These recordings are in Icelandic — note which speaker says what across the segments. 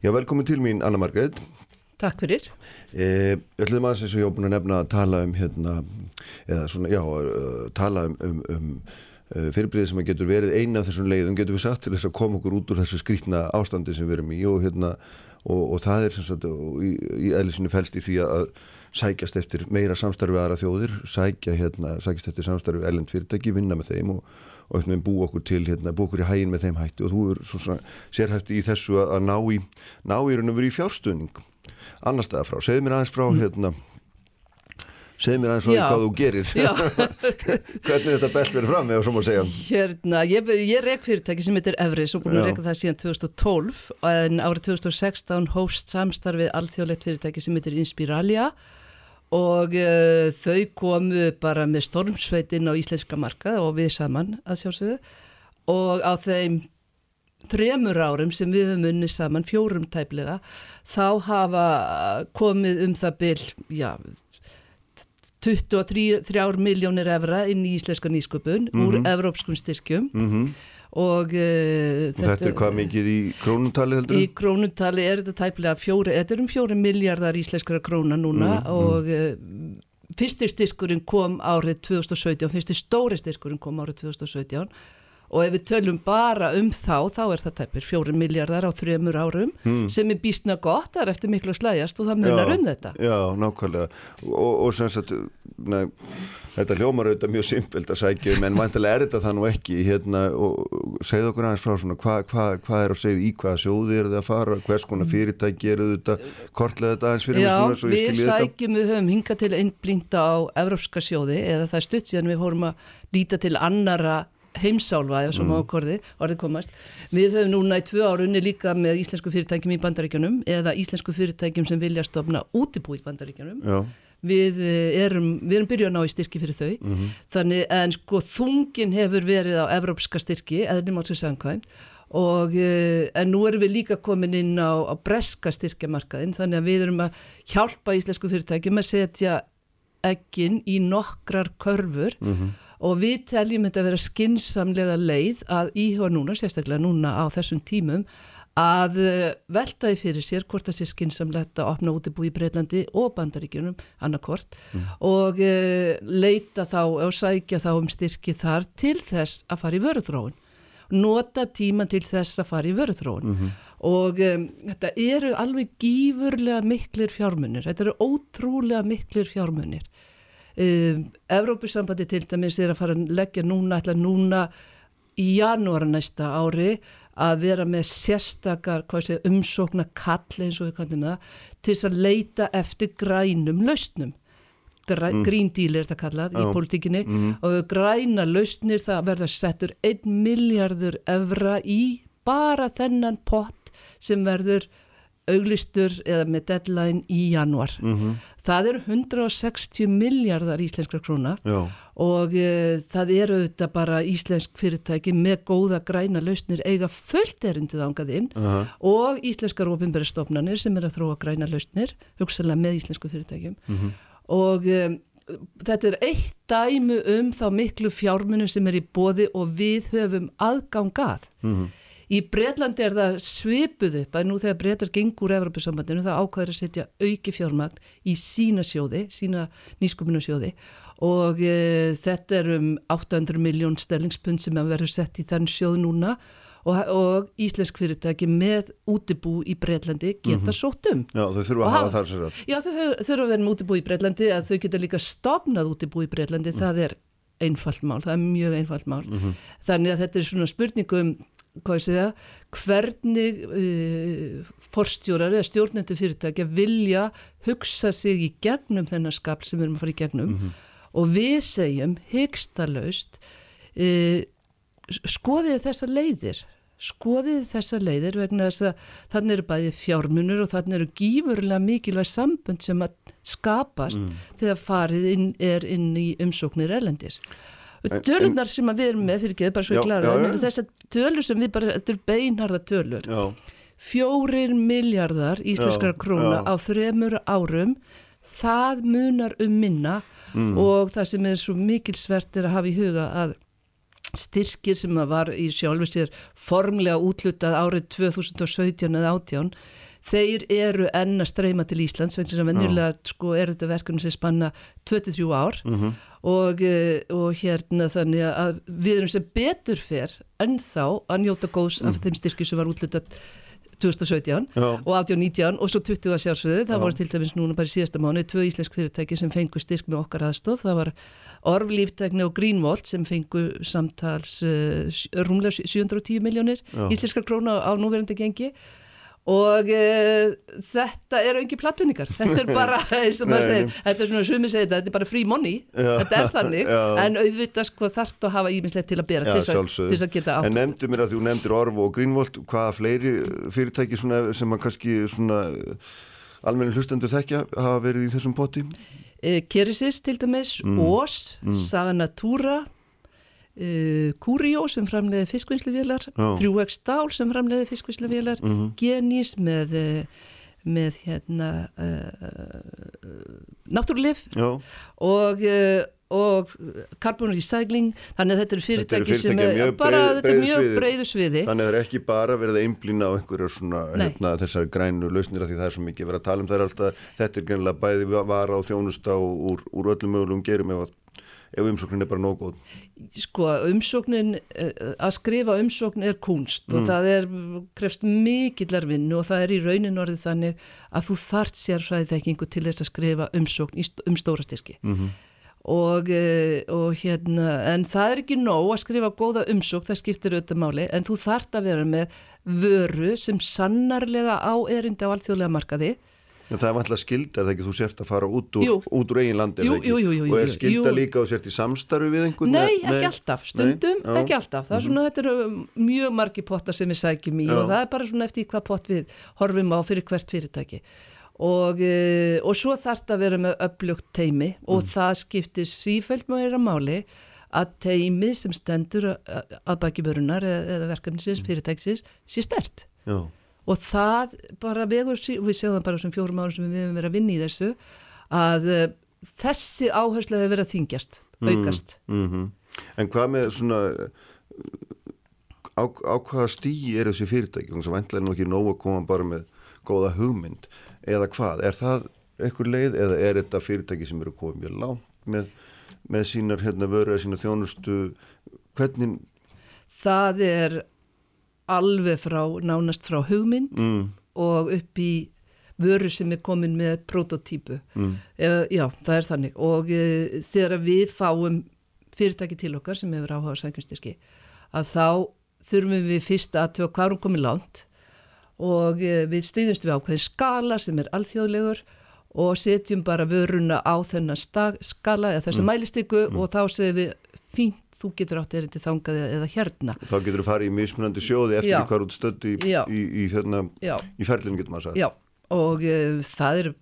Speaker 1: Já, velkomin til mín Anna Margreit.
Speaker 2: Takk fyrir.
Speaker 1: Ég ætlum aðeins eins og ég á búin að nefna að tala um hérna, eða svona, já, uh, tala um, um, um uh, fyrirbríði sem getur verið eina af þessum leiðum, getur við sagt til þess að koma okkur út úr þessu skrítna ástandi sem við erum í og hérna, og, og það er sem sagt, í, í eðlisinu fælst í því að sækjast eftir meira samstarfi aðra þjóðir, sækja hérna, sækjast eftir samstarfi ellend fyrirtæki, vinna með þeim og og bú okkur til, hérna, bú okkur í hægin með þeim hætti. Og þú er svona sérhæfti í þessu að, að ná í, ná í raun og verið í fjárstöðning annar staða frá, segð mér aðeins frá mm. hérna, segð mér aðeins frá því hvað þú gerir. Hvernig þetta belt verið fram eða svo má segja.
Speaker 2: Hérna, ég, ég reyk fyrirtæki sem heitir Evris og búin að reyka það síðan 2012 en árið 2016 hóst samstarfið alþjóðlegt fyrirtæki sem heitir Inspiralia og uh, þau komu bara með stormsveitin á íslenska markað og við saman að sjálfsögðu. Og á þeim þremur árum sem við höfum unni saman, fjórum tæplega, þá hafa komið um það byll, já, 23 miljónir evra inn í íslenska nýsköpun mm -hmm. úr evrópskum styrkjum. Mm -hmm
Speaker 1: og uh, þetta, þetta er hvað mikið í krónutali heldur?
Speaker 2: Í krónutali er þetta tæpilega fjóri, þetta er um fjóri miljardar íslenskara króna núna mm, og mm. Uh, fyrstir styrkurinn kom árið 2017, fyrstir stóri styrkurinn kom árið 2017 og ef við tölum bara um þá, þá er það tæpir fjóri miljardar á þrjumur árum mm. sem er býstna gott, það er eftir miklu að slæjast og það munar
Speaker 1: já,
Speaker 2: um þetta.
Speaker 1: Já, nákvæmlega og, og sem sagt, nei Þetta hljómar auðvitað mjög simpelt að sækja um en vantilega er þetta það nú ekki hérna, og segð okkur aðeins frá svona hvað hva, hva er að segja í hvaða sjóði er það að fara hvers konar mm. fyrirtæki eru þetta kortlega þetta aðeins fyrir
Speaker 2: Já,
Speaker 1: mig
Speaker 2: svona við sækjum, við höfum hingað til einblínda á Evrópska sjóði eða það heimsálfa eða svona mm. ákorði orðið komast. Við höfum núna í tvö árunni líka með íslensku fyrirtækjum í bandaríkjunum eða íslensku fyrirtækjum sem vilja stopna útibú í bandaríkjunum Já við eh, erum, við erum byrjuð að ná í styrki fyrir þau mm -hmm. þannig en sko þungin hefur verið á evrópska styrki eða nýmátsið sangkvæmt og eh, en nú erum við líka komin inn á, á breska styrkjamarkaðin þannig að við erum að hjálpa íslensku fyrirtækjum að setja ekkin í nokkrar körfur mm -hmm. Og við teljum þetta að vera skinsamlega leið að íhjóða núna, sérstaklega núna á þessum tímum að eh, veltaði fyrir sér hvort það sé skinsamlegt að opna útibú í Breitlandi og Bandaríkjunum annarkort mm. og uh, leita þá og sækja þá um styrki þar til þess að fara í vörðróun nota tíma til þess að fara í vörðróun mm -hmm. og um, þetta eru alveg gífurlega miklir fjármunir, þetta eru ótrúlega miklir fjármunir Evrópusambandi til dæmis er að fara að leggja núna, ætla núna í janúara næsta ári að vera með sérstakar sé, umsókna kall eins og við kallum það til þess að leita eftir grænum lausnum Græ, mm. Green Deal er þetta kallað oh. í politíkinni mm. og græna lausnir það verða settur 1 miljardur evra í bara þennan pott sem verður auglistur eða með deadline í januar. Mm -hmm. Það eru 160 miljardar íslenskra króna Já. og e, það eru auðvitað bara íslensk fyrirtæki með góða græna lausnir eiga fullt erindið ángað inn uh -huh. og íslenskar ofinberðstofnanir sem er að þróa græna lausnir, hugsalega með íslensku fyrirtækjum mm -hmm. og e, þetta er eitt dæmu um þá miklu fjármunum sem er í bóði og við höfum aðgangað. Mm -hmm. Í Breitlandi er það svipuð upp að nú þegar Breitar gengur Evropasambandinu það ákvæður að setja auki fjármagn í sína sjóði, sína nýskupinu sjóði og e, þetta er um 800 miljón sterlingspund sem að verður sett í þann sjóð núna og, og íslensk fyrirtæki með útibú í Breitlandi geta mm -hmm. sótt um.
Speaker 1: Já þau þurfa að hafa þar sér að.
Speaker 2: Já þau þurfa að vera með útibú í Breitlandi að þau geta líka stopnað útibú í Breitlandi, mm. það er einfalt mál, það er mjög einfalt mál. Mm -hmm. Þannig að þetta er svona spurningum segja, hvernig uh, forstjórar eða stjórnendur fyrirtækja vilja hugsa sig í gegnum þennan skapl sem við erum að fara í gegnum mm -hmm. og við segjum hyggstalaust uh, skoðið þessa leiðir skoðið þessa leiðir vegna þess að þannig eru bæðið fjármunur og þannig eru gífurlega mikilvæg sambund sem að skapast mm. þegar farið inn, er inn í umsóknir elendis Tölunar sem við erum með fyrir ekki, bara svo klara þess að tölur sem við bara, þetta er beinharða tölur já. fjórir miljardar íslenskara króna á þremur árum það munar um minna mm. og það sem er svo mikilsvert er að hafa í huga að styrkir sem var í sjálfu sér formlega útlutað árið 2017 eða 18 þeir eru enn að streyma til Íslands vegna sem venjulega sko, er þetta verkefni sem spanna 23 ár.
Speaker 1: Mhm.
Speaker 2: og, eh, og hérna þannig að við erum sem betur fer ennþá að njóta góðs af þeim styrki sem var útlutat 2017
Speaker 1: Já.
Speaker 2: og 18-19 og svo 20 að sjálfsögðu. Það
Speaker 1: Já.
Speaker 2: voru til dæmis núna bara í síðasta mánu tvö íslensk fyrirtæki sem fengu styrk með okkar aðstóð það var Orf Líftekni og Greenvolt sem fengu samtals uh, rúmlega 710 miljónir íslenskar króna á núverandi gengi og uh, þetta eru engi plattvinningar, þetta er bara eins og maður segir, þetta er svona sumi segir þetta, þetta er bara free money,
Speaker 1: Já.
Speaker 2: þetta er þannig.
Speaker 1: Já.
Speaker 2: en auðvitað sko þarft að hafa ímislegt til að bera
Speaker 1: Já,
Speaker 2: til þess að- geta átt
Speaker 1: En nefndu mér að þú nefndir Orvo og Greenvolt hvaða fleiri fyrirtæki svona, sem að kannski svona almenni hlustendur þekkja hafa verið í þessum poti
Speaker 2: uh, Keresis til dæmis,
Speaker 1: Mm.
Speaker 2: Ós Saga Natura uh, Curio sem framleiði fiskvinnsluvélar
Speaker 1: Já.
Speaker 2: 3X Stál sem framleiði fiskvinnsluvélar
Speaker 1: Mhm.
Speaker 2: Genís með uh, með hérna uh, náttúrulif og, uh, og Carbon Recycling. Þannig að þetta eru
Speaker 1: Þetta eru
Speaker 2: fyrirtæki sem
Speaker 1: fyrirtæki
Speaker 2: er bara
Speaker 1: breið-
Speaker 2: er mjög breiðu sviði.
Speaker 1: Þannig að það er ekki bara verið að einblýna á einhverjar svona hérna, þessar grænu lausnir af því það er svo mikið verið að tala um þær alltaf þetta er gennilega bæði vara og þjónusta og úr, úr öllum mögulegum gerum ef, að- ef umsóknin er bara nóg góð?
Speaker 2: Sko umsóknin eh, að skrifa umsókn er kunst og það er krefst mikillar vinnu og það er í raunin orðið þannig að þú þart sérfræði þekkingu til þess að skrifa umsókn um stóra styrki. Og, eh, og hérna en það er ekki nóg að skrifa góða umsókn það skiptir auðvitað máli en þú þart að vera með vöru sem sannarlega á erindi á alþjóðlega markaði
Speaker 1: en það er vantilega skildar þegar þú sért að fara út úr, út úr eigin landi
Speaker 2: Jú, jú, jú,
Speaker 1: og er
Speaker 2: jú,
Speaker 1: skilda
Speaker 2: jú.
Speaker 1: líka og sért í samstarfi við einhvern
Speaker 2: Nei,
Speaker 1: Nei,
Speaker 2: ekki alltaf, stundum
Speaker 1: Nei. Mhm.
Speaker 2: ekki alltaf, það er svona, þetta eru mjög margi pottar sem við sækjum í
Speaker 1: Já.
Speaker 2: og það er bara svona eftir hvað pott við horfum á fyrir hvert fyrirtæki og, uh, og svo þarf það að vera með upplugt teimi og
Speaker 1: Mhm.
Speaker 2: það skiptir sífælt meira máli að teimi sem stendur að, baki vörunar eða, eða
Speaker 1: Mhm.
Speaker 2: verkefnisins, fyrirtækisins sé stert
Speaker 1: Já,
Speaker 2: og það bara vegur, sí- og við séum það bara sem fjórum árum sem við hefum verið að vinna í þessu að uh, þessi áherslu hefur verið að þingjast, aukast.
Speaker 1: mm En hvað með svona á, á hvaða stíi er þessi fyrirtæki? Þannig að vantlega nú ekki nóg að koma bara með góða hugmynd eða hvað, er það einhver leið eða er þetta fyrirtæki sem eru komið mjög langt með, með sínar hérna vöru eða sínar þjónustu? Hvernig
Speaker 2: það er alveg frá, nánast frá hugmynd
Speaker 1: mm,
Speaker 2: og upp í vöru sem er komin með prototípu.
Speaker 1: mm,
Speaker 2: Uh, já, það er þannig. Og uh, þegar við fáum fyrirtæki til okkar sem hefur áhuga sækjumstyrki að þá þurfum við fyrst að tjóða hvað hún komið langt og uh, við stýðumst við ákveðin skala sem er alþjóðlegur og setjum bara vöruna á þennan skala eða þessa mælistyku og þá segum við fínt, þú getur átt erindi þangað eða- hérna.
Speaker 1: þá getur þú farið í mismunandi sjóði eftir
Speaker 2: Já.
Speaker 1: hvað út stödd í, í, í, hérna, í ferlinu getur maður sagt
Speaker 2: Já, og uh, það er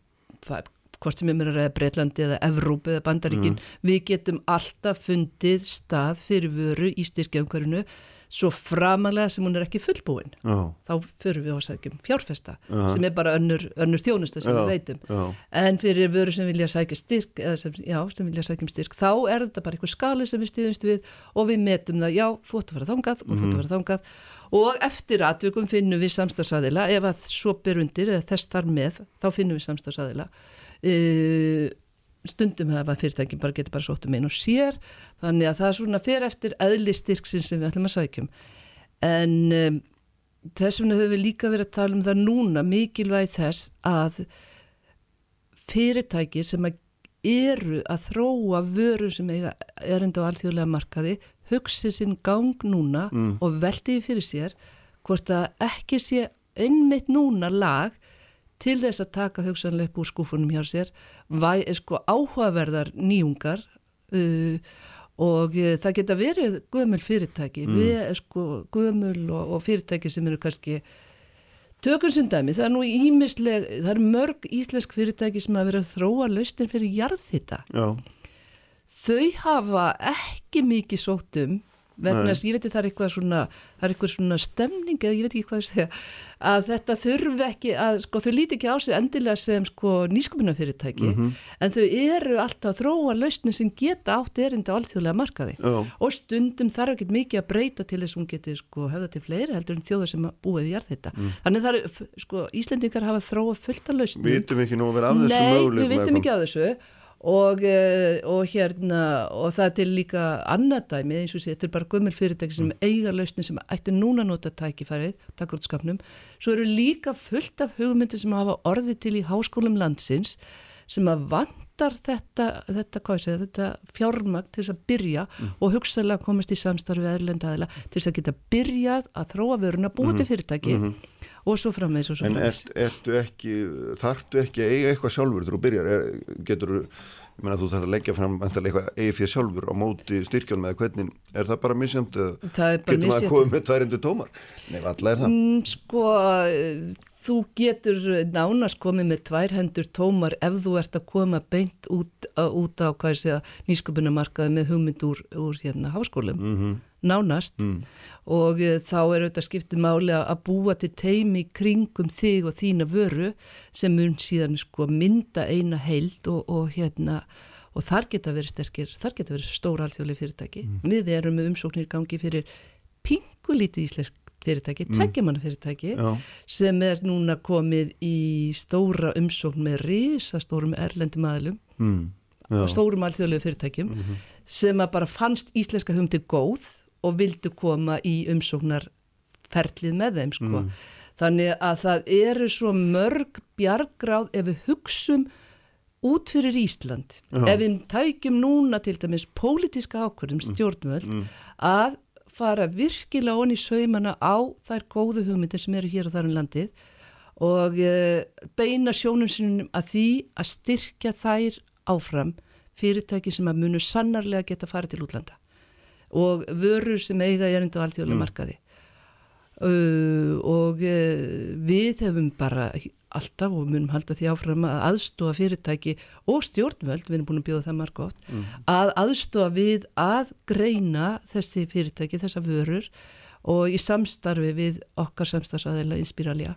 Speaker 2: hvort sem er að Breitlandi eða Evrópu eða Bandaríkin, við getum alltaf fundið stað fyrir vöru í styrkjaumkvarinu svo framalega sem hún er ekki fullbúin.
Speaker 1: Já,
Speaker 2: Þá förum við á að sækjum fjárfesta
Speaker 1: Aha.
Speaker 2: sem er bara önnur, önnur þjónusta sem
Speaker 1: Já,
Speaker 2: við veitum.
Speaker 1: já.
Speaker 2: En fyrir vöru sem vilja sækja styrk, sem, já, sem vilja sækjum styrk, þá er þetta bara einhver skali sem við stýðumst við og við metum það, já, þú ætti að fara þangað og þú ætti að fara þangað og eftir atvikum finnum við samstarfsaðila, ef að svo ber undir eða þess þar með, þá finnum við samstarfsaðila. Stundum hafa fyrirtækin bara getur bara sótt um einn og sér, þannig að það er svona fyrir eftir eðli styrksinn sem við ætlum að sækjum. En um, þess vegna höfum við líka verið að tala um það núna, mikilvæg þess að fyrirtæki sem að eru að þróa vöru sem eiga erinda á alþjóðlega markaði hugsi sinn gang núna og veltiði fyrir sér hvort að ekki sé einmitt núna lag til þess að taka hugsanlega upp úr skúfunum hjá sér væ, sko, áhugaverðar nýjungar uh, og uh, það geta verið gömul fyrirtæki við, sko, gömul og, og fyrirtæki sem eru kannski Tökum sem dæmi, það er nú ímisleg, það er mörg íslensk fyrirtæki sem hafa verið að þróa laustin fyrir jarðhita.
Speaker 1: Já,
Speaker 2: Þau hafa ekki mikið sótt um vegna þess, ég veit ekki það er eitthvað svona það er eitthvað svona stemning eða ég veit ekki hvað ég segja að þetta þurfi ekki að sko þau líti ekki á sig endilega sem sko nýsköpunarfyrirtæki
Speaker 1: Mhm.
Speaker 2: en þau eru alltaf að þróa lausni sem geta átt erinda á alþjóðlega markaði
Speaker 1: Já.
Speaker 2: og stundum þarf ekki mikið að breyta til þess að hún geti sko höfða til fleiri heldur en þjóðar sem að búa við jarð þetta
Speaker 1: Mm.
Speaker 2: þannig f- sko, Íslendingar hafa þróa fullt af lausnum
Speaker 1: Vitum við ekki nú að vera af þessu
Speaker 2: Nei, og, uh, og hérna og það er til líka annað dæmi eins og sé, þetta er bara gömul fyrirtæki sem
Speaker 1: Mm.
Speaker 2: eiga lausni sem ættu núna að nota tækifærið, takk út skapnum svo eru líka fullt af hugmyndir sem hafa orðið til í háskólum landsins sem að vantar þetta, þetta, segja, þetta fjármagn til þess að byrja
Speaker 1: Mm.
Speaker 2: og hugsaðlega komast í samstarfi eðlenda aðila til þess að geta byrjað að þróa vöruna, búið til fyrirtæki og svo frammeðis og svo.
Speaker 1: En
Speaker 2: frammeðis.
Speaker 1: ert, ertu ekki, þarftu ekki að eiga eitthvað sjálfur þegar þú byrjar? Er, getur, ég meina þú þarf að leggja fram eitthvað eigi fyrir sjálfur á móti styrkjálm eða hvernig, er það bara misjönd?
Speaker 2: Það er bara
Speaker 1: Getur maður
Speaker 2: misjafnt.
Speaker 1: komið með tværindu tómar? Nei, alla er það.
Speaker 2: Mm, sko, þú getur nánast komið með tvær hendur tómar ef þú ert að koma beint út, út á nýsköpunamarkaði með hugmynd úr, úr hérna háskólum,
Speaker 1: Mm
Speaker 2: nánast og e, þá er auðvitað skiptið máli að búa til teimi kringum þig og þína vöru sem mun síðan sko mynda eina heild og, og hérna og þar geta verið sterkir, þar geta verið stóra alþjóðlega fyrirtæki. Við erum með umsóknir gangi fyrir pingulítið íslensk fyrirtæki, mm. tveggjamanna fyrirtæki
Speaker 1: Já.
Speaker 2: sem er núna komið í stóra umsókn með risastórum erlendum aðlum
Speaker 1: Mm.
Speaker 2: Og stórum alþjóðlegu fyrirtækjum sem að bara fannst íslenska humdi góð og vildu koma í umsóknarferlið með þeim sko. Þannig að það eru svo mörg bjargráð ef við hugsum út fyrir Ísland.
Speaker 1: Já.
Speaker 2: Ef við tækjum núna til dæmis pólitíska ákvörðum stjórnvöld að fara virkilega onni saumana á þær góðu hugmyndir sem eru hér og þar um landið og uh, beina sjónum sinum að því að styrkja þær áfram fyrirtæki sem að munu sannarlega geta farið til útlanda og vörur sem eiga erindu á alþjóðlega markaði. Uh, og uh, við hefum bara alltaf og munum halda því áfram að aðstofa fyrirtæki og stjórnvöld, við erum búin að bjóða það marga oft, að aðstofa við að greina þessi fyrirtæki, þessa vörur og í samstarfi við okkar samstarfsaðila Inspiralia.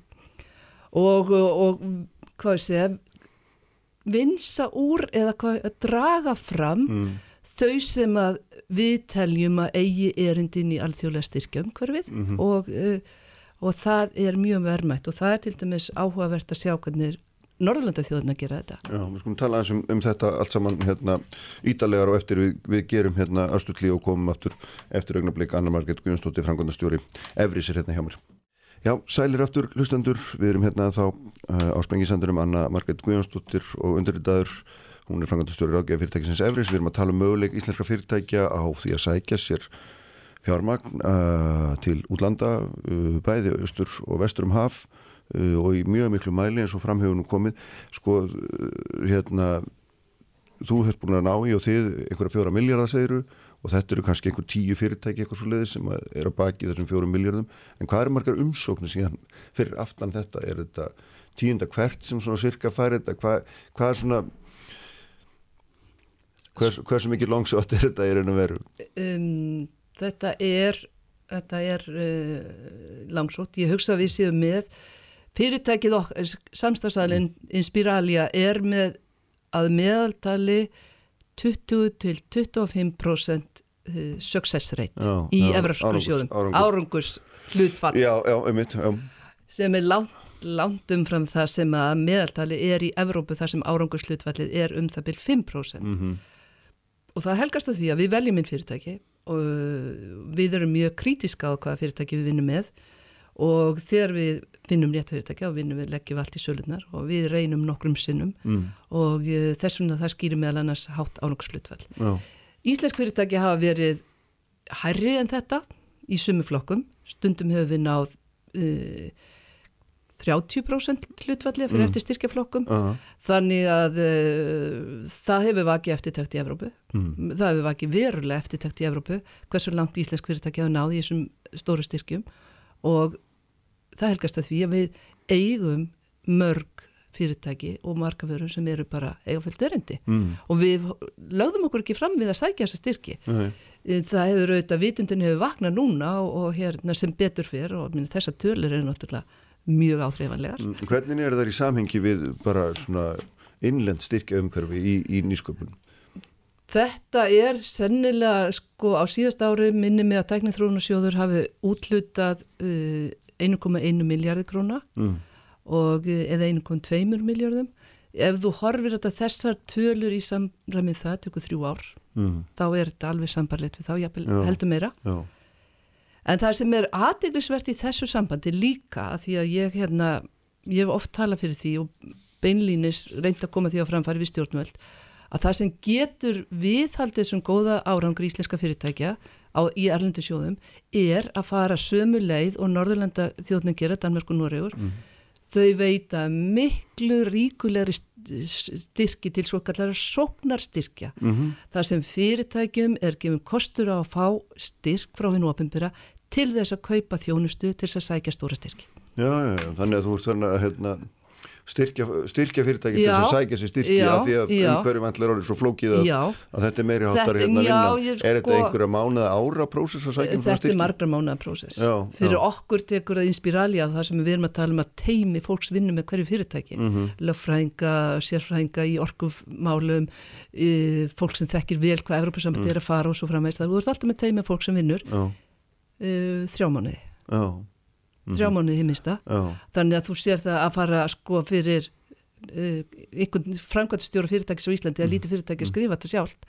Speaker 2: Og, og hvað ég segja vinsa úr eða hvað, að draga fram
Speaker 1: Mm.
Speaker 2: þau sem að við teljum að eigi erindin í alþjóðlega styrkja umhverfið
Speaker 1: Mhm.
Speaker 2: og, uh, og það er mjög verðmætt og það er til dæmis áhugavert að sjá hvernig Norðurlanda þjóðina gera þetta.
Speaker 1: Já, við skulum tala um, um þetta allt saman hérna ídalegar og eftir við, við gerum hérna Östulli og komum aftur eftir augnablik Anna Marget Guðjónsdóttir, frangondastjóri Efris er hérna hjá mér. Já, sælir aftur hlustendur, við erum hérna þá uh, á Sprengisandurum Anna Marget Guðjónsdóttir og undirritaður, hún er frangondastjóri ráðgæði fyrirtækisins Efris, við erum að tala um möguleik íslenska fyrirtækja á því að sækja sér fjármagn uh, til útlanda, uh, bæði austur og vestur um haf uh, og í mjög miklu mæli eins og framhefur nú komið. Sko, uh, hérna þú hefst búin að ná í og þið einhverja fjóra miljardar segiru og þetta eru kannski einhver tíu fyrirtæki eitthvað svo leiðis sem er að baki þessum fjórum miljardum en hvað eru margar umsóknir síðan fyrir aftan þetta, er þetta tíunda hvert sem svona cirka fær þetta? Hvað, hvað er svona hvers, hversu mikið langsjótt er þetta í raun og veru
Speaker 2: Um, þetta er, þetta er uh, langsótt. Ég hugsa að við séum með fyrirtækið okkar, samstagsæðin Inspiralia er með að meðaltali 20 til 25% uh, success rate
Speaker 1: Já,
Speaker 2: í
Speaker 1: árangurs-
Speaker 2: sjóðum.
Speaker 1: árangurs.
Speaker 2: Hlutfall
Speaker 1: Já, já, einmitt, já
Speaker 2: sem er langt, langt umfram það sem að meðaltali er í Evrópu þar sem árangurslutfallið er um það byrj 5%.
Speaker 1: Mhm.
Speaker 2: Og það helgast að því að við veljum inn fyrirtæki og við erum mjög krítiska á hvaða fyrirtæki við vinnum með og þegar við finnum rétt fyrirtæki og vinnum við leggjum allt í sölunar og við reynum nokkrum sinnum
Speaker 1: mm.
Speaker 2: og uh, þess vegna það skýrir meðal annars hátt ánokslutfall.
Speaker 1: Já,
Speaker 2: Íslensk fyrirtæki hafa verið hærri en þetta í sumu flokkum, stundum hefur við náð uh, 30% hlutfalli fyrir
Speaker 1: Mm.
Speaker 2: eftir styrkjaflokkum
Speaker 1: aha,
Speaker 2: þannig að uh, það hefur vakið eftirtækt í Evrópu
Speaker 1: mm.
Speaker 2: það hefur vakið verulega eftirtækt í Evrópu hversu langt íslensk fyrirtæki hafa náð í þessum stóru styrkjum og það helgast að því að við eigum mörg fyrirtæki og markaförur sem eru bara eigaföld erindi
Speaker 1: Mm.
Speaker 2: og við lögðum okkur ekki fram við að sækja þessa styrki. Eh, Það hefur auðvitað, vitundin hefur vaknað núna og, og hérna sem betur fyrr og minna, þessar tölur eru náttúrulega mjög áþreifanlegar.
Speaker 1: Mm, Hvernig er það í samhengi við bara svona innlend styrkja umhverfi í, í nýsköpun?
Speaker 2: Þetta er sennilega, sko, á síðast ári minni með að tæknið þróunarsjóður hafi útlutað uh, 1,1 miljardi króna
Speaker 1: Mm.
Speaker 2: og, uh, eða 1,2 miljardum. Ef þú horfir þetta þessar tölur í samræmið það, tekur þrjú ár,
Speaker 1: Mm.
Speaker 2: þá er þetta alveg sambarlegt við þá, jafnvel
Speaker 1: Já.
Speaker 2: heldur meira.
Speaker 1: Já,
Speaker 2: En það sem er aðdeglisvert í þessu sambandi líka, að því að ég, hérna, ég hef oft talað fyrir því og beinlínis reynd að koma því á framfæri við stjórnvöld, að það sem getur viðhaldið sem góða árangur íslenska fyrirtækja á, í erlendu sjóðum er að fara sömu leið og Norðurlanda þjóðnin gera, Danmark og Noregur. Þau veita miklu ríkulegri st- styrki til svo kallara sóknarstyrkja.
Speaker 1: Mhm.
Speaker 2: Það sem fyrirtækjum er gefum kostur á að fá styrk frá hinn ofinbyrra til þess að kaupa þjónustu til þess að sækja stóra styrki.
Speaker 1: já, já, þannig að þú ert þannig að hérna, styrkja, styrkja fyrirtæki þess að sækja sér styrki
Speaker 2: Já,
Speaker 1: því að umhverjum allir orðið svo flókið að, að þetta er meiri
Speaker 2: Þetta-
Speaker 1: hérna
Speaker 2: já,
Speaker 1: vinna.
Speaker 2: ég
Speaker 1: Er þetta
Speaker 2: sko-
Speaker 1: einhverja mánuða ára prósess að sækja um svona
Speaker 2: þetta
Speaker 1: styrki?
Speaker 2: er margra mánuða prósess. Fyrir
Speaker 1: já.
Speaker 2: okkur tekur það inspiralja það sem við erum að tala um að teimi fólks vinnu með hverju fyrirtæki.
Speaker 1: Mhm.
Speaker 2: Löffrænga, sérfrænga í orkufmálum, fólk sem þekkir vel hvað Evropasamband er að fara og svo framveist. Það voru alltaf með teimi fólk sem vinnur e, þrjá mánuði.
Speaker 1: já,
Speaker 2: Þrjá mánuði í mista.
Speaker 1: já,
Speaker 2: þannig að þú sér það að fara sko fyrir uh, einhvern framkvæmstjóra fyrirtækis á Íslandi að lítið fyrirtæki að skrifa þetta sjálft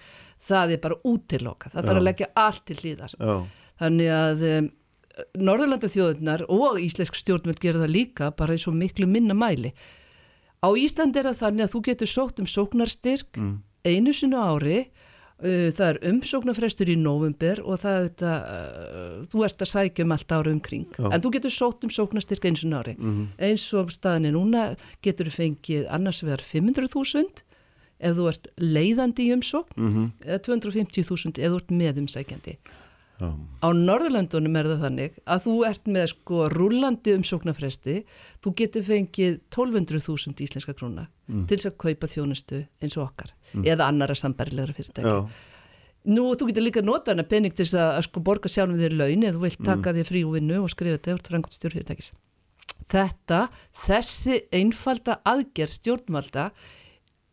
Speaker 2: það er bara útiloka, það þarf
Speaker 1: Já.
Speaker 2: að leggja allt til hlýðar
Speaker 1: já,
Speaker 2: þannig að um, Norðurlanda þjóðunar og íslensk stjórnvöld gera það líka bara í svo miklu minna mæli. Á Íslandi er það þannig að þú getur sótt um sóknarstyrk
Speaker 1: mm.
Speaker 2: einu sinu ári það er umsóknarfrestur í november og það er þetta, uh, þú ert að sækja um allt ára umkring,
Speaker 1: Já.
Speaker 2: en þú getur sótt um sóknarstyrk einu sinu á ári
Speaker 1: Mhm.
Speaker 2: eins og staðan er núna getur þú fengið annars vegar 500.000 ef þú ert leiðandi í umsókn
Speaker 1: Mhm.
Speaker 2: eða 250.000 ef þú ert meðumsækjandi á Norðurlandunum er það þannig að þú ert með sko rúllandi umsóknarfresti. Þú getur fengið 1200.000 íslenska króna
Speaker 1: Mm.
Speaker 2: til þess að kaupa þjónustu eins og okkar eða annara sambarilegra fyrirtæki
Speaker 1: já,
Speaker 2: Nú, þú getur líka notað hana pening til þess að, að sko borga sjálfum þér laun eða þú vilt taka þér frí og vinnu og skrifa þetta úr frangotstjór fyrirtækis. Þetta, þessi einfalda aðgerð stjórnvalda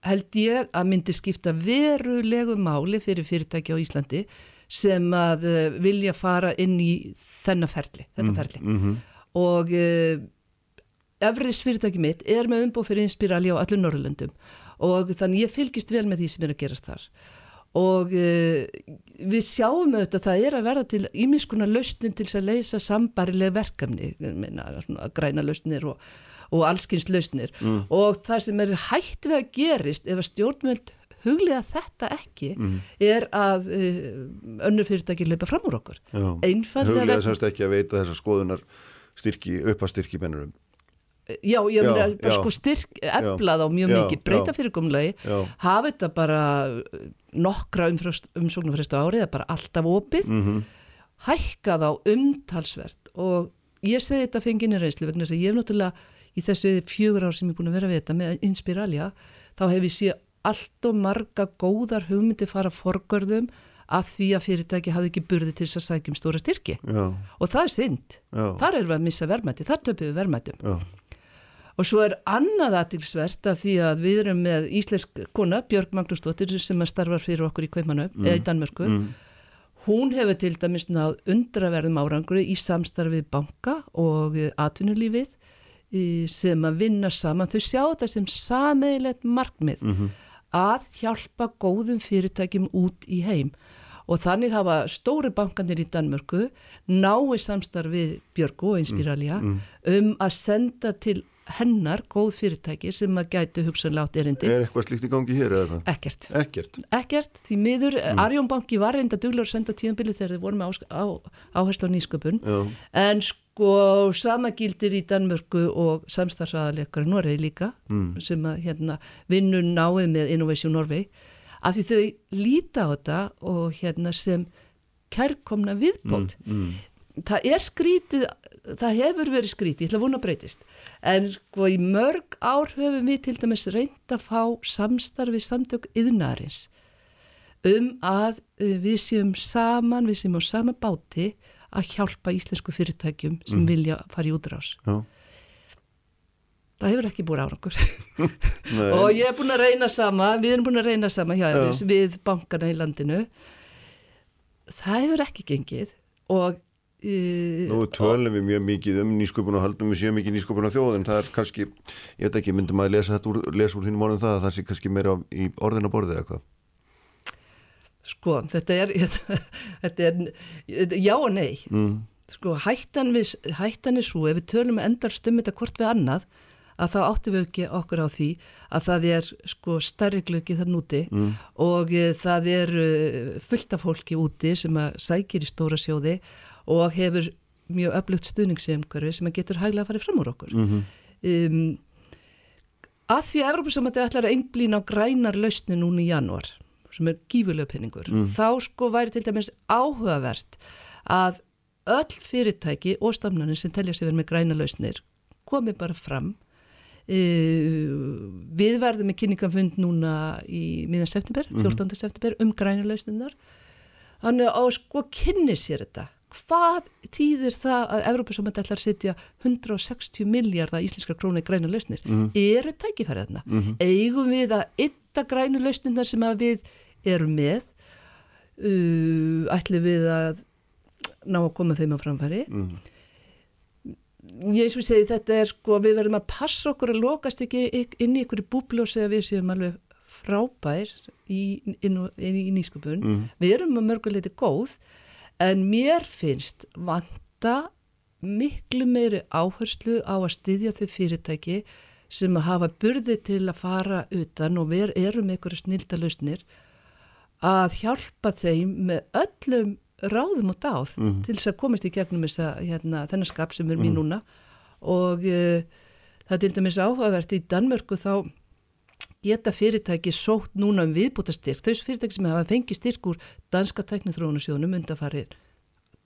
Speaker 2: held ég að myndi skipta verulegu máli fyrir fyrirtæki á Íslandi sem að uh, vilja fara inn í þennan ferli, þetta ferli.
Speaker 1: mhm,
Speaker 2: Og uh, efriðs fyrirtæki mitt er með umbúð fyrir Inspirali á allir Norrlöndum og þannig ég fylgist vel með því sem er að gerast þar og uh, við sjáum auðvitað að það er að verða til ímiskunar lausnin til að leysa sambarileg verkefni, meina, svona, græna lausnir og, og allskynst lausnir
Speaker 1: Mm.
Speaker 2: og það sem er hægt við að gerist ef að stjórnvöld huglega þetta ekki
Speaker 1: Mm.
Speaker 2: er að uh, önnur fyrirtæki leipa fram úr okkur.
Speaker 1: Huglega semst ekki að veita þessa skoðunar styrki, uppastyrki mennurum.
Speaker 2: Já, ég meina sko styrk eflað á mjög
Speaker 1: Já,
Speaker 2: mikið, breyta
Speaker 1: Já,
Speaker 2: hafa þetta bara uh, nokkra umsóknarfristu ári eða bara alltaf opið,
Speaker 1: mhm,
Speaker 2: hækkað á umtalsvert og ég segi þetta fenginni reynslu vegna þess að ég hef náttúrulega í þessu fjögur ár sem ég er búin að vera við þetta með Inspiralia, þá hef ég sé allt og marga góðar hugmyndi fara forgörðum að því að fyrirtæki hafði ekki burði til þess að sækja um stóra styrki.
Speaker 1: Já,
Speaker 2: og það er synd,
Speaker 1: já,
Speaker 2: þar erum við að missa verðmætti, þar töpum við verðmættum Og svo er annað aðtilsvert að því að við erum með íslensk kona, Björg Magnúsdóttir, sem starfar fyrir okkur í Kaupmannöf, eða í Danmörku.
Speaker 1: mm,
Speaker 2: Hún hefur til dæmis náð undraverðum árangri í samstarfi banka og atvinnulífið sem að vinna saman. Þau sjá þetta sem sameigilegt markmið.
Speaker 1: Mhm,
Speaker 2: að hjálpa góðum fyrirtækjum út í heim. Og þannig hafa stóri bankanir í Danmörku nái samstarfið Björgu og Inspiralia
Speaker 1: mm.
Speaker 2: um að senda til hennar góð fyrirtæki sem að gætu hugsanlega átt erindi.
Speaker 1: Er eitthvað slíkt í gangi hér eða hvað?
Speaker 2: Ekkert.
Speaker 1: Ekkert.
Speaker 2: Ekkert, því miður,
Speaker 1: Mm.
Speaker 2: mm. Arjónbanki var reynda duglegur að senda tíðanbili þegar þið vorum á, á, áherslu á nýsköpun,
Speaker 1: Já,
Speaker 2: en sko sama gildir í Danmörku og samstarfsaðaleikar í Noregi líka,
Speaker 1: mm,
Speaker 2: sem að hérna vinnur náið með Innovation Norway, að því þau líta á þetta og hérna sem kærkomna viðbót.
Speaker 1: Mm, mm,
Speaker 2: það er skrítið, það hefur verið skrítið, ég ætla að vona að breytist, en sko í mörg ár höfum við til dæmis reynd að fá samstarfi samtök yðnarins um að uh, við séum saman, við séum á sama báti að hjálpa íslensku fyrirtækjum sem vilja fara í útrás.
Speaker 1: Já.
Speaker 2: Það hefur ekki búið árangur og ég er búin að reyna sama, við erum búin að reyna sama hjá
Speaker 1: Já.
Speaker 2: við, bankana í landinu. Það hefur ekki gengið og uh,
Speaker 1: Nú tölum við mjög mikið um nýsköpun og haldum við séum mikið nýsköpun á þjóðum það er kannski, ég veit ekki, myndum að lesa þetta úr, lesa úr þínum orðin það að það sé kannski meira í orðina borðið eða hvað
Speaker 2: Sko, þetta er, þetta er, þetta- já og nei.
Speaker 1: mm.
Speaker 2: Sko, hættan, við, hættan er svo, ef við tölum endar stummi þetta hvort við annað, að þá áttum við ekki okkur á því að það er sko stærri glöggi þann úti
Speaker 1: Mm.
Speaker 2: og e, það er e, fullt af fólki úti sem að sækir í stóra sjóði og hefur mjög öflugt stuðningssemkari sem að getur hæglega að fara fram úr okkur.
Speaker 1: Mm
Speaker 2: Um, að því að Evropasamandi ætlar að einblýna á grænar lausni núna í janúar sem er gífulega penningur þá sko væri til dæmis áhugavert að öll fyrirtæki og stafnarnir sem telja sig verið með græna lausnir komi bara fram. Við verðum með kynningafund núna í miðan september, 14. september um græna lausninnar þannig að sko kynni sér þetta. Hvað þýðir það að Evrópusamönd ætlar að setja 160 miljardar íslenskar krónu í græna lausnir? Eru tækifærið þarna? Eigum við að ytta grænu lausnirnar sem að við erum með uh, ætlum við að ná að koma þeim á framfæri
Speaker 1: Mm.
Speaker 2: ég eins og segi þetta er sko við verðum að passa okkur að lokast ekki inn í einhverju búblu og segja við séum alveg frábær í, inn, inn í nýsköpun
Speaker 1: Mm.
Speaker 2: við erum að mörguleiti góð en mér finnst vanta miklu meiri áherslu á að styðja þau fyrirtæki sem að hafa burði til að fara utan og við erum einhverju snildalausnir að hjálpa þeim með öllum ráðum og dáð
Speaker 1: Mhm.
Speaker 2: til þess að komast í gegnum þessa, hérna, þennan skap sem er mín núna og uh, það er til dæmis áhugavert í Danmörku þá geta fyrirtæki sótt núna um viðbútastyrk þau fyrirtæki sem hafa fengið styrk úr danska teknithróunasjónum undanfarið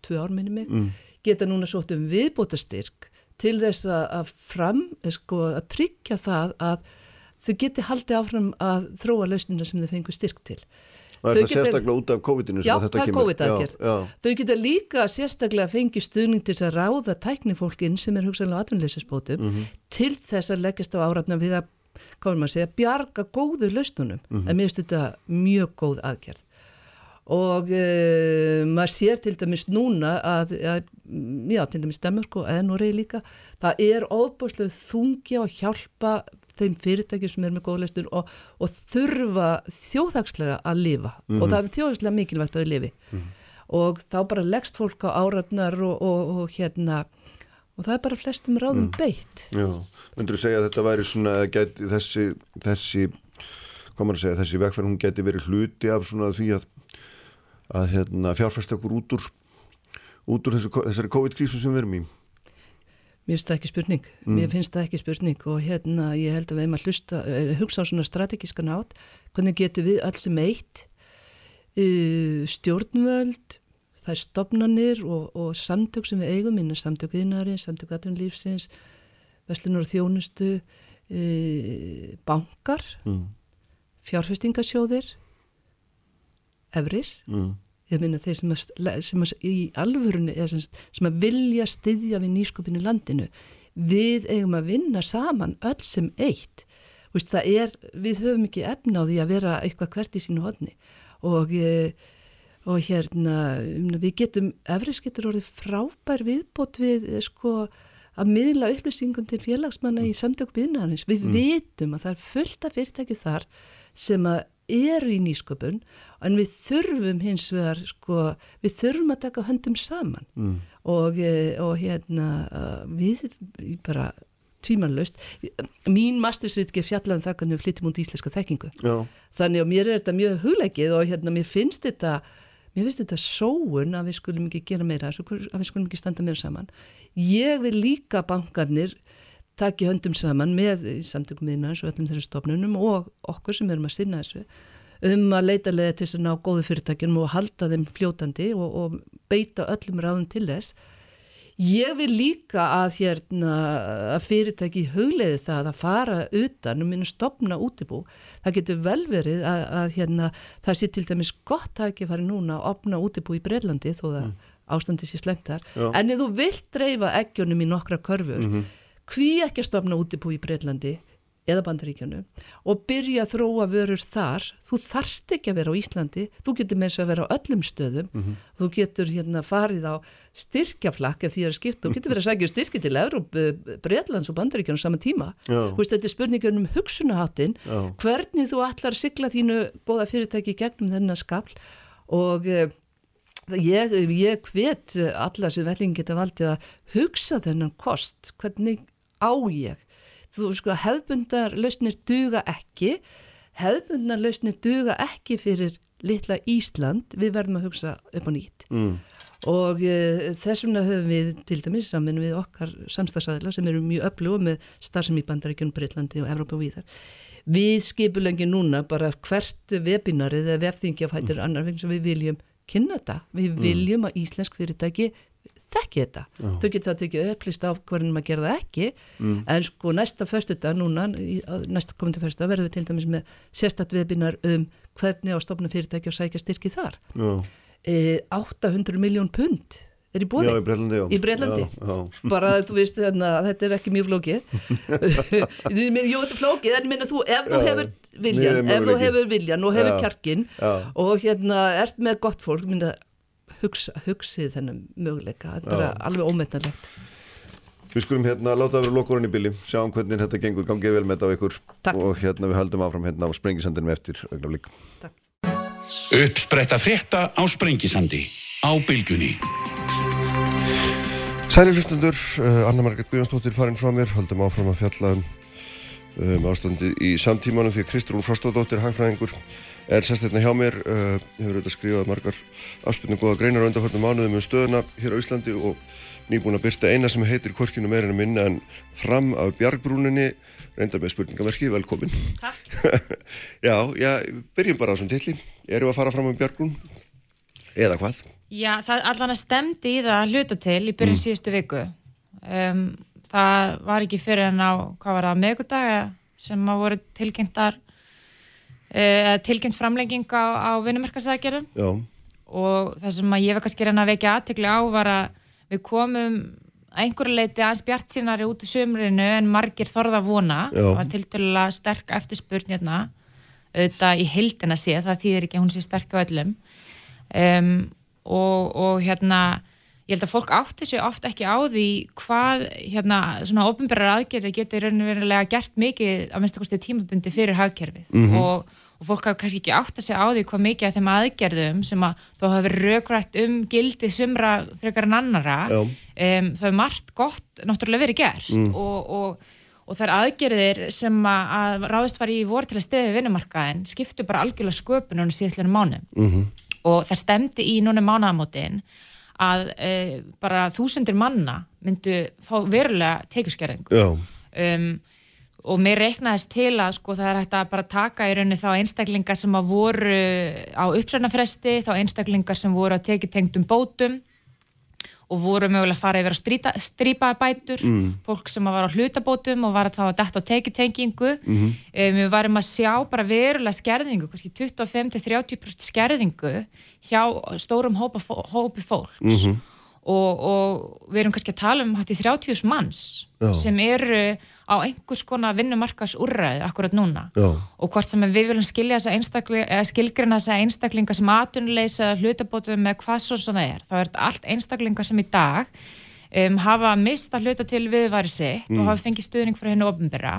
Speaker 2: tvö ár minni mig,
Speaker 1: Mm.
Speaker 2: geta núna sótt um viðbútastyrk til þess að, að fram, eh, sko, að tryggja það að þau geti haldið áfram að þróa lausnina sem þau fengu styrk til.
Speaker 1: Og er það sérstaklega út af COVID-inu sem
Speaker 2: Já,
Speaker 1: að þetta
Speaker 2: það er? COVID-aðgerð. Þau geta líka sérstaklega fengið stuðning til að ráða tæknifólkin sem er hugsanlega atvinnleysisbótum
Speaker 1: Mhm.
Speaker 2: til þess að leggjast á áratna við að, hvað er maður að segja, bjarga góðu lausnunum.
Speaker 1: Mhm.
Speaker 2: En mér finnst þetta mjög góð aðgerð. Og uh, maður sér til dæmis núna að, að já, til dæmis og eða Noregi líka, það er óbúslega þungi á að hjálpa þeim fyrirtækjum sem er með góða lausnur og, og þurfa þjóðhagslega að lifa. Og það er þjóðhagslega mikilvægt að þau lifi og þá bara leggst fólk á áratnar og, og, og hérna og það er bara flestum ráðum beitt.
Speaker 1: Já, myndur þú segja að þetta væri svona að geti, þessi, þessi hvað maður að segja, þessi vegferð hún geti verið hluti af svona því að að hérna, fjárfæsta okkur út úr út úr þessu, þessari COVID-krísu sem við erum í
Speaker 2: Mér finnst það ekki spurning, mér finnst það ekki spurning og hérna ég held að við erum að hlusta, eh, hugsa á svona strategíska nátt, hvernig getum við alls sem eitt, uh, stjórnvöld, þær stopnanir og, og samtök sem við eigum, minna samtök yðnarins, samtök atvinnulífsins, veslunar og þjónustu, uh, bankar,
Speaker 1: mm.
Speaker 2: fjárfestingasjóðir, efris,
Speaker 1: Mm.
Speaker 2: Ég meina þeir sem, að, sem að, í alvörunni eða sem, sem að vilja styðja við nýskupinu landinu við eigum að vinna saman öll sem eitt. Vist, er, við höfum ekki efna á því að vera eitthvað hvert í sínu hodni og, eh, og hérna um, við getum, Efris getur orðið frábær viðbót við eh, sko að miðla upplýsingum til félagsmanna í samtök byggnaðarins. Við vitum að það er fullt af fyrirtæki þar sem að eru í nýsköpun en við þurfum hins vegar sko, við þurfum að taka höndum saman.
Speaker 1: Mm.
Speaker 2: og, eh, og hérna uh, við bara tvímanlaust mín mastersritgeir fjallaðum það hvernig við flyttum út íslenska þekkingu.
Speaker 1: Já,
Speaker 2: þannig að mér er þetta mjög hugleikið og hérna mér finnst þetta mér finnst þetta sóun að við skulum ekki gera meira að við skulum ekki standa meira saman. Ég vil líka bankarnir taki höndum saman með samtökum miðnars og öllum þeirra stofnunum og okkur sem erum að sinna þessu um að leita leða til þess að ná góðu fyrirtækjum og halda þeim fljótandi og, og beita öllum ráðum til þess Ég vil líka að, hérna, að fyrirtæki hugleiði það að fara utan og minna stopna útibú. Það getur vel verið að, að hérna, það sé til dæmis gott að ekki fara núna að opna útibú í Breitlandi þó það mm. ástandi sé slemtar. En ef þú vilt dreifa eggjunum í nokkra körfur, mm -hmm. Hví ekki að stopna útibú í Breitlandi eða bandaríkjanu og byrja að þróa vörur þar, þú þarft ekki að vera á Íslandi, þú getur með þess að vera á öllum stöðum, mm -hmm. þú getur hérna farið á styrkjaflakk ef því að skipta, þú getur verið að segja styrki til Európ, Breitlands og bandaríkjanu saman tíma, þú veist þetta er spurningun um hugsunaháttin, hvernig þú að sigla þínu bóða fyrirtæki gegnum þennan skafl? Og eh, ég, ég hvet alla sem velling geta valdið að hugsa þennan kost, hvernig á ég þú sko hefðbundar lausnir duga ekki hefðbundar lausnir duga ekki fyrir litla Ísland við verðum að hugsa upp á nýtt mm. og uh, þess vegna höfum við til dæmis saman við okkar samstagsæðila sem eru mjög öflug með starfsem í bandaríkjunum, Breitlandi og Evrópa og víðar við skipulengi núna bara hvert webinarið eða vefþingja fættir mm. annar vegna sem við viljum kynna þetta, við mm. viljum að íslensk fyrirtæki þekki þetta. Já. Þau getur það tekið upplýst á hvernig maður gera það ekki mm. en sko næsta föstudag núna næsta komandi föstudag verður við til dæmis með sérstatt viðbynnar um hvernig á stofnum fyrirtæki og sækja styrki þar e, 800 miljón pund er í bóði.
Speaker 1: Já, í Breitlandi.
Speaker 2: Í Breitlandi. Já, já. Bara þú veist þannig að þetta er ekki mjög flókið. Jú, þetta er flókið en minna þú, ef þú hefur viljan, ef þú hefur viljan og hefur kjarkin og hérna ert með gott fólk, minna hugsa, hugsið þennan möguleika. Þetta er alveg ómetanlegt.
Speaker 1: Við skulum hérna láta að vera lokurinn í bíli sjáum hvernig þetta gengur, gangið vel með þetta á ykkur.
Speaker 2: Takk.
Speaker 1: og hérna við haldum áfram hérna á Sprengisandinum eftir augnaflík
Speaker 3: Uppspretta frétta á Sprengisandi á bylgunni
Speaker 1: Sæli hlustendur, uh, Anna Margret Björnstóttir farinn frá mér, haldum áfram að fjalla um, um ástandi í samtímanum því að Kristrún Frostóðdóttir, hangfræðingur er sérstaklega hjá mér, uh, hefur auðvitað skrifað margar afspilnum góða greinar undanfartum mánuðum um stöðuna hér á Íslandi og nýbúin að byrta eina sem heitir Korkinu meirinu minna en fram af bjargbrúninni, reynda með spurningamerki, velkomin.
Speaker 4: Takk.
Speaker 1: já, já, byrjum bara á þessum tilli. Erum við að fara fram af bjargbrún? Eða hvað?
Speaker 4: Já, það allan að stemdi í það hluta til í byrjun mm. síðustu viku. Um, það var ekki fyrir en á, hvað var það, meðgutaga sem að voru tilkynntar uh, tilkynnt framlenging á, á vinnumarkasækjarum og það sem að ég var kannski reyna að vekja aðtökli á var að við komum einhverju leiti aðeins bjart sínari út í sömurinu en margir þorða vona. Það var til dæla sterk eftirspurn hérna, auðvitað í heildina sé það þýðir ekki að hún sé sterk á öllum. Um, og, og hérna ég held að fólk átti sig ofta ekki á því hvað hérna svona ofinbærar aðgerði getur raunverulega gert mikið að minnst að kosti tímabundi fyrir hagkerfið mm -hmm. og og fólk hafa kannski ekki átt að segja á því hvað mikið af þeim aðgerðum sem að þá hafa verið raugrætt um gildi sumra frekar en annara um, það er margt gott náttúrulega verið gert mm. og, og, og það er aðgerðir sem að, að ráðist var í voru til að stefi vinnumarkaðin skiptu bara algjörlega sköpunum síðastlega mánu mm -hmm. og það stemdi í núna mánaðamótin að e, bara þúsundir manna myndu fá verulega tekjuskerðingu. Um og mér reiknaðist til að sko það er hægt að bara taka í rauninni þá einstaklingar sem að voru á uppsvernafresti, þá einstaklingar sem voru að teki tengdum bótum og voru mögulega að fara yfir að strýpaða bætur, mm. fólk sem var á hlutabótum og var að þá að detta á tekitengingu. Mm -hmm. um, við varum að sjá bara verulega skerðingu, kannski 25-30% skerðingu hjá stórum hópa, hópi fólks. Mm -hmm. og, og við erum kannski að tala um hætti 30 manns Já. sem eru á einhvers konar vinnumarkas úrræði akkurat núna Já. og hvort sem við viljum skilja þessa einstaklinga, skilgrina þessa einstaklinga sem atunleisa eða hlutabótum með hvað svo svona er, þá er þetta allt einstaklinga sem í dag um, hafa mista hluta til viðværi sitt mm. og hafa fengið stuðning frá hennu ofnbyrra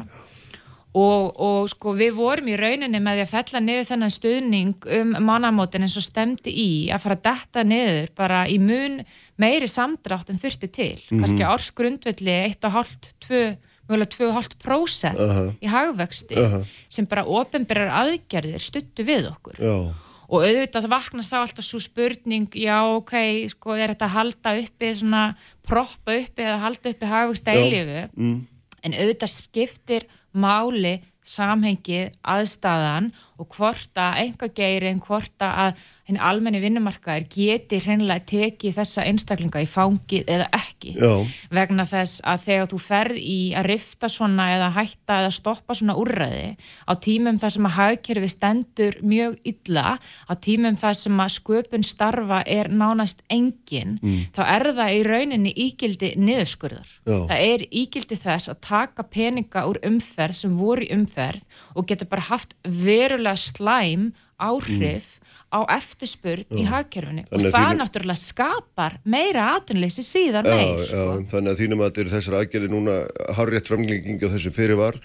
Speaker 4: og, og sko við vorum í rauninni með því að fella niður þennan stuðning um mannamótin eins og stemdi í að fara að detta niður bara í mun meiri samdrátt en þurfti til, mm. kannski ársgrundvelli 1,5-2 mjögulega 2,5% uh -huh. í hagvexti uh -huh. sem bara ofinbærar aðgerðir stuttu við okkur
Speaker 1: já.
Speaker 4: og auðvitað vaknar þá alltaf svo spurning já ok, sko er þetta að halda uppi svona proppa uppi eða halda uppi hagvexti eilifu mm. en auðvitað skiptir máli samhengið, aðstæðan og hvort að enga geirin, hvort að henni almenni vinnumarkaðir geti hreinlega tekið þessa einstaklinga í fangið eða ekki
Speaker 1: Já.
Speaker 4: vegna þess að þegar þú ferð í að rifta svona eða hætta eða stoppa svona úrræði á tímum þar sem að hagkerfi stendur mjög illa á tímum þar sem að sköpun starfa er nánast engin þá er það í rauninni ígildi niðurskurðar.
Speaker 1: Já.
Speaker 4: Það er ígildi þess að taka peninga úr umferð sem voru í umferð og getur bara haft verulega slæm áhrif á eftirspurn í hagkerfinu og
Speaker 1: Þannig að
Speaker 4: það
Speaker 1: þínu-
Speaker 4: náttúrulega skapar meira atunleysi síðar
Speaker 1: Já,
Speaker 4: meir
Speaker 1: já,
Speaker 4: sko.
Speaker 1: þannig að þínum að þetta er þessar aðgerði núna hárrétt framlengingi á þessu fyrir var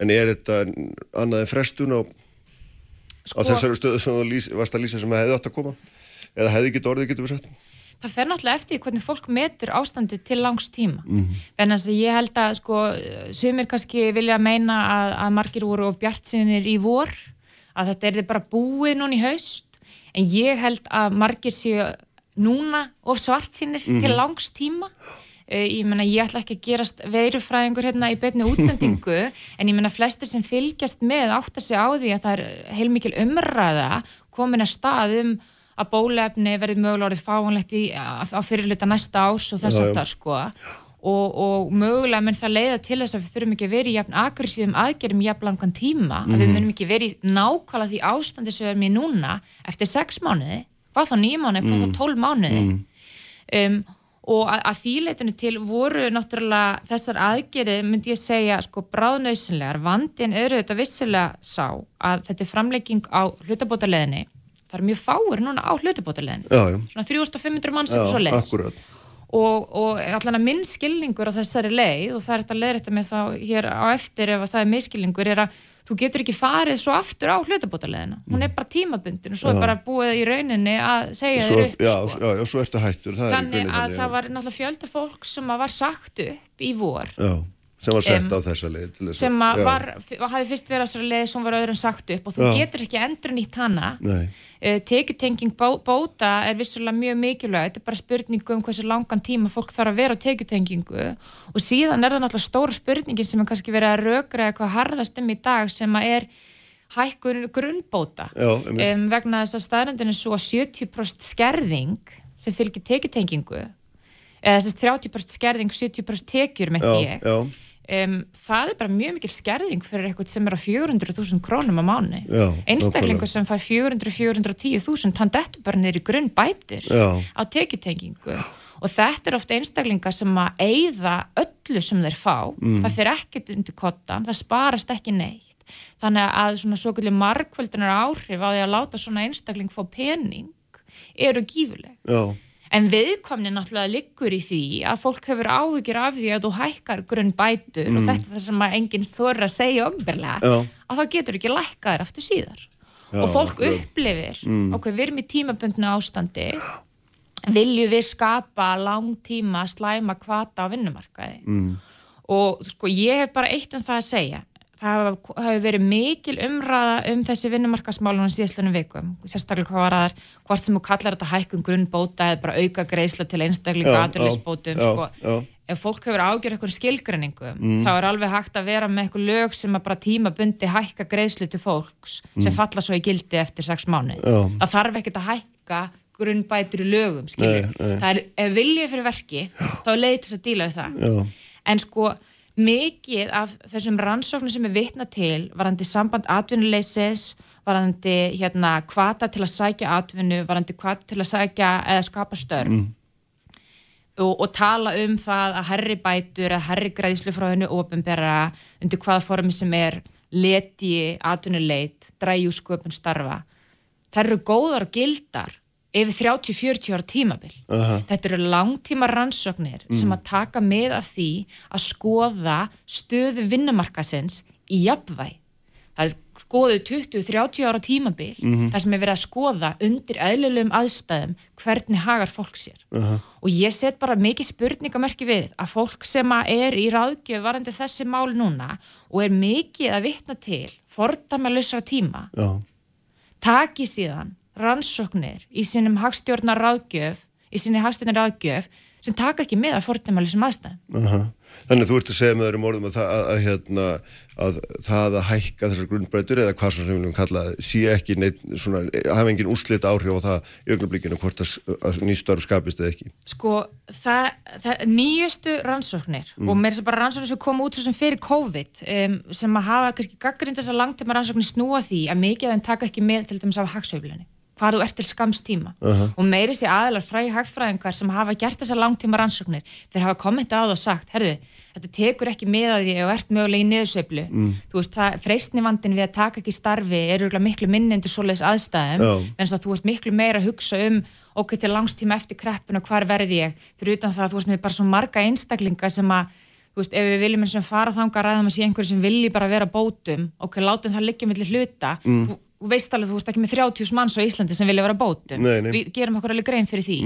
Speaker 1: en er þetta annað en frestun á, á
Speaker 4: Sko-
Speaker 1: þessari stöðu sem þú lýs, varst að lýsa sem hefði átt að koma eða hefði ekki orðið getur við sagt
Speaker 4: það fer náttúrulega eftir hvernig fólk metur ástandi til langs tíma mm. -hmm. þess að ég held að sko sumir kannski vilja meina að, að margir voru of bjart sinir í vor að þetta er bara búið núna í haust en ég held að margir séu núna of svart sinir
Speaker 1: Mhm.
Speaker 4: til langs tíma. Uh, ég meina, ég ætla ekki að gerast veirufræðingur hérna í beinni útsendingu en ég meina, flestir sem fylgjast með átta sig á því að það er heilmikil umræða komin að stað um að bólefni verði mögulega orðið fáanlegt í, á fyrirluta næsta ás og þess að það sko og, og mögulega mun það leiða til þess að við þurfum ekki að vera í jafn aggressíðum aðgerðum í jafn langan tíma, að við munum ekki vera í nákvæmlega því ástandi sem við erum í núna eftir sex mánuði, hvað þá nýjum mánuði, hvað þá tólf mánuði. Um, og að, að þýleitinu til voru náttúrulega þessar aðgerið myndi ég segja sko bráðnausinlegar vandin eru þetta vissilega sá að þetta er framlegging á hlutabótaleðinni það er mjög fáir núna á hlutabótaleðinni svona 3500 manns
Speaker 1: já,
Speaker 4: eitthvað svo
Speaker 1: akkurat
Speaker 4: og, og allan að minn skilningur á þessari leið og það er þetta leiðrætta með þá hér á eftir ef að það er miskilningur er að þú getur ekki farið svo aftur á hlutabótaleðina hún er bara tímabundin og svo er bara búið í rauninni að segja þér upp
Speaker 1: já,
Speaker 4: sko.
Speaker 1: já, já, svo ertu hættur það er
Speaker 4: þannig að það
Speaker 1: já.
Speaker 4: var náttúrulega fjölda fólk sem var sagt upp í vor.
Speaker 1: Já, sem var sett
Speaker 4: Em,
Speaker 1: á þessa leið
Speaker 4: sem að
Speaker 1: já,
Speaker 4: var, hafi fyrst verið að þessari leið sem var öðrum sagt upp og þú
Speaker 1: Já.
Speaker 4: getur ekki endur nýtt hana.
Speaker 1: Nei,
Speaker 4: tekjutenging bó, bóta er vissulega mjög mikilvæg, þetta er bara spurningu um hversu langan tíma fólk þarf að vera á tekjutengingu. Og síðan er það náttúrulega stóra spurningin sem er kannski verið að rökra eitthvað harðast um í dag sem að er hækkun grunnbóta.
Speaker 1: Já, um,
Speaker 4: vegna þess að staðrendin er svo að 70% skerðing sem fylgir tekjutengingu eða þess að 30% skerðing 70% tekjur með
Speaker 1: já,
Speaker 4: um, það er bara mjög mikil skerðing fyrir eitthvað sem er á 400.000 krónum á mánu
Speaker 1: Já,
Speaker 4: einstaklingur
Speaker 1: nákvæmlega.
Speaker 4: sem fær 400-410.000 hann dettur bara í grunn bætir
Speaker 1: Já.
Speaker 4: á tekjutengingu og þetta er ofta einstaklingar sem að eyða öllu sem þeir fá
Speaker 1: Mm.
Speaker 4: það fyrir ekkert undir kottan, það sparast ekki neitt þannig að svona svo kvöldi margkvöldunar áhrif á því að láta svona einstakling fá pening eru gífuleg
Speaker 1: já,
Speaker 4: En viðkomni náttúrulega liggur í því að fólk hefur áhyggjur af því að þú hækkar grunn bætur og þetta er það sem enginn þorra að segja
Speaker 1: Mm. Já.
Speaker 4: að þá getur ekki lækkaðir aftur síðar
Speaker 1: Já,
Speaker 4: og fólk
Speaker 1: já.
Speaker 4: upplifir okkur við erum í tímabundnu ástandi viljum við skapa langtíma slæma kvata á vinnumarkaði mm. og sko ég hef bara eitt um það að segja það hefur verið mikil umræða um þessi vinnumarkasmálunum síðastlunum vikum sérstaklega hvað var þar hvort sem þú kallar þetta hækkun grunnbóta eða bara auka greiðsla til aturlisbótum
Speaker 1: já,
Speaker 4: sko.
Speaker 1: já.
Speaker 4: ef fólk hefur ágjör eitthvað skilgreiningu þá er alveg hægt að vera með eitthvað lög sem að bara tímabundi hækka greiðslu til fólks sem falla svo í gildi eftir sex mánu
Speaker 1: Já.
Speaker 4: það þarf ekkert að hækka grunnbætur í lögum skilur,
Speaker 1: Nei, nei.
Speaker 4: það er ef viljið fyrir verki þá er leið til að díla við það
Speaker 1: já,
Speaker 4: en sko mikið af þessum rannsóknum sem er vitna til varandi samband atvinnuleysis varandi hérna kvata til að sækja atvinnu, varandi kvata til að sækja eða skapa störf. Og, og tala um það að herri bætur eða herri græðislu frá hennu ofinbera undir hvaða formi sem er leti, atvinnuleit dræju sköpun starfa. Þær eru góðar og gildar yfir 30-40 ára tímabil.
Speaker 1: Aha.
Speaker 4: þetta eru langtíma rannsóknir sem að taka með af því að skoða stöðu vinnumarkasins í jafnvæg það er skoðið 20-30 ára tímabil þar sem er verið að skoða undir eðlilegum aðstæðum hvernig hagar fólk sér.
Speaker 1: Aha.
Speaker 4: og ég set bara mikið spurningamerki við að fólk sem að er í ráðgjöf varandi þessi mál núna og er mikið að vitna til fordæmalusra tíma
Speaker 1: já,
Speaker 4: taki síðan rannsóknir í sínum hagstjórnar ráðgjöf í sinni hagstjórnar ráðgjöf sem taka ekki með að fordæmalisum aðstæðum
Speaker 1: aha Þannig að þú ert að segja með öðrum orðum að að, að, hérna, að það að hækka þessar grunnbreytur eða hvað sem við viljum kalla sé ekki neitt svona, hafa engin úrslit áhrif á það í augnablikinu hvort að, að nýstörf skapist eða ekki.
Speaker 4: Sko, það, það nýjustu rannsóknir
Speaker 1: Mm.
Speaker 4: og mér er bara rannsóknir sem kom út sem fyrir COVID um, sem að hafa kannski gaggrind þessar langtíma rannsóknir snúa því að mikið af þeim taka ekki með til dæmis af hagsveiflunni hvað þú ert til skams tíma. Og meiri sér aðlar fræði hagfræðingar sem hafa gert þessar langtíma rannsóknir þeir hafa kommentað á það og sagt, herðu þetta tekur ekki með að því og ert mögulega í niðursveiflu. Þú veist, það, freysnivandin við að taka ekki starfi er örugglega miklu minni undir svoleiðis aðstæðum
Speaker 1: Já.
Speaker 4: en þess að þú ert miklu meira að hugsa um ok, til langstíma eftir kreppun og hvar verði ég? Fyrir utan það að þú veist með bara svo marga einstaklinga sem að, þú veist, ef við viljum eins og fara þanga að ræðum að sé einhverju sem vilji bara vera bótum, ok, látum það liggja millir hluta, þú, þú veist alveg þú veist ekki með 30 manns á Íslandi sem vilja vera
Speaker 1: nei.
Speaker 4: við gerum okkur alveg grein fyrir því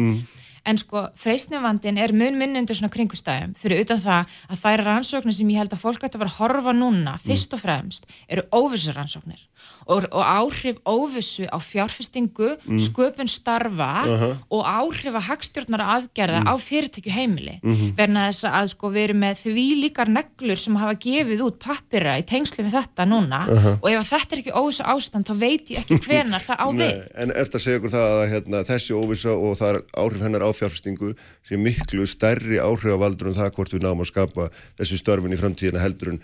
Speaker 4: en sko, freysnivandin er mun minni undir svona kringustæðum, fyrir utan það að eru rannsóknir sem ég held að fólk ætti að vera að horfa núna, fyrst og fremst eru óvissu rannsóknir og, og áhrif óvissu á fjárfestingu sköpun starfa og áhrif að hagstjórnara aðgerða á fyrirtækju heimili verna þess að sko við erum með því líkar neglur sem hafa gefið út pappira í tengslu við þetta núna. Og ef þetta er ekki óvissu ástand þá veit ég ekki hvenar það á við.
Speaker 1: en ert að segja okkur það að hérna, þessi óvissa og það er áhrif hennar á fjárfestingu sem miklu stærri áhrifavaldur en það hvort við náum að skapa þessi störfin í framtíðina heldur en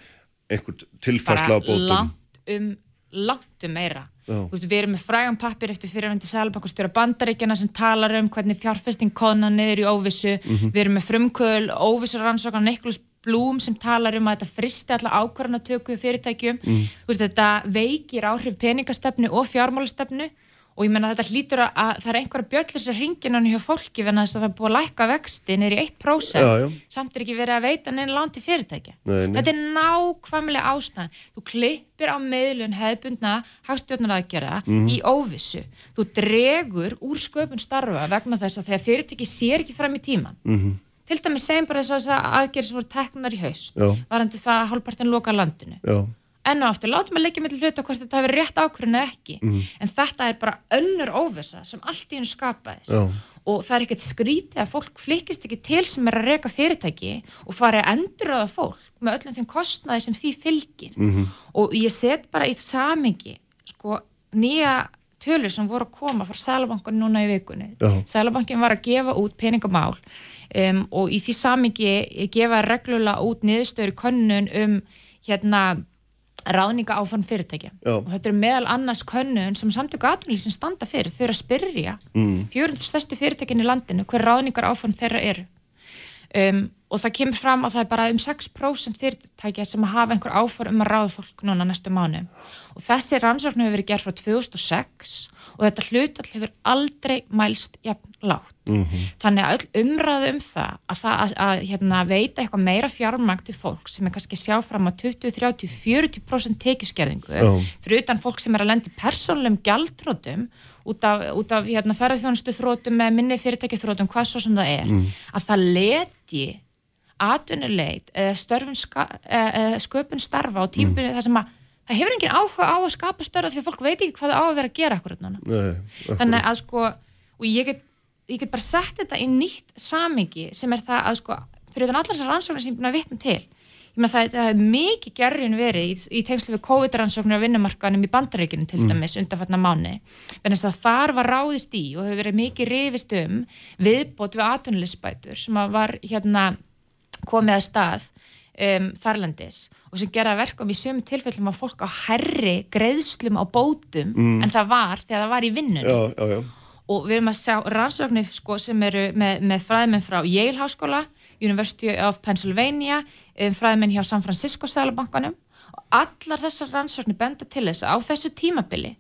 Speaker 1: einhvern tilfærsla á
Speaker 4: bara
Speaker 1: bótum.
Speaker 4: langt um langt um meira. Veist, við erum með frægan pappir eftir fyrirvendi Sælabankastjóra bandaríkjana sem talar um hvernig fjárfesting kona niður í óvissu.
Speaker 1: Mhm.
Speaker 4: við erum með frumköl, óvissu rannsókan Nicholas Bloom sem talar um að þetta fristi alla ákvarðan að tökku fyrirtækjum þú veist, þetta veikir áhrif peningastefnu og fjármálastefnu og ég menna þetta hlýtur að, að það er einhverja bjöllur ringinan hjá fólki venna þess að það er búið að lækka vexti niður í 1%
Speaker 1: Já, já.
Speaker 4: samt er ekki verið að veita neina lán til fyrirtækja
Speaker 1: Nei, nei.
Speaker 4: þetta er nákvæmlega ástæðan þú klippir á meðlun hefðbundna hagstjórnaraðgerða
Speaker 1: Mhm.
Speaker 4: í óvissu þú dregur úr sköpun starfa vegna þess að þegar fyrirtæki sér ekki fram í tíman
Speaker 1: Mhm.
Speaker 4: til dæmis segjum bara þess að aðgerð sem voru teknar í haust
Speaker 1: Já.
Speaker 4: varandi það að hálfpartin loka landinu
Speaker 1: Já,
Speaker 4: enn og aftur, látum að leggja með hluta hvort þetta verið rétt ákvörðin eða ekki
Speaker 1: Mhm.
Speaker 4: en þetta er bara önnur óvisa sem allt í hennu skapaðist
Speaker 1: Já.
Speaker 4: og það er ekkert skrítið að fólk flikist ekki til sem er að reka fyrirtæki og fari að endurraða fólk með öllum þeim kostnaði sem því fylgir
Speaker 1: Mhm.
Speaker 4: og ég set bara í samingi sko nýja tölur sem voru að koma frá Sælabankan núna í vikunni. Sælabankin var að gefa út peningamál um, og í því samingi gefa reglulega út niðurstöður í könnun um hérna ráðninga áfann fyrirtækja
Speaker 1: Já.
Speaker 4: og þetta er meðal annars könnun sem samtöku atvinnlýsin standa fyrir, þau eru að spyrja mm. 400 stærstu fyrirtækin í landinu hver ráðningar áfann þeirra eru um, og það kemur fram að það er bara um 6% fyrirtækja sem hafa einhver áfor um að ráða fólk núna næstu mánu og þessi rannsókn hefur verið gerð frá 2006 og þetta hlutall hefur aldrei mælst jafn lágt. Þannig að öll umræðu um það að, það, að, að hérna, veita eitthvað meira fjármagn til fólk sem er kannski að sjá fram að 20, 30, 40% tekjuskerðingu
Speaker 1: Já.
Speaker 4: fyrir utan fólk sem er að lendi persónlegum gjaldrótum út af, út af hérna, ferðarþjónustu þrótum með minni fyrirtæki þrótum, hvað svo sem það er að það leti atvinnuleit sköpun starfa á tímbunni þar sem að það hefur engin áhuga á að skapa störfa því að fólk veit ekki hvað það á að vera að gera akkurat núna.
Speaker 1: Nei,
Speaker 4: þannig að sko og ég get, ég get bara sett þetta í nýtt samingi sem er það að sko fyrir utan allar þessar rannsóknir sem ég er búin að vitna til. Ég meina það, það er mikið gerðin verið í, í tengslu við COVID-rannsóknir á vinnumarkanum í bandaríkinu til dæmis mm. undanfarnar mánu þannig að þar var ráðist í og hefur verið mikið rifist um viðbót við atvinnulisbætur sem var hérna komið að stað um, þarlandis og sem gera verkum í sömu tilfellum að fólk á herri greiðslum á bótum en það var þegar það var í vinnunni
Speaker 1: já, já, já.
Speaker 4: og við erum að sjá rannsóknir sko, sem eru með, með fræðmenn frá Yale Háskóla, University of Pennsylvania, um, fræðmenn hjá San Francisco Sælabankanum og allar þessar rannsóknir benda til þess að á þessu tímabili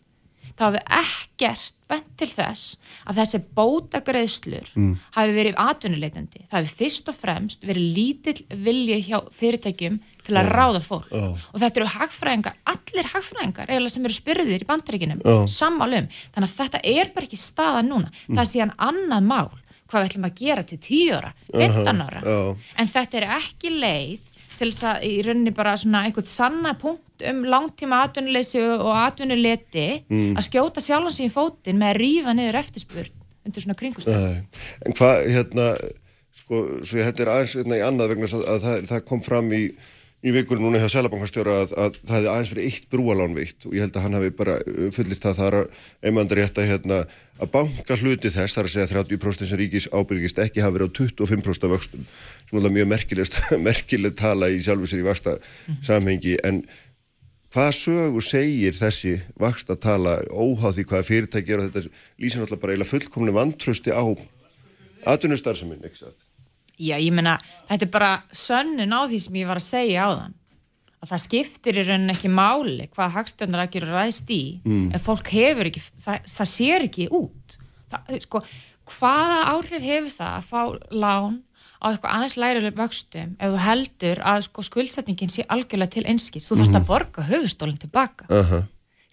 Speaker 4: þá hafi ekkert bent til þess að þessi bótagreðslur mm. hafi verið atvinnuleitandi. Það hafi fyrst og fremst verið lítill vilji hjá fyrirtækjum til að ráða fólk. Og þetta eru hagfræðingar, allir hagfræðingar eiginlega sem eru spyrðir í bandaríkinum,
Speaker 1: Já.
Speaker 4: sammálum. Þannig að þetta er bara ekki staða núna. Það er síðan annað mál hvað við ætlum að gera til 10 ára, 15 ára. En þetta er ekki leið til þess að í rauninni bara svona einhvern sanna punkt um langtíma atvinnuleysi og atvinnuleti að skjóta sjálfan sig í fótinn með að rífa niður eftirspurn undir svona kringustöð.
Speaker 1: En hvað, hérna, sko, svo ég hendur aðeins hérna, í annað vegna að það, það kom fram í, í vikur núna hjá Sælabankastjóra að, að það hefði aðeins verið eitt brúalán veitt og ég held að hann hafi bara uh, fullitt það þar einmandur rétt að hérna að banka hluti þess þar að segja 30% sem ríkis ábyrgist ekki hafi verið á 25% af vöxtum sem er mjög merkilegst, merkileg tala í sjálfu sér í vaksta samhengi en hvað sögu segir þessi vaksta tala óháð því hvaða fyrirtæki er og þetta lýsir náttúrulega bara eiginlega fullkomni vantrösti á atvinnustarfseminn, ekki satt?
Speaker 4: Já, ég meina, þetta er bara sönnun á því sem ég var að segja á þann að það skiptir í rauninni ekki máli hvað hagstjörnar að gera ræðst í mm. en fólk hefur ekki, það, það sér ekki út það, sko, hvaða áhrif hefur það að fá lán á eitthvað aðeins lærileg vöxtum ef þú heldur að sko, skuldsetningin sé algjörlega til einskist, þú þarfst mm. að borga höfustólinn tilbaka uh -huh.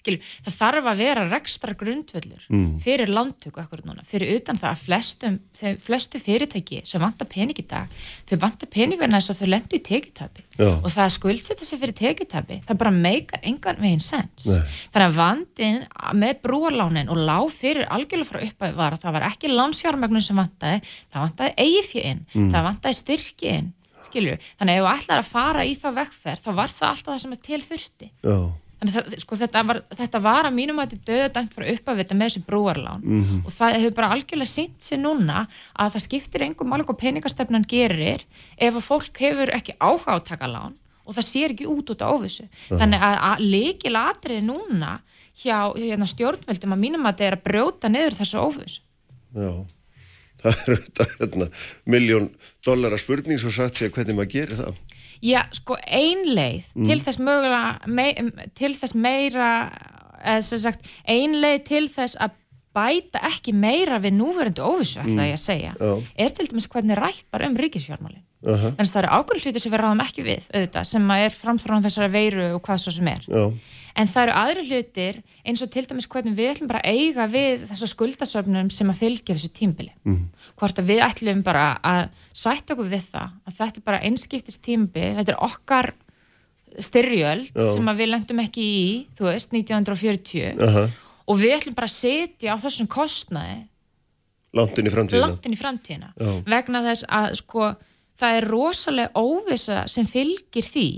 Speaker 4: Skilur, það þarf að vera rekstra grundvöldur mm. fyrir lántöku ekkur núna, fyrir utan það að flestum, flestu fyrirtæki sem vantar pening í dag, þau vantar pening verðan þess að þau lendu í tekjutabi og það að skuldsetja sig fyrir tekjutabi það bara meikar engan veginn sens Nei. þannig að vandin með brúarlánin og lág fyrir algjörlega frá uppæði var að það var ekki lánsjármögnum sem vantaði, það vantaði eigifjö inn, mm. það vantaði styrki inn skilur, þannig að ef þú ætlar að fara í þá vekkferð þá var það alltaf það sem er tilfyrti Já Þannig sko, þetta, var, þetta var að mínum að þetta döða dæmt frá uppavita með þessi brúarlán mm -hmm. og það hefur bara algjörlega sínt sér núna að það skiptir engum mál og peningastefnan gerir ef að fólk hefur ekki áhuga á að taka lán og það sér ekki út út á óvissu. Uh -huh. Þannig að, að leikil atriði núna hjá hérna, stjórnveldum að mínum að þetta er að brjóta niður þessu óvissu.
Speaker 1: Já, það er þetta hérna, miljón dollara spurning svo satt sér hvernig maður gerir það.
Speaker 4: Já, sko einleið mm. til þess mögulega me, til þess meira sagt einleið til þess að bæta ekki meira við núverundu óvissu, ætla mm. ég að segja Já. er til dæmis hvernig rætt bara um ríkisfjármálin uh -huh. þannig að það eru ákveður hluti sem við ráðum ekki við auðvitað, sem er framfram þessara veiru og hvað svo sem er Já en það eru aðri hlutir eins og til dæmis hvernig við ætlum bara að eiga við þessa skuldasöfnum sem að fylgja þessu tímbili mm. hvort að við ætlum bara að sætta okkur við það að þetta er bara einskiptist tímbil þetta er okkar styrjöld Já. sem að við lendum ekki í þú veist, 1940 uh -huh. og við ætlum bara að setja á þessum kostnaði
Speaker 1: langt inn í framtíðina,
Speaker 4: inn í framtíðina. vegna þess að sko það er rosalega óvisa sem fylgir því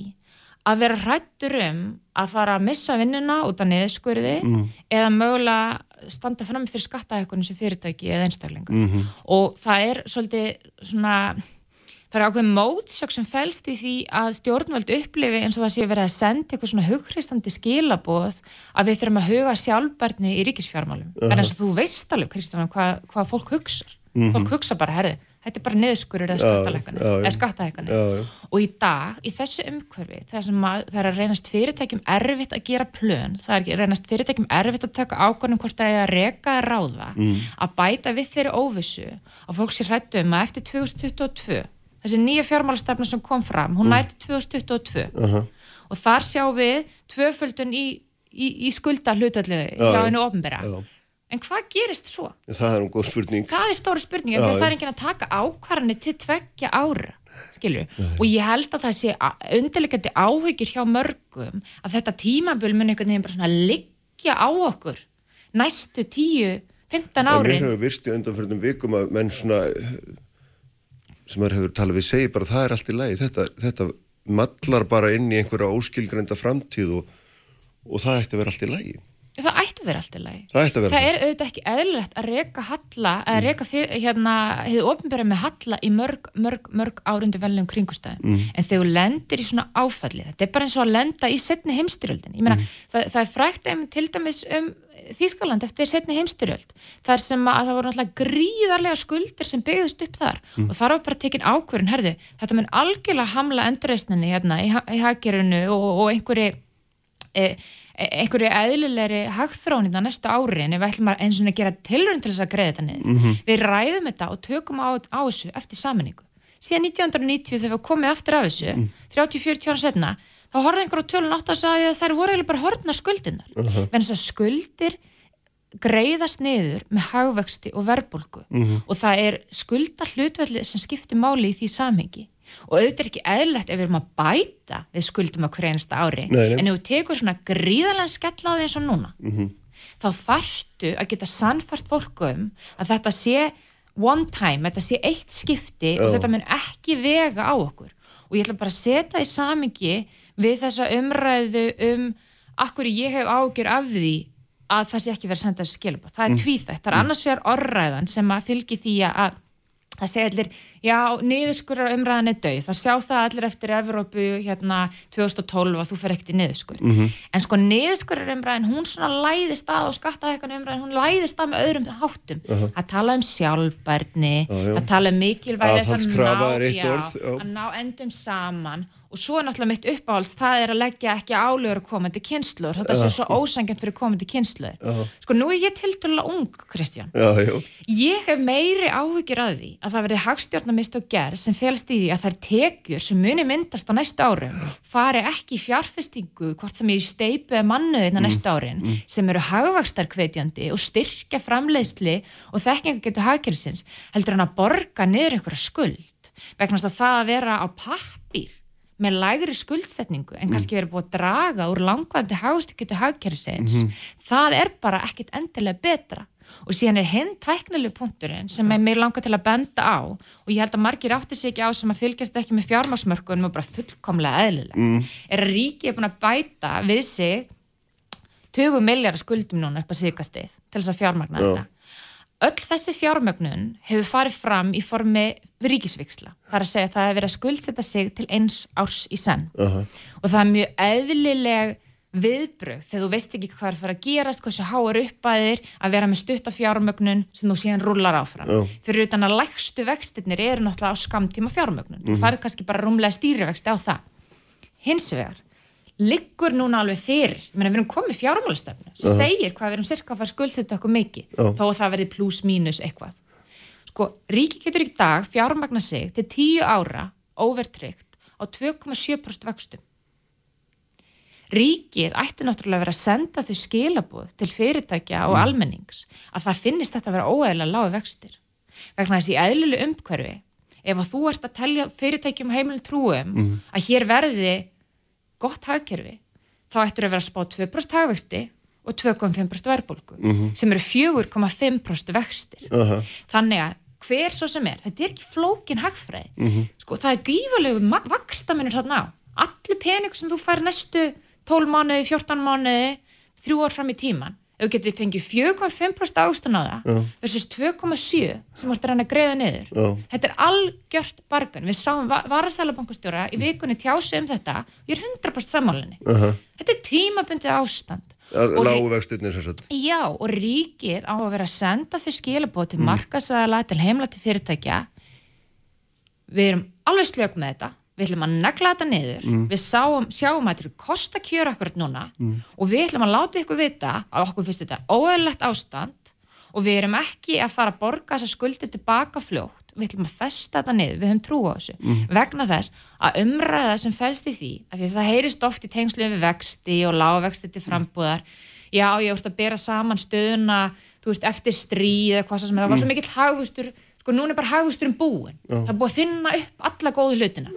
Speaker 4: að vera hrættur um að fara að missa vinnuna út af niðurskurði mm. eða mögulega standa fram fyrir skattahækkunum sem fyrirtæki eða einstaklingar mm -hmm. og það er svolítið svona það er ákveð mótsök sem fælst í því að stjórnvöld upplifi eins og það sé verið að senda eitthvað svona hughristandi skilaboð að við þurfum að huga sjálfbarni í ríkisfjármálum uh -huh. en eins og þú veist alveg Kristján hvað hva fólk hugsa mm -hmm. fólk hugsa bara, herði þetta er bara niðurskurur eða skattahækkanir. Og í dag, í þessu umhverfi það, að, það er að reynast fyrirtækjum erfitt að gera plön, það er að reynast fyrirtækjum erfitt að taka ákvörnum hvort það er að reka að ráða, mm. að bæta við þeirri óvissu og fólk sér hrættu um að eftir 2022, þessi nýja fjármálastefna sem kom fram, hún nætti 2022 uh -huh. og þar sjá við tvöföldun í, í, í skulda hlutallega hjá hennu ofnbæra En hvað gerist svo?
Speaker 1: Það er um góð spurning.
Speaker 4: Það er stóra spurning, en það er enginn að taka ákvarðanir til tveggja ára, skilju. Og ég held að það sé undirleikandi áhyggjur hjá mörgum að þetta tímaböl mun einhvern veginn bara svona liggja á okkur næstu tíu, fymtan árin.
Speaker 1: En mér hefur virst í undanfjörðum vikum að menn svona, sem maður hefur talað við, segir bara það er allt í lagi. Þetta, þetta mallar bara inn í einhverja óskilgreinda framtíð og, og það ætti að vera allt í lagi.
Speaker 4: Það ætti að vera allt í lagi.
Speaker 1: Það ætti að vera.
Speaker 4: Það er auðvitað ekki eðlilegt að reyka halla, að reyka hérna, hefur ofnbjörðið með halla í mörg, mörg, mörg árundi veljum kringustæðum. Mm. En þegar þú lendir í svona áfalli, þetta er bara eins og að lenda í setni heimstyrjöldin. Ég meina, mm. það, það er frækt um til dæmis um Þískaland eftir setni heimstyrjöld. Það er sem að það voru náttúrulega gríðarlega skuldir sem byggðist upp þar mm. og þar var bara tekin ákverðin, herðu, þetta mun algjörlega hamla endurreysninni hérna í, í haggerunu og, og einhverju E, einhverju eðlilegri hagþrónið á næstu ári en við ætlum að eins og gera tilrönd til þess að greiða þetta niður. Mm -hmm. Við ræðum þetta og tökum á, á þessu eftir saminningu. Síðan 1990 þegar við komum aftur af þessu, mm. 30-40 ára setna, þá horfði einhver á tölun átt að sagja að þær voru eiginlega bara horfna skuldinnar. Uh -huh. Venn þess að skuldir greiðast niður með hagvexti og verbulgu mhm. -huh. og það er skulda hlutvelli sem skiptir máli í því samhengi og auðvitað er ekki eðlert ef við erum að bæta við skuldum á hverjænsta ári nei, nei. en ef við tekum svona gríðalega skell á því eins og núna mm -hmm. þá þarftu að geta sannfært fólku um að þetta sé one time, þetta sé eitt skipti og þetta mun ekki vega á okkur og ég ætla bara að setja í samingi við þessa umræðu um akkur ég hef ágjur af því að það sé ekki verið að senda skilabóð. Það er tvíþætt. Það er annars vegar orðræðan sem að fylgi því að það segja allir, já, niðurskurar umræðan er döið. Það sjá það allir eftir Evrópu hérna 2012 að þú fer ekkert í niðurskur. En sko niðurskurar umræðan, hún svona læðist að og skattahekkan umræðan, hún læðist að með öðrum háttum. Að tala um sjálfbærni,
Speaker 1: já.
Speaker 4: að tala um mikilvægi þess að ná, já. að ná endum saman og svo er náttúrulega mitt uppáhalds það er að leggja ekki álugur komandi kynsluður þetta sé svo ósangjant fyrir komandi kynsluður sko nú er ég tildulega ung Kristján.
Speaker 1: Já, já.
Speaker 4: ég hef meiri áhugir að því að það verði hagstjórnamist og gerð sem félst í því að þær tekjur sem muni myndast á næstu árum fari ekki í fjárfestingu hvort sem er í steipu eða mannuðina næstu árin sem eru hagvakstarkveitjandi og styrkja framleiðsli og þekkinga getur hagkerfisins heldur hann að borga niður einhverja skuld. Vegna þess að það að vera á pappír með lægri skuldsetningu en kannski verið búið að draga úr langvæðandi hagstyrkjötu hagkerfisins það er bara ekkit endilega betra. Og síðan er hinn tæknilegu punkturinn sem er mér langar til að benda á og ég held að margir átti sig ekki á sem að fylgjast ekki með fjármásmörkunum og bara fullkomlega eðlilega mm. er að ríki er búin að bæta við sig 20 miljardar skuldum núna upp að síkastið til þess að fjármagna
Speaker 1: Já.
Speaker 4: þetta öll þessi fjármögnun hefur farið fram í formi ríkisviksla. Það er að segja að það hefur verið að skuldsetta sig til eins árs í senn.
Speaker 1: Aha.
Speaker 4: Og það er mjög eðlileg viðbrögð þegar þú veist ekki hvað er að fara að gerast, hversu háar uppæðir að vera með stutta fjármögnun sem þú síðan rullar áfram.
Speaker 1: Já.
Speaker 4: Fyrir utan að lægstu vextirnir eru náttúrulega á skamtíma fjármögnun. Þú farið kannski bara rúmlega stýrivexti á það. Hins vegar, liggur núna alveg fyrir, meina við erum komið fjármálastefnu sem segir hvað við erum cirka að fara skuldsetja okkur mikið, þó að það verði pluss mínus eitthvað. Sko, ríki getur í dag fjármagna sig til 10 ára overtryggt á 2,7% vöxtum. Ríkið ætti náttúrulega að vera að senda þau skilabúð til fyrirtækja og almennings að það finnist þetta að vera óeðlega lágu vextir. Vegna þess í eðlilu umhverfi, ef að þú ert að telja fyrirtækjum heimilin trúum að hér verði gott hagkerfi, þá ættur að vera að spá 2% hagvexti og 2,5% verðbólgu sem eru 4,5% vextir.
Speaker 1: Aha.
Speaker 4: Þannig að hver svo sem er, þetta er ekki flókin hagfræði. Sko, það er gífurlegu vakstamennur þarna á. Allir peningur sem þú fær næstu 12 mánuði, 14 mánuði, þrjú ár fram í tíman. Ef þú getur fengið 4,5% ástun á það versus 2,7 sem vorst að reyna að greiða niður.
Speaker 1: Já.
Speaker 4: Þetta er algjört bargan. Við sáum varastælabankastjóra í vikunni tjási um þetta. Ég er 100% sammálinni.
Speaker 1: Aha.
Speaker 4: Þetta er tímabundið ástand.
Speaker 1: Vextirnir sem sagt.
Speaker 4: Já, og ríkið á að vera að senda þau skilabóð til markasæðala, til heimla til fyrirtækja. Við erum alveg slög með þetta. Við ætlum að negla þetta niður. Við sáum, sjáum að þetta eru kosta kjör akkurat núna og við ætlum að láta ykkur vita að okkur finnst þetta óeðlegt ástand og við erum ekki að fara að borga þessa skuldi tilbaka fljótt. Við ætlum að festa þetta niður, við höfum trú á þessu. Vegna þess að umræða sem fælst í því, af því að það heyrist oft í tengslu við vexti og lágvexti til frambúðar. Já, ég voru að bera saman stöðuna, þú veist, eftir stríð eða hvað sem það var svo mikill hagvustur, sko núna er bara hagvusturinn búinn. Það er búið að þinna upp alla góðu hlutina.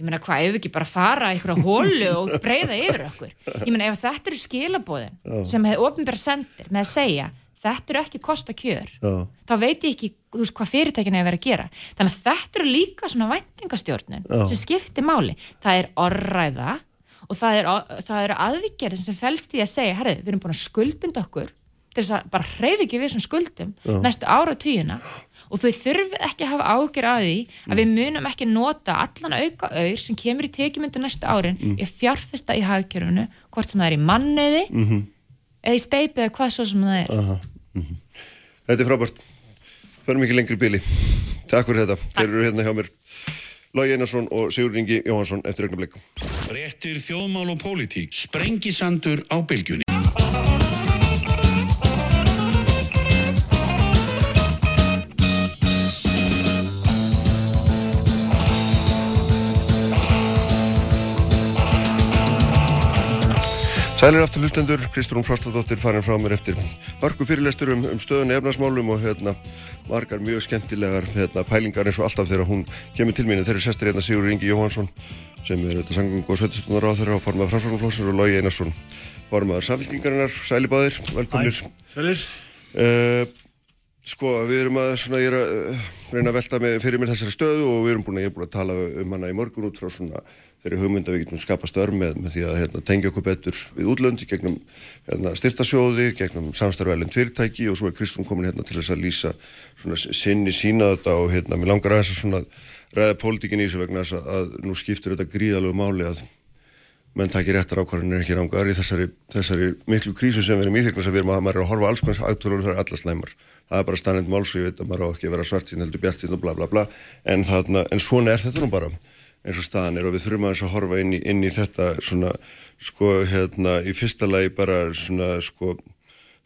Speaker 4: Ég meina hvað, ef við ekki bara fara einhverja hólu og breyða yfir okkur. Ég meina ef þetta eru skilabóðin sem hefur ofnbæra sendir með að segja þetta eru ekki kosta kjör,
Speaker 1: Já.
Speaker 4: þá veit ég ekki þú veist, hvað fyrirtækinu er vera að gera. Þannig að þetta eru líka svona væntingastjórnun
Speaker 1: Já.
Speaker 4: sem skiptir máli. Það er orræða og það er, eru aðvíkjörðin sem felst í að segja, herri, við erum búin að skuldbinda okkur til þess að bara hreyfi ekki við þessum skuldum næstu ára tíuna og þau þurfið ekki að hafa ágjör að því að við munum ekki nota allan auka auður sem kemur í tekjumyndu næstu árin mm. í fjárfesta í hagkjörfunu hvort sem það er í manniði eða í steipið eða hvað svo sem það er
Speaker 1: Aha. Mhm. Þetta er frábært. Förum ekki lengri bíli. Takk fyrir þetta. Þeir eru hérna hjá mér. Lógi Einarsson og Sigur Ingi Jóhansson eftir augnablik.
Speaker 3: Fréttir þjóðmál og pólitík. Sprengisandur á bylgjunni.
Speaker 1: Sælir aftur hlustendur, Kristrún Frostadóttir farin frá mér eftir margu fyrirlestur um, um stöðun efnarsmálum og hérna margar mjög skemmtilegar hérna, pælingar eins og alltaf þegar hún kemur til mín. Þeir eru sestir hérna Sigur Ingi Jóhansson sem er þetta sangung og sveitistunnar á þeirra og formað framsvörnumflósur og Lógi Einarsson formaður samfélkingarinnar, sælibáðir, velkomnir.
Speaker 5: Sælir.
Speaker 1: uh, Sko, við erum að, svona, ég er að uh, reyna að velta með, fyrir mér þessari stöðu og við erum búin að, ég er búin að tala um hana í morgun út frá svona þeirri hugmynd að við getum skapa störm með, með því að hérna, tengja okkur betur við útlöndi gegnum hérna, styrtasjóði, gegnum samstarfælinn fyrirtæki og svo er Kristún komin hérna til þess að lýsa sinni sína þetta og hérna, mér langar aðeins að svona ræða pólitíkin í þessu vegna þess að, að nú skiptir þetta gríðalög máli að menn takir réttar ákvarðanir ekki rángar í þessari, þessari miklu krísu sem við erum í því að við erum að, maður er að horfa alls konar aktúrur og það er alla slæmar. Það er bara stannend máls og ég veit að maður á ekki að vera svartín heldur bjartín og bla bla bla. En, þarna, en svona er þetta nú bara eins og staðan er og við þurfum að horfa inn í, inn í þetta svona sko hérna í fyrsta lagi bara svona sko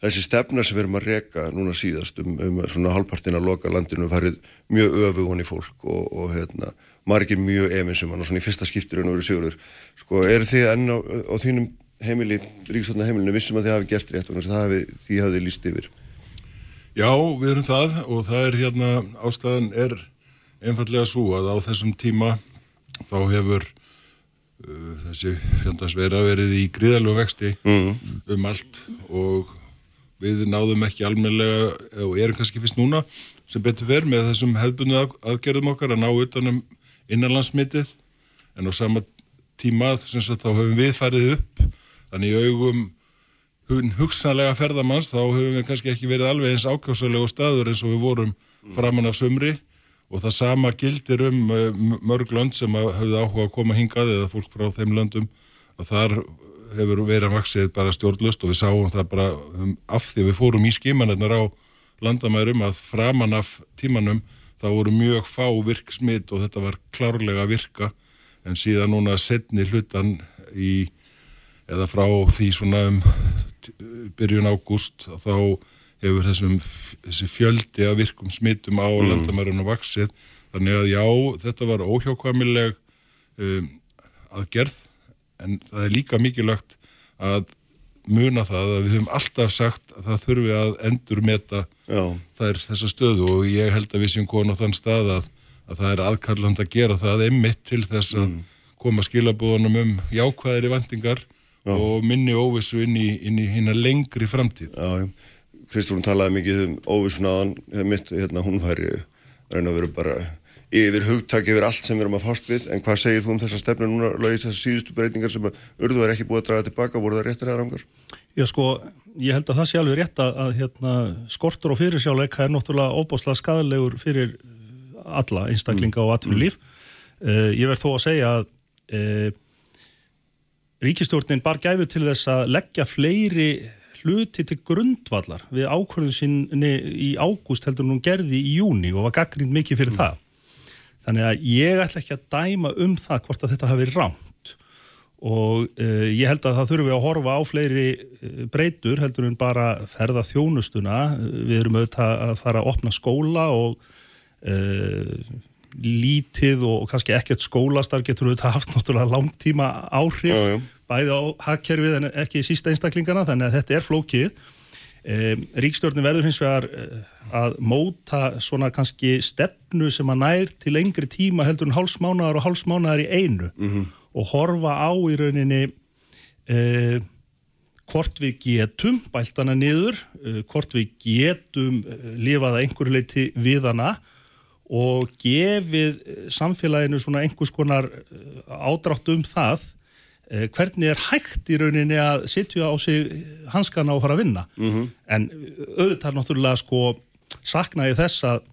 Speaker 1: þessi stefna sem við erum að reka núna síðast um, um svona halvpartin að loka landinu farið mjög öfugun í fólk og, og hérna margir mjög efinsum og svona í fyrsta skipturinn og verið sigurður. Sko er þið enn á, á þínum heimili, ríkstofna heimilinu vissum að þið hafi gert rétt og það hafi, því hafið líst yfir?
Speaker 5: Já, við erum það og það er hérna ástæðan er einfallega svo að á þessum tíma þá hefur uh, þessi fjöndagsveira verið í gríðalög vexti mm. um allt og við náðum ekki almenlega og erum kannski fyrst núna sem betur verð með þessum hefðbunni aðgerðum okkar að ná utanum innanlandsmitið. En á sama tíma þess að þá höfum við farið upp. Þannig í augum hugsanlega ferðamanns þá höfum við kannski ekki verið alveg eins ákjásalega staður eins og við vorum framann af sumri og það sama gildir um eh, mörg lönd sem hafði áhuga að koma hingað eða fólk frá þeim löndum að þar hefur verið að vaksið bara stjórnlust og við sáum það bara um, af því við fórum í skimanirnar á landamærum að framan af tímanum þá voru mjög fá virk smitt og þetta var klárlega að virka. En síðan núna setni hlutan í eða frá því svona um byrjun ágúst þá hefur þessum þessi fjöldi að virkum smittum á mm. landamærun og vaksið þannig að já, þetta var óhjákvæmileg um, aðgerð en það er líka mikilvægt að muna það að við höfum alltaf sagt að það þurfi að endur meta þær þessa stöðu og ég held að við séum konu á þann stað að, að það er aðkalland að gera það einmitt til þess að mm. koma skilabóðunum um jákvæðri vendingar já. og minni óvissu inn í, í hérna lengri framtíð
Speaker 1: Já, já Kristrún talaði mikið um óvissunaðan mitt, hérna hún færi reyna að vera bara yfir hugtak yfir allt sem við erum að fást við en hvað segir þú um þessa stefnu núna lögist þessar síðustu breytingar sem urðu er ekki búið að draga tilbaka, voru það réttir eða rangar?
Speaker 6: Já sko, ég held að það sé alveg rétt að hérna, skortur og fyrirsjáleika er náttúrulega óbáslega skadalegur fyrir alla einstaklinga mm. og atvinnulíf mm. uh, ég verð þó að segja að uh, ríkistjórnin bar gæfu til þess að leggja fleiri hluti til grundvallar við ákvörðun sinni í ágúst heldur hún gerði í júni og var gaggrind mikið fyrir mm. það. Þannig að ég ætla ekki að dæma um það hvort að þetta hafi ránt og uh, ég held að það þurfum við að horfa á fleiri uh, breytur heldur en bara ferða þjónustuna. Við erum auðvitað að fara að opna skóla og uh, lítið og kannski ekkert skólastar getur auðvitað haft náttúrulega langtíma áhrif já, já. bæði á hakkerfið en ekki sísta einstaklingana þannig að þetta er flókið um, Ríkstjórnin verður hins vegar uh, að móta svona kannski stefnu sem að nær til lengri tíma heldur en hálsmánaðar og hálsmánaðar í einu mm -hmm. og horfa á í rauninni uh, hvort við getum bæltana niður, uh, hvort við getum lifaða einhverju leiti við hana og gefið samfélaginu svona einhvers konar eh, ádrátt um það eh, hvernig er hægt í rauninni að sitja á sig hanskana og fara að vinna mm -hmm. en auðvitað náttúrulega sko saknaði þess að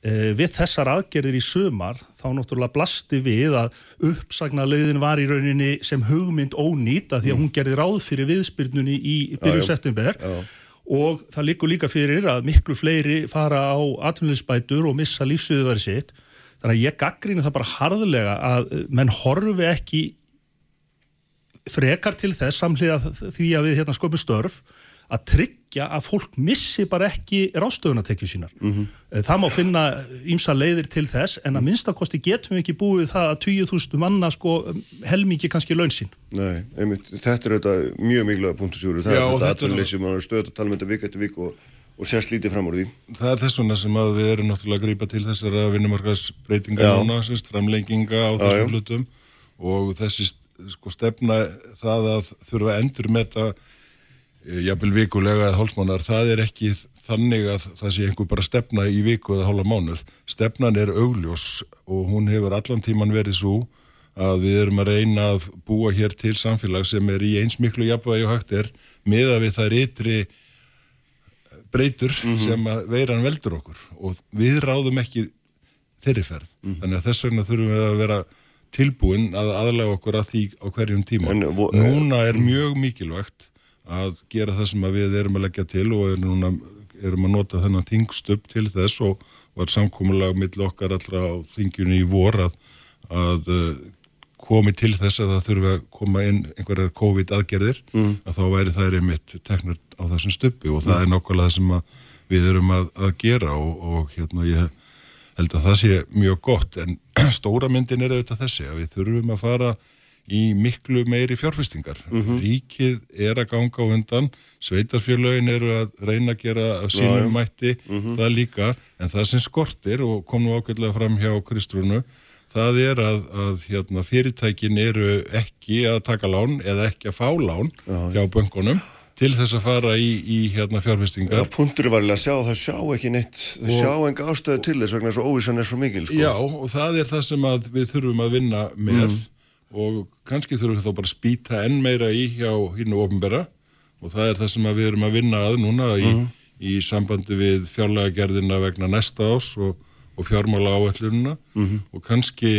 Speaker 6: við þessar aðgerðir í sömar þá náttúrulega blasti við að uppsagnarleiðin var í rauninni sem hugmynd ónýta því að mm. hún gerði ráð fyrir viðspyrnunni í byrju september og og það líkur líka fyrir að miklu fleiri fara á atvinninsbætur og missa lífsviðuðari sitt. Þannig að ég gaggrínu það bara harðlega að menn horfi ekki frekar til þess samlega því að við hérna sköpum störf að tryggja að fólk missi bara ekki rástöðunatekju sínar. Mm -hmm. Það má finna ímsa leiðir til þess en að minnstakosti getum við ekki búið það að 20.000 manna sko helmiki kannski laun sín.
Speaker 1: Nei, einmitt, þetta er auðvitað mjög mikilvæga punktu sjúru. Það Já, er þetta aðtunleysi, mann er stöðt að tala með um þetta vik eftir vik og, og sérst lítið fram úr því.
Speaker 5: Það er þess vegna sem að við erum náttúrulega að grípa til þessara vinnumarkasbreytinga núna, sérst, framlenginga á þessum hlutum og þessi sko, stefna það að þurfa endur með þetta jafnvel vikulega eða hálfsmánar, það er ekki þannig að það sé einhver bara stefna í viku eða hálfa mánuð. Stefnan er augljós og hún hefur allan tíman verið svo að við erum að reyna að búa hér til samfélag sem er í eins miklu jafnvægi og hægt er með að við þær ytri breytur sem að veiran veldur okkur og við ráðum ekki þeirri ferð. Þannig að þess vegna þurfum við að vera tilbúin að aðlega okkur að því á hverjum tíma.
Speaker 1: En,
Speaker 5: Núna er mjög mikilvægt að gera það sem við erum að leggja til og erum, núna, erum að nota þennan þingstöp til þess og var samkómulag mill okkar allra á þingjunni í vor að, að uh, komi til þess að það þurfi að koma inn einhverjar COVID aðgerðir mm. að þá væri það einmitt teknur á þessum stöppi og það er nákvæmlega það sem við erum að, að gera og, og hérna ég held að það sé mjög gott en stóra myndin er auðvitað þessi að við þurfum að fara í miklu meiri fjárfestingar. Ríkið er að ganga undan, sveitarfjörlögin eru að reyna að gera af sínum mætti það líka, en það sem skortir og kom nú ákveðlega fram hjá Kristrúnu, það er að, að hérna, fyrirtækin eru ekki að taka lán eða ekki að fá lán hjá böngunum til þess að fara í, í hérna, fjárfestingar.
Speaker 1: Já, punkturinn var alveg að sjá, það sjá ekki neitt, þau sjá enga ástöðu til þess vegna að óvissan er svo mikil, sko.
Speaker 5: Já, og það er það sem við þurfum að vinna með og kannski þurfum við þá bara að spýta enn meira í hjá hínu ofinbera og það er það sem að við erum að vinna að núna í, í sambandi við fjárlega vegna næsta ás og, og fjármála áætlununa og kannski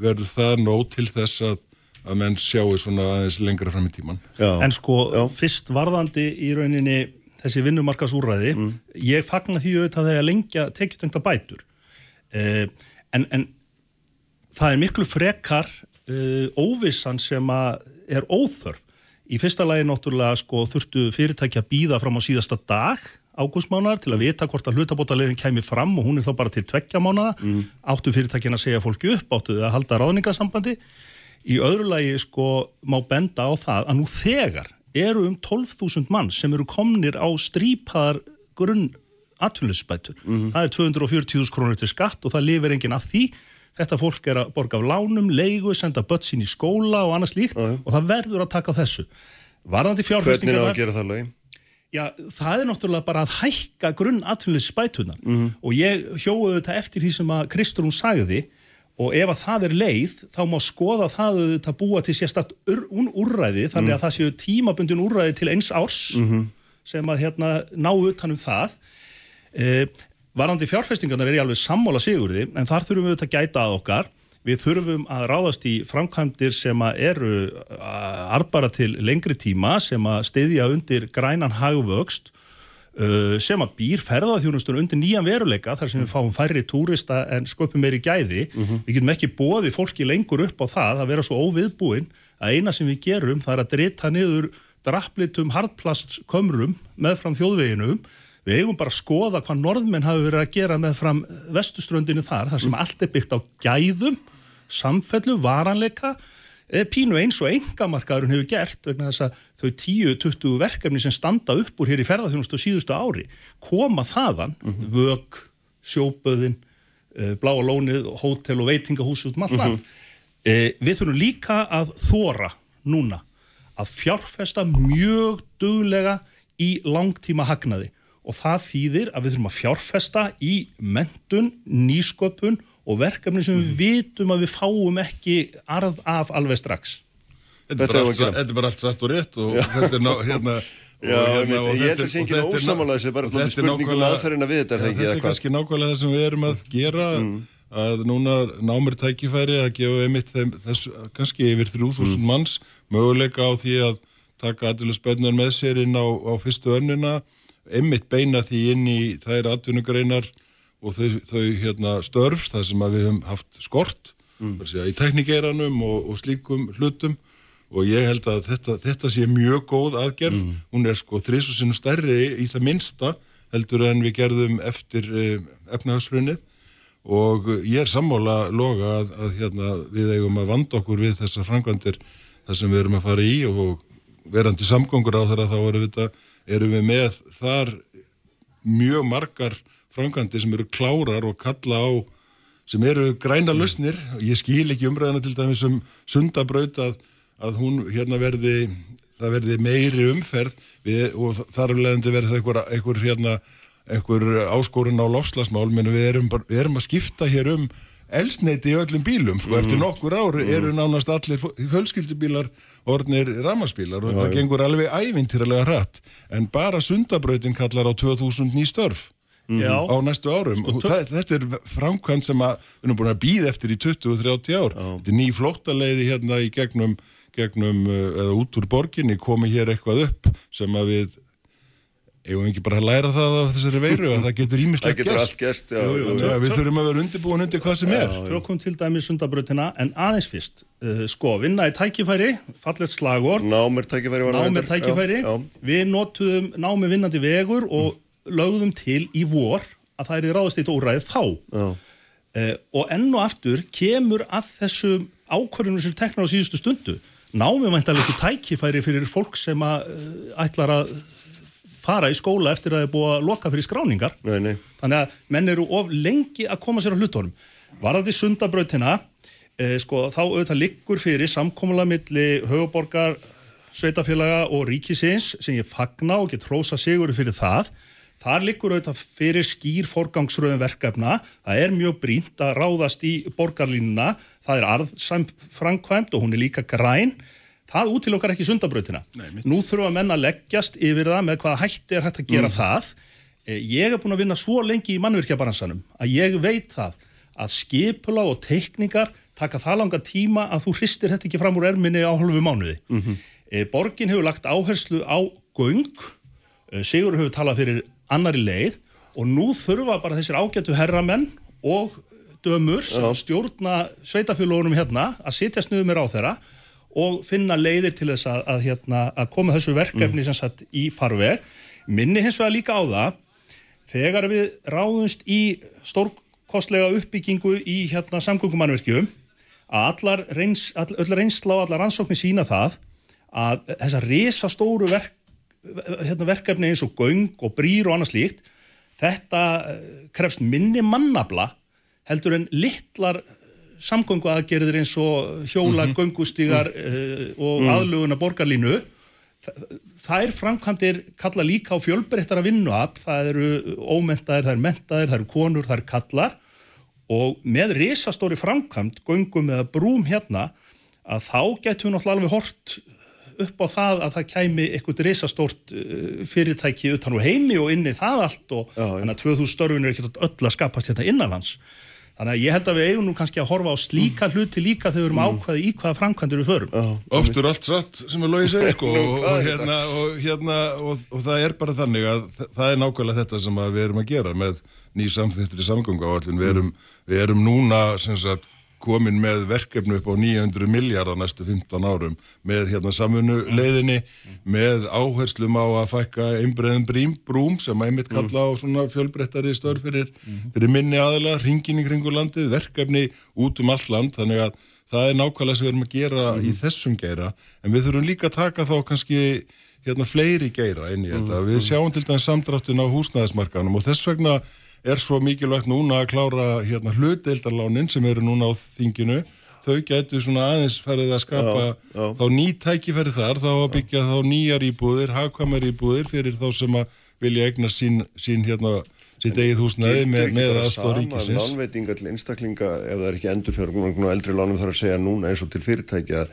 Speaker 5: verður það nóg til þess að, að menn sjáu svona aðeins lengra fram í tíman.
Speaker 1: Já.
Speaker 6: En sko,
Speaker 1: Já.
Speaker 6: fyrst varðandi í rauninni þessi vinnumarkasúræði, ég fagna því auðvitað þegar lengja tekjutengta bætur. Uh, en, en það er miklu frekar uh, óvissan sem er óþörf. Í fyrsta lagi náttúrulega sko, þurftu fyrirtæki að býða fram á síðasta dag ágústmánar til að vita hvort að hlutabótaleiðin kæmi fram og hún er þá bara til tveggja mánuða. Áttu fyrirtækin að segja fólki upp, áttu að halda ráðningasambandi. Í öðru lagi sko má benda á það að nú þegar eru um 12.000 mann sem eru komnir á strípaðar grunn atvinnulisbætur. Það er 240.000 krónur til skatt og það lifir enginn að því. Þetta fólk er að borga af lánum, leigu, senda börn sín í skóla og annars líkt og það verður að taka þessu. Varðandi
Speaker 1: Hvernig er
Speaker 6: fjárfestingar
Speaker 1: að gera það lögin?
Speaker 6: Já, það er náttúrulega bara að hækka grunn atvinnulisbætunar
Speaker 1: Mhm.
Speaker 6: og ég hjóðu þetta eftir því sem að Kristrún sagði og ef að það er leið þá má skoða það að búa til sérstætt ur, úrræði þannig
Speaker 1: Mhm.
Speaker 6: að það séu tímabundin úrræði til eins árs sem að hérna ná utanum það e, varandi fjárfestingarnar er ég alveg sammála sigurði en þar þurfum við að gæta að okkar. Við þurfum að ráðast í framkvæmdir sem eru arbara til lengri tíma sem að steyðja undir grænan hagvöxt sem að býr ferðaþjónustur undir nýjan veruleika þar sem við fáum færri túrista en sköpum meiri gæði. Við getum ekki bóði fólki lengur upp á það að vera svo óviðbúin að eina sem við gerum það er að drita niður drapplitum hardplastkömrum með fram þjóðveginum við eigum bara að skoða hvað norðmenn hafi verið að gera með fram vestuströndinu þar þar sem allt er byggt á gæðum samfellu, varanleika eh, pínu eins og engamarkaðurinn hefur gert vegna þess að þau 10-20 verkefni sem standa upp úr hér í ferðarþjónustu síðustu ári koma þaðan vög, sjóböðin eh, bláa lónið, hótel og veitingahús út um allt land. Eh, við þurfum líka að þóra núna að fjárfesta mjög duglega í langtíma hagnaði og það þýðir að við þurfum að fjárfesta í mentun, nýsköpun og verkefni sem við vitum að við fáum ekki arð af alveg strax.
Speaker 5: Þetta er,
Speaker 1: Þetta er
Speaker 5: bara allt satt og rétt og þetta er ná, hérna
Speaker 1: Já,
Speaker 5: hérna,
Speaker 1: ég
Speaker 5: þetta
Speaker 1: held að
Speaker 5: er-
Speaker 1: sé
Speaker 5: ná-
Speaker 1: ósammála þessu, bara
Speaker 5: og
Speaker 1: svolítið
Speaker 5: þetta er
Speaker 1: spurning um aðferðina við þetta, er það ekki,
Speaker 5: Þetta er kannski nákvæmlega það sem við erum að gera að núna námur tækifæri að gefa einmitt þeim, þess, kannski yfir 3000 manns möguleika á því að taka aðluspönnar með sér inn á, á fyrstu önnuna einmitt beina því inn í þær atvinnugreinar og þau, þau hérna, störf þar sem við höfum haft skort mm. segja, í teknikeiranum og, og slíkum hlutum. Og ég held að þetta, þetta sé mjög góð aðgerð. Hún er sko þrísusinu stærri í það minnsta heldur en við gerðum eftir eh, efnahagsfrunnið og ég er sammála loga að, að hérna, við eigum að vanda okkur við þessar framkvæmdir þar sem við erum að fara í og verandi samgöngur á þeirra þá erum við, þetta, erum við með þar mjög margar framkvæmdir sem eru klárar og kalla á sem eru græna lausnir. Ég skil ekki umræðina til dæmis um sundabraut að, að hún hérna verði það verði meiri umferð við, og þar af leiðandi verði það einhver, einhver, hérna, einhver áskorun á lofslagsmál menn við erum, bara, við erum að skipta hér um elsneiti í öllum bílum sko, eftir nokkur ár eru nánast allir fjölskyldubílar orðnir ramaspílar og það gengur alveg ævintýralega hratt. En bara sundabrautin kallar á 2000 ný störf
Speaker 6: Já.
Speaker 5: á næstu árum. Og það, þetta er framkvæmt sem að við erum búin að býða eftir í 20-30 ár. Þetta er ný flóttaleiði hérna í gegnum, gegnum uh, eða út úr borginni komi hér eitthvað upp sem að við eigum ekki bara læra það af þessari veiru að það getur
Speaker 1: það
Speaker 5: ímislegt
Speaker 1: allt gerst já,
Speaker 6: Jú, jú,
Speaker 1: já,
Speaker 5: Já, við þurfum að vera undirbúin undir hvað sem er.
Speaker 6: Tökum til dæmis sundabrautina en aðeins fyrst uh, sko, vinna í tækifæri fallegt slagord,
Speaker 1: námer tækifæri var
Speaker 6: námi
Speaker 1: reyndar-
Speaker 6: tækifæri.
Speaker 1: já, já.
Speaker 6: við notuðum námi vinnandi vegur og lögðum til í vor að það er í ráðast eitt úræðið þá.
Speaker 1: Já.
Speaker 6: uh, og enn og aftur kemur að þessu ákvörðunum sem teknar á síðustu stundu. Námi væntalega ekki tækifæri fyrir fólk sem að uh, ætlar að fara í skóla eftir að það er búið að loka fyrir skráningar.
Speaker 1: Nei, nei.
Speaker 6: þannig að menn eru of lengi að koma sér á hlutónum varðandi sundabrautina eh, sko, þá auðvitað liggur fyrir samkomulega milli höfuborgar sveitafélaga og ríkisins sem ég fagna og get hrósa sigur fyrir það. Þar liggur auðvitað fyrir skýr forgangsröðum verkefna. Það er mjög brínt að ráðast í borgarlínuna. Það er arðsæm framkvæmt og hún er líka græn það útilokkar ekki sundabrautina. Nú þurfa menn að leggjast yfir það með hvaða hætti er hægt að gera það. Eh, ég er búin að vinna svo lengi í mannvirkjabaransanum að ég veit það að skipula og teikningar taka það langa tíma að þú hristir þetta ekki fram úr erminni á hálfu mánuði. Mm Borgin hefur lagt áherslu á göng, eh, Sigur hefur talað fyrir annari leið og nú þurfa bara þessir ágætu herramenn og dömur sem stjórna sveitafélagunum hérna að sitja snuðu með ráþeira og finna leiðir til þess að, að, hérna, að koma þessu verkefni sem sagt í farveg. Minni hins vegar líka á það þegar við ráðumst í stórkostlega uppbyggingu í hérna samgöngumannverkjum að allar reyns, all, reynsla og allar rannsóknir sína það að þessar risastóru verk, hérna, verkefni eins og göng og brýr og annað slíkt þetta eh, krefst minni mannabla heldur en litlar samgöngu aðgerðir eins og hjóla, göngustígar uh, og aðluguna borgarlínu þær framkvæmdir kalla líka á fjölbreyttara vinnuab, það eru ómentaðir, það eru mentaðir, það eru konur, það eru kallar og með risastóri framkvæmd, göngum eða brúm hérna, að þá getum við náttúrulega alveg hort upp á það að það kæmi eitthvað risastórt uh, fyrirtæki utan úr heimi og inni það allt og
Speaker 1: Já, já.
Speaker 6: þannig að 2000 störfin er ekki öll að skapast þetta innanlands. Þannig að ég held að við eigum nú kannski að horfa á slíka hluti líka þegar við erum ákvaði í hvaða framkvæmdir við förum.
Speaker 5: Oft er allt satt sem er logið segir sko, og,
Speaker 1: hvað
Speaker 5: og, hérna, og, hérna, og, og það er bara þannig að þa- það er nákvæmlega þetta sem að við erum að gera með ný samþýttir í samgöngu áallin við erum, við erum núna sem sagt, komin með verkefnu upp á 900 miljardar næstu 15 árum. Með hérna samfunnu leiðinni með áherslum á að fækka einbreiðum brím, brúm sem einmitt kalla á svona fjölbrettari störf fyrir, fyrir minni aðila, ringin í kringu landið, verkefni út um allt land. Þannig að það er nákvæmlega sem við erum að gera í þessum geira. En við þurfum líka að taka þá kannski hérna fleiri geira inn í þetta. Við sjáum til dæmis samdráttin á húsnæðismarkanum og þess vegna er svo mikilvægt núna að klára hérna hlutdeildarlánin sem eru núna á þinginu. Þau gætu svona aðeins ferðið að skapa
Speaker 1: Já, já.
Speaker 5: þá ný tækifæri þar þá að byggja þá nýjar íbúðir, hagkvæmar íbúðir fyrir þá sem að vilja egna sín, sín hérna sitt eigið húsnæði með, með aðstoð ríkisins.
Speaker 1: lánveitingar til einstaklinga ef það er ekki endurfjörgum og eldri lánum þarf að segja núna eins og til fyrirtækja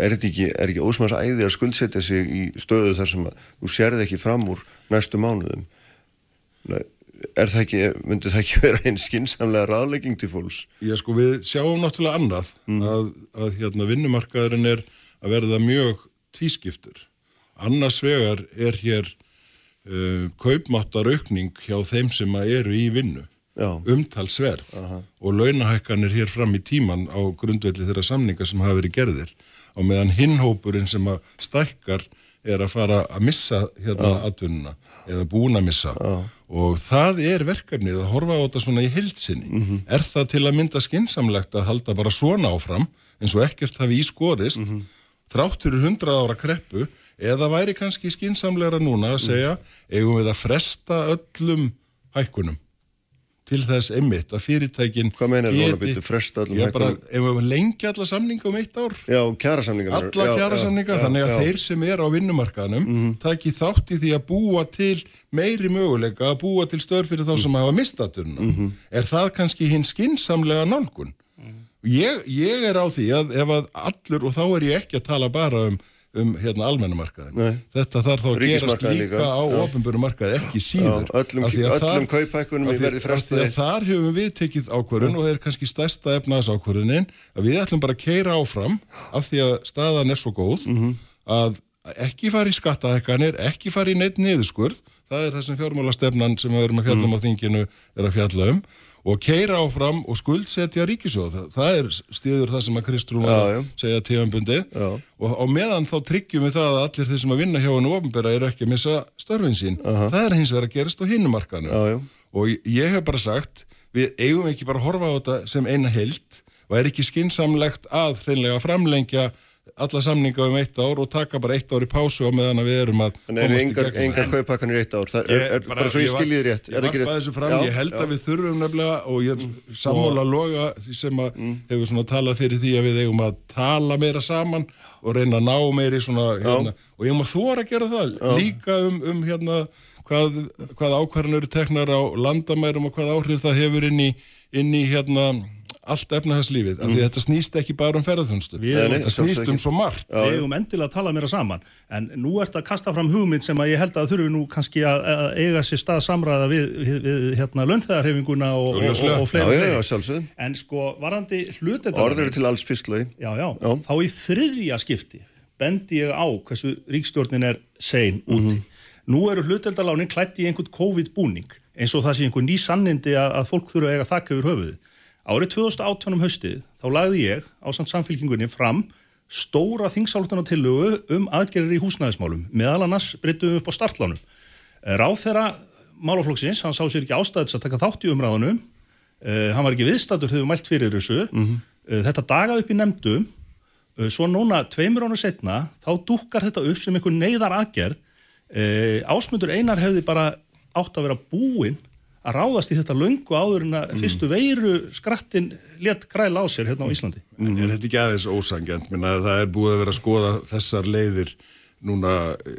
Speaker 1: er ekki, er ekki ósmans æði að skuldsetja sig í stöðu þar sem að þú sérði ekki fram úr næstu mánuðum? Nei, er það ekki, myndi það ekki vera einn skinsamlega ráðlegging til fólks?
Speaker 5: Já, sko, við sjáum náttúrulega annað að, að hérna, vinnumarkaðurinn er að verða mjög tvískiptur. Annars vegar er hér uh, kaupmáttaraukning hjá þeim sem eru í vinnu,
Speaker 1: Já.
Speaker 5: umtalsverð. Og launahækkanir hér fram í tíman á grundvelli þeirra samninga sem hafa verið gerðir á meðan hinnhópurinn sem að stækkar er að fara að missa hérna atvinnuna eða búin að missa. Og það er verkefnið að horfa á þetta svona í heilsinni er það til að mynda skinsamlegt að halda bara svona áfram eins og ekkert hafi ískorist þrátt fyrir 100 ára kreppu? Eða væri kannski skinsamlegra núna að segja eigum við að fresta öllum hækkunum til þess einmitt að fyrirtækin
Speaker 1: Hvað meinar þú núna, byrju, fresta öllum
Speaker 5: Ég bara, ef við lengja alla samninga um eitt ár
Speaker 1: Já, kjærasamningar
Speaker 5: alla kjærasamningar, þannig að þeir sem er á vinnumarkaðanum
Speaker 1: Mhm.
Speaker 5: taki þátt í því að búa til meiri möguleika, að búa til störf fyrir þá sem hafa mistatunna.
Speaker 1: Mhm.
Speaker 5: Er það kannski hinn skinsamlega nálgun? Ég, ég er á því að ef að allur, og þá er ég ekki að tala bara um um hérna almennumarkaðin. Þetta þarf þá að gerast líka,
Speaker 1: líka,
Speaker 5: á
Speaker 1: já.
Speaker 5: ofinböru markaði, ekki síður.
Speaker 1: Já, öllum- öllum
Speaker 5: af því-
Speaker 1: verði
Speaker 5: að Þar höfum við tekið ákvörðun og það er kannski stærsta efnagsákvörðunin að við ætlum bara að keira áfram af því að staðan er svo góð
Speaker 1: Mhm.
Speaker 5: að ekki fara í skattahekkanir, ekki fara í neitt niðurskurð, það er það sem fjármálastefnan sem við erum að fjalla um á þinginu er að fjalla um og keira áfram og skuldsetja ríkisjóð. Það, það er stíður það sem að Kristrún segja tíðanbundið
Speaker 1: Já.
Speaker 5: og á meðan þá tryggjum við það að allir þeir sem að vinna hjá hennu ofinbera eru ekki að missa störfin sín. Það er hins vegar að gerast á hinnumarkanu og ég hef bara sagt við eigum ekki bara að horfa á þetta sem eina held og er ekki skinsamlegt að hreinlega framlengja alla samninga um eitt ár og taka bara eitt ár í pásu á meðan við erum að
Speaker 1: Þannig
Speaker 5: í
Speaker 1: engar, engar í eitt ár? Það er, er bara, svo ég skiljið rétt.
Speaker 5: Ég
Speaker 1: Er
Speaker 5: varpaði þessu fram,
Speaker 1: Já,
Speaker 5: ég held
Speaker 1: já.
Speaker 5: að við þurfum nefnilega og ég sammála loga sem að
Speaker 1: Mm.
Speaker 5: hefur svona talað fyrir því að við eigum að tala meira saman og reyna að ná meiri svona hérna, og ég má þóra að gera það líka um, um hérna hvað, hvað ákvarðan eru teknar á landamærum og hvað áhrif það hefur inn í, inn í hérna allt efnahagslífið, af því að þetta snýst ekki bara um ferðarþjónustu, þetta snýst um svo margt.
Speaker 6: Við eigum endilega að tala meira saman en nú ert að kasta fram hugmynd sem að ég held að þurfi nú kannski að, að eiga sér stað samræða við, við, við hérna launþegarhefinguna og, og, og, og
Speaker 1: Já,
Speaker 6: fleiri,
Speaker 1: já, já, sjálfsögðu.
Speaker 6: En sko varandi hlutet
Speaker 1: Orður til alls fyrst lögi
Speaker 6: já, já,
Speaker 1: Já.
Speaker 6: þá í þriðja skipti bendi ég á hversu ríkstjórnin er sein úti. Nú eru hluteldalánin klætt í einhvern COVID-búning eins og það sé einhvern ný sannindi að, að fólk þurfa að eiga þakka yfir höfuðu. Árið 2018 um haustið þá lagði ég á samt samfélkingunni fram stóra þingsálutunartillögu um aðgerir í húsnæðismálum. Meðal annars breytum við upp á startlánum. Ráð þeirra málaflokksins, hann sá sér ekki ástæðis að taka þátt í umræðunum. Uh, hann var ekki viðstættur þegar við mælt fyrir þessu. Uh, þetta dagaði upp í nefndum uh, svo núna tveimur ára setna þá dúkkar þetta upp sem einhver neyðar aðgerð ásmundur einar hefði bara átt að vera búinn að ráðast í þetta löngu áður en að fyrstu veiru skrattin létt græla á sér hérna á Íslandi.
Speaker 5: En er þetta ekki aðeins ósangjant? Minna, það er búið að vera að skoða þessar leiðir núna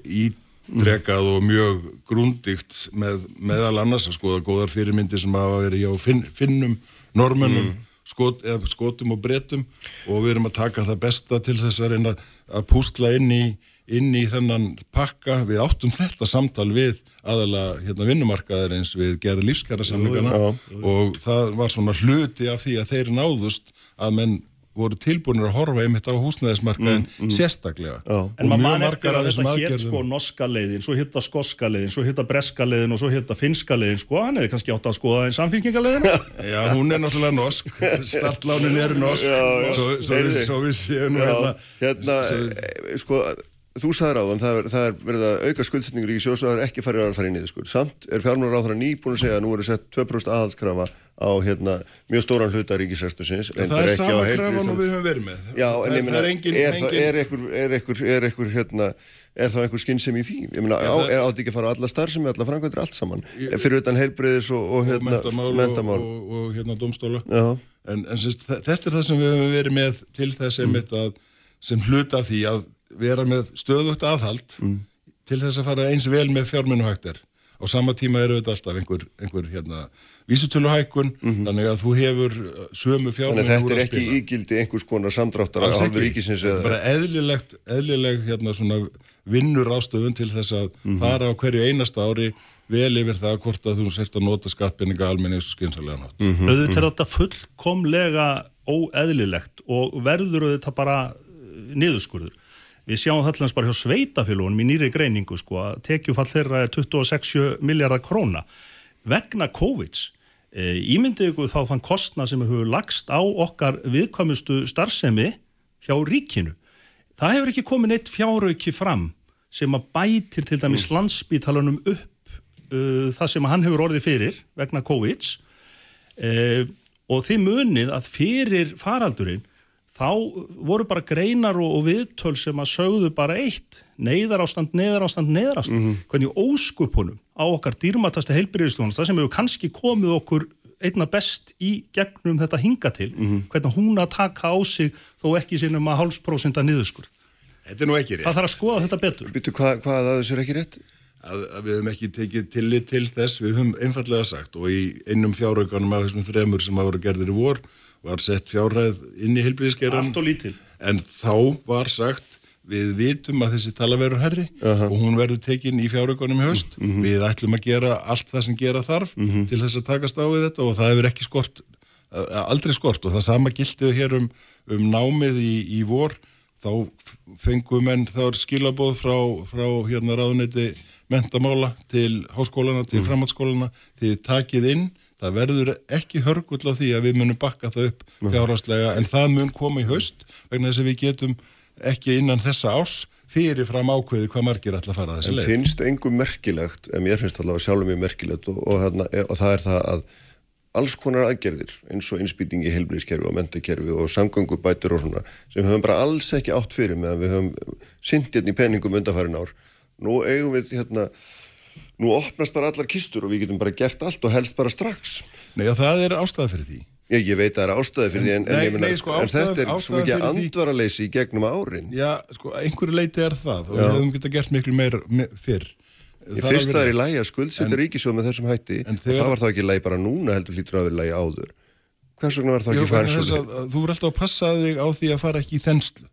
Speaker 5: ítrekað og mjög grúndikt með, meðal annars að skoða góðar fyrirmyndir sem hafa verið hjá finn, finnum, normönum, skot, eða skotum og bretum og við erum að taka það besta til þess að reyna að púsla inn í, inn í þennan pakka. Við áttum þetta samtal við aðalega hérna, vinnumarkaðir eins við gerði lífskjara samlingana og það var svona hluti af því að þeir náðust að menn voru tilbúinir að horfa einmitt á húsnæðismarkaðin sérstaklega.
Speaker 1: Já.
Speaker 6: En maður mann
Speaker 5: margar
Speaker 6: eftir
Speaker 5: af
Speaker 6: að
Speaker 5: þessum
Speaker 6: þetta hétt sko norska leiðin, svo hitta skoska leiðin, svo hitta breska leiðin og svo hitta finska leiðin, sko, hann hefði kannski átt að skoða einn samfélkingaleiðin.
Speaker 5: Já, hún er náttúrulega norsk, startlánin er norsk, svo, svo, við, svo við séum nú
Speaker 1: Já,
Speaker 5: hérna,
Speaker 1: hérna, eh, sko, þú sagðir á þann, það er, það er verið að auka skuldsetningur í sjóðs og það er ekki farið að fara í niður. Samt er fjármálar á það nýbúin að segja að nú eru sett 2% aðhaldskrafa á hérna mjög stóran hluta ríkisræstusins.
Speaker 5: það er sama krafan og við höfum verið með.
Speaker 1: Já, en ég meina,
Speaker 5: er
Speaker 1: er, það, er einhver, er er hérna, er þá einhver skinnsem í því? Ég meina, átti ekki að fara á alla starfsemi, alla framkvæmdur, allt saman, fyrir utan heilbreyðis og, og, hérna,
Speaker 5: mentamál, og, og, og hérna domstóla. En, en þetta er það sem við höfum verið með til þess einmitt að sem hluta því að vera með stöðugt aðhald til þess að fara eins vel með fjármennuhæktar. Á sama tíma eru þetta alltaf einhver, einhver hérna, vísutöluhækkun, þannig að þú hefur uh, sömu
Speaker 1: þannig
Speaker 5: fjármennu
Speaker 1: að þetta er ekki ígildi einhvers konar samdráttar
Speaker 5: Alls
Speaker 1: af
Speaker 5: ekki.
Speaker 1: ríkisins
Speaker 5: Þetta er
Speaker 1: eða...
Speaker 5: bara eðlilegt, eðlileg hérna svona vinnur ástöðun til þess að
Speaker 1: Mhm.
Speaker 5: fara á hverju einasta ári vel yfir það hvort að þú sért að nota skattpenninga almennis og skynsalega nátt.
Speaker 1: Mhm.
Speaker 6: Auðvitað er þetta fullkomlega óeðlilegt og verður auðvitað bara uh, niðurskurður. Við sjáum það allans bara hjá sveitafélagunum í nýri greiningu sko að tekjufall þeirra er 26 miljardar króna vegna COVID. E, ímyndið ykkur þá þann kostna sem hefur lagst á okkar viðkvæmustu starfsemi hjá ríkinu. Það hefur ekki komið neitt fjárauki fram sem að bætir til dæmis landsbítalunum upp uh, það sem hann hefur orðið fyrir vegna COVID uh, og þið munið að fyrir faraldurinn þá voru bara greinar og, og viðtöl sem að sögðu bara eitt neyðar ástand, neyðar ástand, neyðar ástand hvernig óskupunum á okkar dýrmatasta heilbyrðistjónasta sem hefur kannski komið okkur einna best í gegnum þetta hinga til,
Speaker 1: Mhm.
Speaker 6: hvernig hún að taka á sig þó ekki sinnum að hálfsprósenta niðurskur.
Speaker 5: Þetta er nú ekki rétt.
Speaker 6: Það þarf að skoða þetta betur.
Speaker 1: Býtu, hvað, hvað að þessu er ekki rétt?
Speaker 5: að, að við höfum ekki tekið tillit til þess, við höfum einfallega sagt og í einum fjáraukanum af þessum þremur sem hafa verið gerðir í vor var sett fjárhæð inn í heilbíðiskeran
Speaker 6: Allt og lítil.
Speaker 5: en þá var sagt við vitum að þessi tala verður herri og hún verður tekin í fjáraukanum í höst við ætlum að gera allt það sem gera þarf til þess að takast á við þetta og það hefur ekki skort, aldrei skort og það sama giltið hér um, um námið í, í vor. Þá fengum menn þá er skilabóð frá, frá hérna ráðuneyti mentamála til háskólana, til framhaldsskólana þið takið inn, það verður ekki hörgull á því að við munum bakka það upp fjárhastlega, en það mun koma í haust vegna þess að við getum ekki innan þessa ás fyrir fram ákveði hvað margir ætla að fara þessi
Speaker 1: En
Speaker 5: leið.
Speaker 1: finnst engum merkilegt, en mér finnst allavega sjálfum mjög merkilegt og, og, þarna, og það er það að alls konar aðgerðir eins og innspýting í heilbríðiskerfi og mentakerfi og samgöngubætur og svona sem við höfum bara alls ekki átt fyrir meðan við höfum sint hérna í peningum undanfærin ár. Nú eigum við hérna, nú opnast bara allar kistur og við getum bara gert allt og helst bara strax.
Speaker 5: Nei, og það er ástæða fyrir því.
Speaker 1: Ég, ég veit að það er ástæði fyrir því en, en,
Speaker 5: nei, sko,
Speaker 1: en þetta er svo mikið andvaraleysi í gegnum árin.
Speaker 5: Já, sko, einhverju leiti er það og
Speaker 1: Já.
Speaker 5: við hefum getað gert miklu meir me- fyrr.
Speaker 1: Ég fyrst það er í lægi að skuldsetja
Speaker 5: En-
Speaker 1: ríkisjóð með þessum hætti
Speaker 5: en
Speaker 1: og það var þá ekki lægi bara núna heldur hlýtur að vera lægi áður. Hvers vegna var það ekki
Speaker 5: þess
Speaker 1: svo
Speaker 5: að, að þú verður alltaf að passa þig á því að fara ekki í þenslu.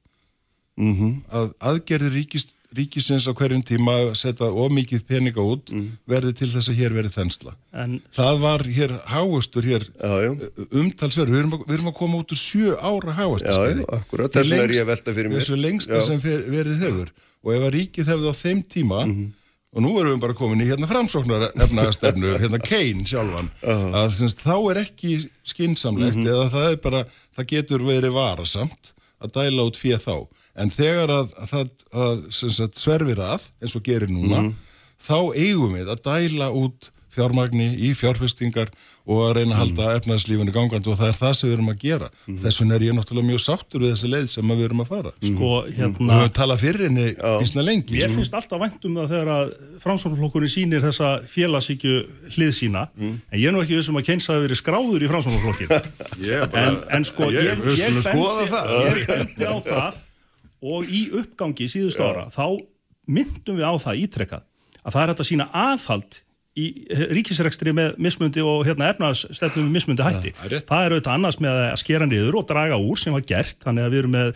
Speaker 1: mm -hmm.
Speaker 5: Að aðgerði ríkis, ríkisins á hverjum tíma að setja ómikið peninga út verði til þess að hér verði þensla.
Speaker 6: En
Speaker 5: Það var hér háustur hér
Speaker 1: Já, já.
Speaker 5: umtalsverð. Við, erum að- við erum að koma út úr sjö ára háustur.
Speaker 1: Já, já, akkurat. Þess vegna er ég að velta fyrir mér.
Speaker 5: Þessu lengsta
Speaker 1: Já.
Speaker 5: sem fer, verið hefur. Og ef að ríkið hefði á þeim tíma
Speaker 1: Mhm.
Speaker 5: og nú erum við bara komin í hérna framsóknar efnagastefnu, hérna Kane sjálfan að semst, þá er ekki skinsamlegt
Speaker 1: Mhm.
Speaker 5: eða það er bara, það getur verið varasamt að dæla út fyrir þá en þegar að, að það að, sagt, sverfir að, eins og gerir núna
Speaker 1: Mhm.
Speaker 5: þá eigum við að dæla út fjármagni í fjárfestingar og að reyna að halda efnagslífinu gangandi og það er það sem við erum að gera. Þess vegna er ég náttúrulega mjög sáttur við þessi leið sem að við erum að fara.
Speaker 6: Sko,
Speaker 5: og
Speaker 6: hérna,
Speaker 5: við höfum talað fyrir henni ísna lengi.
Speaker 6: Mér finnst alltaf vænt um það þegar að framsvonarflokkurinn sýnir þessa félagsíkju hlið sína, en ég er nú ekki vissum að Keynes hafi verið skráður í framsvonarflokkin.
Speaker 5: Ég bara-
Speaker 6: en, en sko,
Speaker 5: ég,
Speaker 6: ég,
Speaker 5: við
Speaker 6: ég, ég bendi á það og í uppgangi síðustu ára, þá myndum við á það ítrekkað að það er hægt að sína aðhald í ríkisrekstri með mismundi og hérna efnaðstefnum með mismundi hætti.
Speaker 5: það er
Speaker 6: það er auðvitað annars með að skera niður og draga úr sem var gert, þannig að við erum með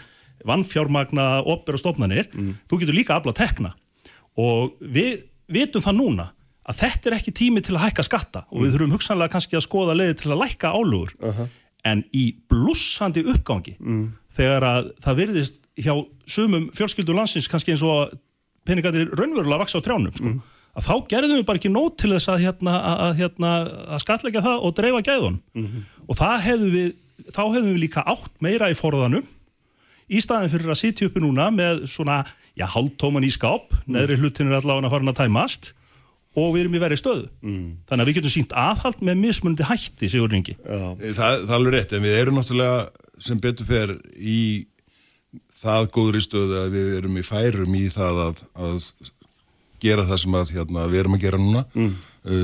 Speaker 6: vannfjármagna, opera stofnanir, þú getur líka afla tekna. Og við vitum það núna að þetta er ekki tími til að hækka skatta og við þurfum hugsanlega kannski að skoða leiði til að lækka álugur en í blussandi uppgangi þegar að það virðist hjá sumum fjölskyldur landsins kannski eins og að peningarnir raunverulega vaksa á trjánum sko. að þá gerðum við bara ekki nót til þess að, hérna, að, hérna, að skatleika það og dreifa gæðun og það hefðu við þá hefðum við líka átt meira í forðanum í staðin fyrir að sitja uppi núna með svona, já, hálftóman í skáp neðri hlutin er allavega farin að tæmast og við erum í verið stöðu. Þannig að við getum sínt aðhald með mismunandi hætti, Sigur Ringi
Speaker 5: það, það er alveg rétt, en við erum náttúrulega sem betur fer í það góðri stöðu að við erum í færum í það að, að gera það sem að hérna, við erum að gera núna mm.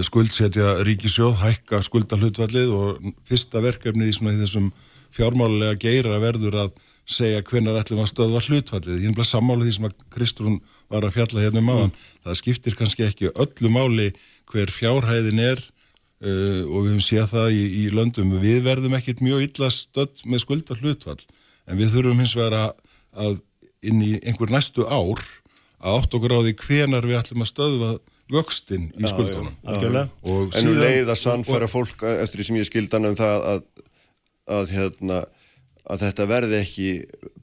Speaker 5: skuldsetja ríkisjóð, hækka skuldahlutfallið og fyrsta verkefnið í, svona, í þessum fjármálulega geira verður að segja hvenar ætlum að stöðva hlutfallið. Ég er bara sammála því sem að Kristrún var að fjalla hérna um aðan. Það skiptir kannski ekki öllu máli hver fjárhæðin er uh, og við höfum séð það í, í löndum. Við verðum ekkit mjög illa stödd með skulda hlutfall en við þurfum hins vegar að, að inn í einhver næstu ár að átt okkur á því hvenar við ætlum að stöðva vöxtin í skuldunum. Og
Speaker 1: En um
Speaker 5: síðan-
Speaker 1: leið að sannfæra fólk eftir því sem ég skildan um það að, að, hérna, að þetta verði ekki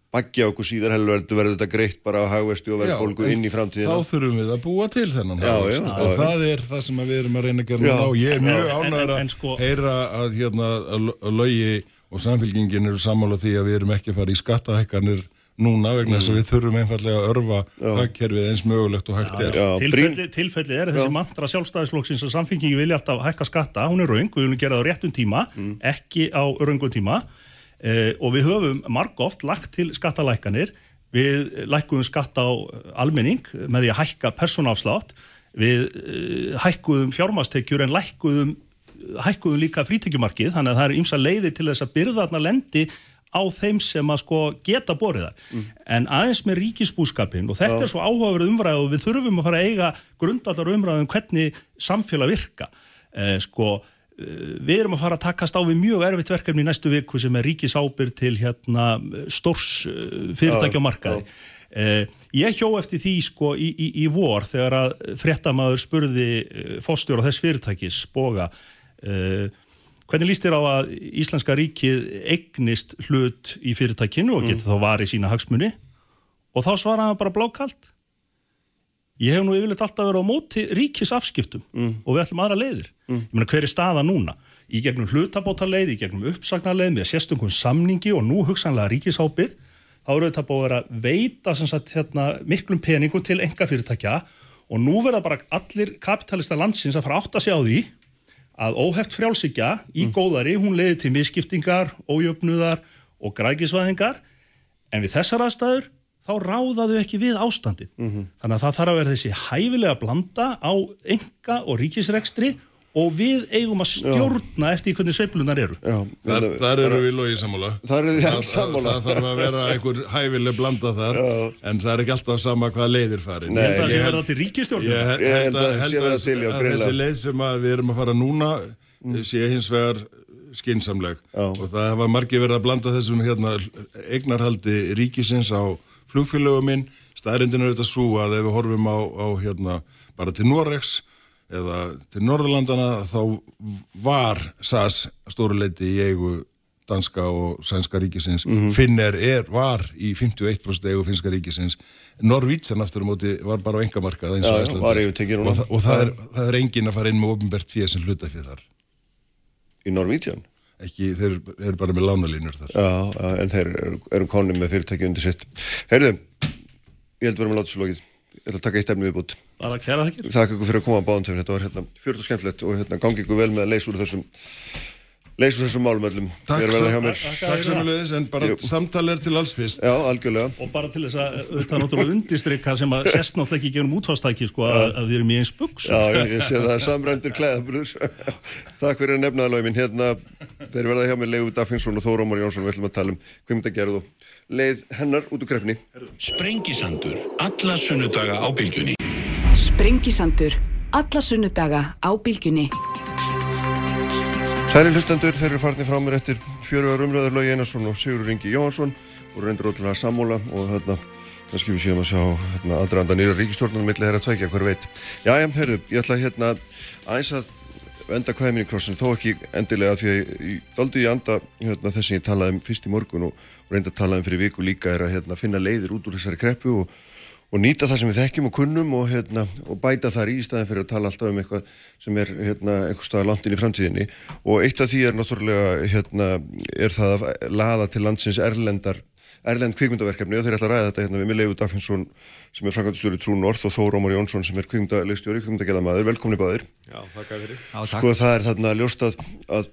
Speaker 1: bagja okkur síðar heldur verður þetta greitt bara á hagvesti og verðbólgu
Speaker 5: en
Speaker 1: inn í framtíðina.
Speaker 5: Þá þurfum við að búa til þennan
Speaker 1: Já, já,
Speaker 5: og
Speaker 1: já,
Speaker 5: það er það sem að við erum að reyna að gera og ég er mjög
Speaker 6: en-
Speaker 5: að
Speaker 6: sko-
Speaker 5: heyra að, hérna, að að lögi og samfélgingin eru sammála því að við erum ekki að fara í skattahækkanir núna vegna þess að við þurfum einfallega að örfa hagkerfið eins mögulegt og hægt er.
Speaker 6: Tilfelli, tilfelli er þessi mantra sjálfstæðisflokksins að samfengingi vilja alltaf hækka skatta, hún er raung, við viljum gera það á réttum tíma, ekki á raungum tíma eh, og við höfum margóft lagt til skattalækkanir, við lækkuðum skatta á almenning með því að hækka persónafslátt, við eh, hækkuðum fjármastekjur en lækkuðum hækkuðu líka frítekjumarkið. Þannig að það er ymsa leiði til þess að byrðarna lendi á þeim sem að sko geta borið þar. En aðeins með ríkisbúskapin og þetta er svo áhugaverð umræð og við þurfum að fara að eiga grundallar umræðum hvernig samfélag virka. Eh, sko, eh, við erum að fara að takast á við mjög erfitt verkefni í næstu viku sem er ríkisábyrg til hérna stórs eh, fyrirtækja markaði. Eh, ég hjó eftir því sko í, í, í vor þegar að fréttamaður spurði eh, fórstjóra þess fyrirtækis, Boga, eh, hvernig líst þér á að Íslenska ríkið eignist hlut í fyrirtækinu og getur þá varið sína hagsmunni og þá svaraði hann bara blákalt. Ég hef nú yfirleitt alltaf verið á móti ríkisafskiptum og við ætlum aðra leiðir. Ég meina hver er staða núna? Í gegnum hlutabótaleið, í gegnum uppsagnarleið með sérstökum samningi og nú hugsanlega ríkisábyrð þá eru þetta búið að vera að veita sem sagt, hérna, miklum peningum til enga fyrirtækja og nú verða bara allir kapitalista landsins að fara átt að sjá því að óheft frjálsíkja í góðari, hún leiði til misskiptingar, ójöfnuðar og grækisvæðingar en við þessar aðstæður þá ráðaðu ekki við ástandið. Þannig að það þarf að vera þessi hæfilega blanda á enga og ríkisrekstri og við eigum að stjórna eftir hvernig sveiflunar eru.
Speaker 1: Já,
Speaker 5: Þar,
Speaker 1: en-
Speaker 5: þar eru við logið sammála.
Speaker 1: Þar eru alls sammála.
Speaker 5: Það, þarf að vera einhver hæfileg blanda þar, en það er ekki alltaf sama hvað leiðir farin.
Speaker 1: Nei,
Speaker 6: Ég held að það sé verða til ríkistjórnum.
Speaker 5: Ég held,
Speaker 1: að já,
Speaker 5: þessi leið sem að við erum að fara núna sé hins vegar skinsamleg
Speaker 1: Já.
Speaker 5: og það var margir verið að blanda þessum hérna, eignarhaldi ríkisins á flugfélögum minn staðrindin er þetta svo að ef við horfum á, á hérna, bara til Norex eða til Norðurlandana þá var SAS stóruleiti í eigu danska og sænska ríkisins
Speaker 1: Mhm.
Speaker 5: Finner er, var í 51% eigu finska ríkisins Norvítsan aftur á móti var bara á engamarkað eins og
Speaker 1: núna.
Speaker 5: og, það, er, það er engin að fara inn með ofinbært fyrir sem hlutafið þar
Speaker 1: í Norvíðjan.
Speaker 5: ekki, þeir eru bara með lánalínur þar
Speaker 1: Já, en þeir eru, konum með fyrirtæki undir sitt. Heyrðu, ég held að láta svo lokið. Ég ætla að taka eitt efni viðbútt.
Speaker 6: Bara kæra þakkir.
Speaker 1: Þakka ykkur fyrir að koma á báðum tveim. Þetta var hérna fjörð og skemmtilegt og hérna gangi ykkur vel með að leysa úr þessum leysa úr þessum málum öllum.
Speaker 5: Takk, sem,
Speaker 1: mér.
Speaker 5: takk samanlega en bara
Speaker 1: Jú.
Speaker 5: samtal er til alls fyrst
Speaker 1: Já, algjörlega.
Speaker 6: Og bara til þess að auðvitað náttúrulega undistrykka sem að sest náttúrulega ekki gerum útfastæki sko að, að við erum í eins buks.
Speaker 1: Já, ég, ég sé það er samræmdur klæðabrúður. Takk fyrir að nefna það að leið hennar út úr krefni.
Speaker 3: Sprengisandur, alla sunnudaga á bylgjunni.
Speaker 7: Sprengisandur. Alla sunnudaga á bylgjunni.
Speaker 1: Særi hlustendur, þeir eru farnir frá mér eftir fjörugar umröður Lógi Einarsson og Sigur Ringi Jóhansson og reyndur ótrúlega sammála og þarna kannski við séum að sjá hérna, aðdraðanda nýra ríkistjórnum milli þeirra tveikja, hver veit. Já, já, heyrðu, ég ætla hérna aðeins að mín í krossin, þó ekki endilega því að ég daldi í anda hérna, þess sem ég talaði um fyrst í morgun og, og reyndi að tala um fyrir viku líka er að hérna, finna leiðir út úr þessari kreppu og, og nýta það sem við þekkjum og kunnum og, hérna, og bæta þar í staðin fyrir að tala alltaf um eitthvað sem er hérna, eitthvað staðar langt inn í framtíðinni. Og eitt af því er náttúrulega hérna, er það að laða til landsins erlendar erlend kvikmyndaverkefni. Og þeir ætla að ræða þetta hérna við mig Leifur Daffinsson sem er framkvæmdastjóri Trú North og Þór Ómar Jónsson sem er kvikmyndalegstjóri, kvikmyndagerðamaður, velkomni báðir.
Speaker 8: Já, þakka fyrir.
Speaker 1: sko það er þarna ljóst að, að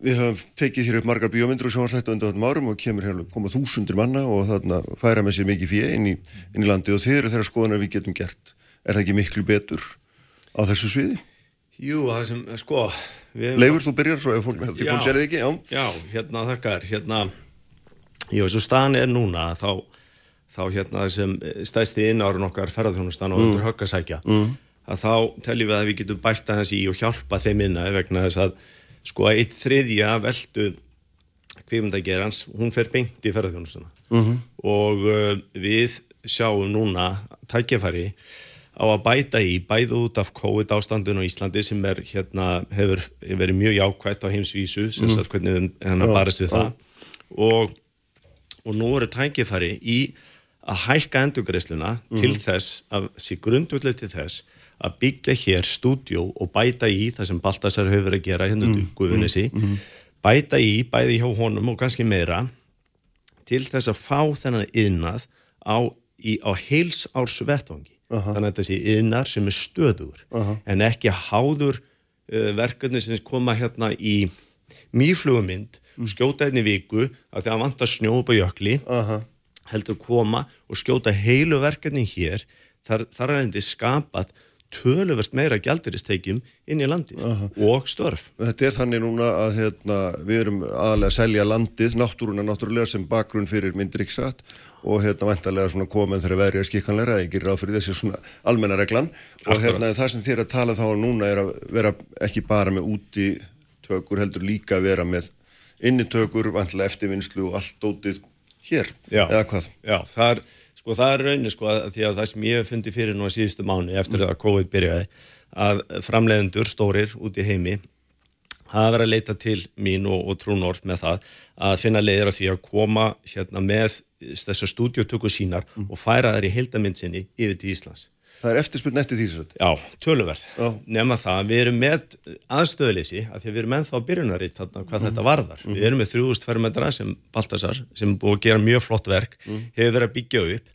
Speaker 1: við höfum tekið hér upp margar bíómyndur og sjónvarsættu undir þessum árum og kemur hér koma þúsundir manna og þarna færa með sér mikið fjö inn í, inn í landi og þeir eru þeirra skoðanar við getum gert. Er það ekki miklu betur á þessu sviði?
Speaker 8: Jú, það sem, sko, við
Speaker 1: Leifur, þú byrjar svo ef fólk, fólk sér þið ekki, já.
Speaker 8: Já, hérna þakka þér, hérna, jú, eins og staðan er núna, þá, þá hérna þessum stæðsti innárun okkar ferðarþjónustan og undir höggasækja, mm. að þá teljum við að við getum bætt aðeins í og hjálpa þeim inna vegna þess að, sko, eitt þriðja veldu kvikmyndagerans, hún fer beint í ferðarþjónustuna -hmm. og uh, við sjáum núna tækjafæri á að bæta í bæði út af COVID ástandun á Íslandi sem er hérna hefur verið mjög jákvætt á heimsvísu sem sagt hvernig þeim hérna barist við það og, og nú eru tækifæri í að hækka endurgreisluna til þess að sé grundvöldið til þess að byggja hér stúdjó og bæta í það sem Baltasar hefur verið að gera hérna mm. Guðunissi bæta í bæði hjá honum og kannski meira til þess að fá þennan yðnað á, á heils árs vettvangi þannig að þessi yðnar sem er stöður en ekki háður uh, verkefni sem koma hérna í mýflugumynd skjóta einni viku að því að vantar snjó upp á jökli
Speaker 1: Aha.
Speaker 8: heldur koma og skjóta heilu verkefni hér þar, þar er endi skapað töluvert meira gjaldiristekjum inn í landið og störf.
Speaker 1: Þetta er þannig núna að hérna, við erum aðalega að selja landið, náttúruna náttúrulega sem bakgrunn fyrir myndriksat og hérna vantarlega svona komin þegar verið er skikkanleira, ég gerir ráð fyrir þessi svona almenna reglan og hérna það sem þér að tala þá núna er að vera ekki bara með úti tökur heldur líka að vera með innitökur, vantarlega eftirvinnslu og allt dótið hér,
Speaker 8: Já.
Speaker 1: eða hvað?
Speaker 8: Já, það er, sko, það er raunin sko, að því að það sem ég hef fundið fyrir nú að síðustu mánu eftir að COVID byrjaði að framleiðendur stórir út í heimi hafa verið að leita til mín og, og trúnort með það að finna leiðir af því að koma hérna með þessar stúdiotöku sínar og færa þær í heildamind sinni yfir til Íslands.
Speaker 1: Það er eftirspurn eftir því þetta.
Speaker 8: Já, töluverð.
Speaker 1: Já.
Speaker 8: Nefna það, við erum með aðstöðleysi að því að við erum ennþá byrjunaritt þarna hvað þetta varðar. Við erum með 3000 fermetra sem Baltasar, sem búið að gera mjög flott verk, hefur verið að byggja upp,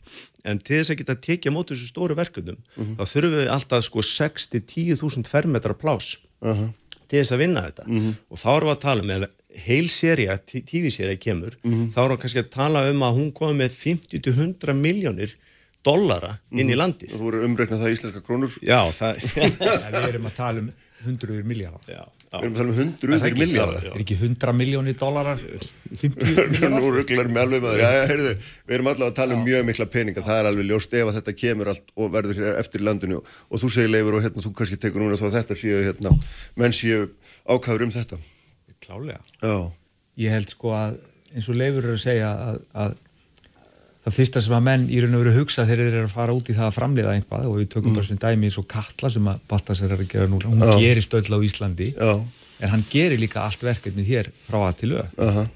Speaker 8: en til þess að geta tekið á móti þessu stóru verkefnum, þá þurfum við alltaf sko 6-10.000 fermetra plás til þess að vinna þetta. Og þá erum við að tala um, ef heil seria, TV-seria kemur, þá erum við kannski að tala um að hún komi með 50-100 miljónir dollara inn í landið.
Speaker 1: Þú voru umreiknað það í íslenska krónur.
Speaker 8: Já, það...
Speaker 9: Ja, við erum að tala um hundruður miljardar.
Speaker 8: já,
Speaker 1: Við
Speaker 8: já.
Speaker 1: erum að tala um hundruður miljardar.
Speaker 9: Er ekki hundra miljónir dólarar? 50
Speaker 1: Nú rugglar með alveg maður. Já, já, heyrðu, við erum allavega að tala um mjög mikla peninga. Það er alveg ljóst ef að þetta kemur allt og verður hér eftir í landinu. Og þú segir leifur og hérna, þú kannski tekur núna þá að þetta séu hérna, menn séu ákafur um þetta.
Speaker 9: Klálega.
Speaker 1: Já.
Speaker 9: Ég held sko að eins og leifur eru að segja að, að það fyrsta sem að menn í raun og veru hugsa þegar þeir eru að fara út í það að framleiða einhvað og við tökum bara sem dæmi eins og Katla sem að Baltasar er að gera núna, hún
Speaker 1: Já.
Speaker 9: gerist öll á Íslandi
Speaker 1: Já.
Speaker 9: en hann gerir líka allt verkefnið hér frá að til öð
Speaker 1: Aha.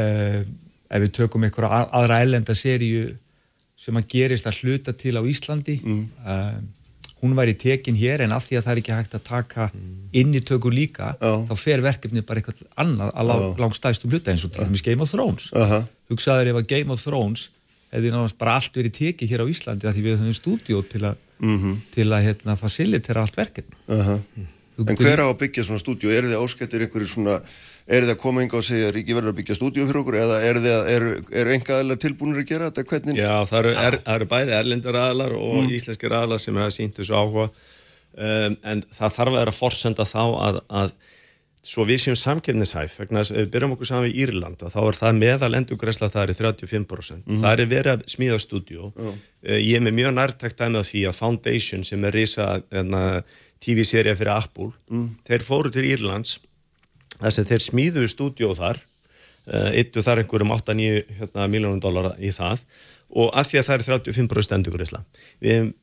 Speaker 9: uh, ef við tökum einhverja aðra ellenda seríu sem að gerist að hluta til á Íslandi uh, hún væri tekin hér en af því að það er ekki hægt að taka inn í tökur líka þá fer verkefnið bara eitthvað annað að lang, langstæðstum hluta eins og til dæmis Game of Thrones.
Speaker 1: Aha.
Speaker 9: hugsaður ef að Game of Thrones hefði náttúrulega bara allt verið tekið hér á Íslandi af því við höfum stúdíó til að til að hérna facilitera allt verkefni
Speaker 1: Aha.
Speaker 9: Þú
Speaker 1: En hver á að byggja svona stúdíu? Er þið áskættir einhverju svona, er þið að koma yngi og segja Ríki verður að byggja stúdíu fyrir okkur eða er þið að, er, er enga aðlega tilbúinir að gera þetta? Hvernig?
Speaker 8: Já, það eru, er, það eru bæði erlendar aðlar og íslenskir aðlar sem hefur sínt þessu áhuga um, en það þarf að vera að forsenda þá að, að svo við séum samkefnishæf vegna að við byrjum okkur saman við Írland og þá er það meðal endugræsla það er 35% það er verið að smíða stúdíó. Uh, ég er með mjög nærtækt dæmið af því að Foundation sem er risa TV-serja fyrir Apple þeir fóru til Írlands þess að þeir smíðuðu stúdíó þar. Uh, yttu þar einhverjum 8-9 hérna, miljónum dólara í það og að því að það er 35% endurgræsla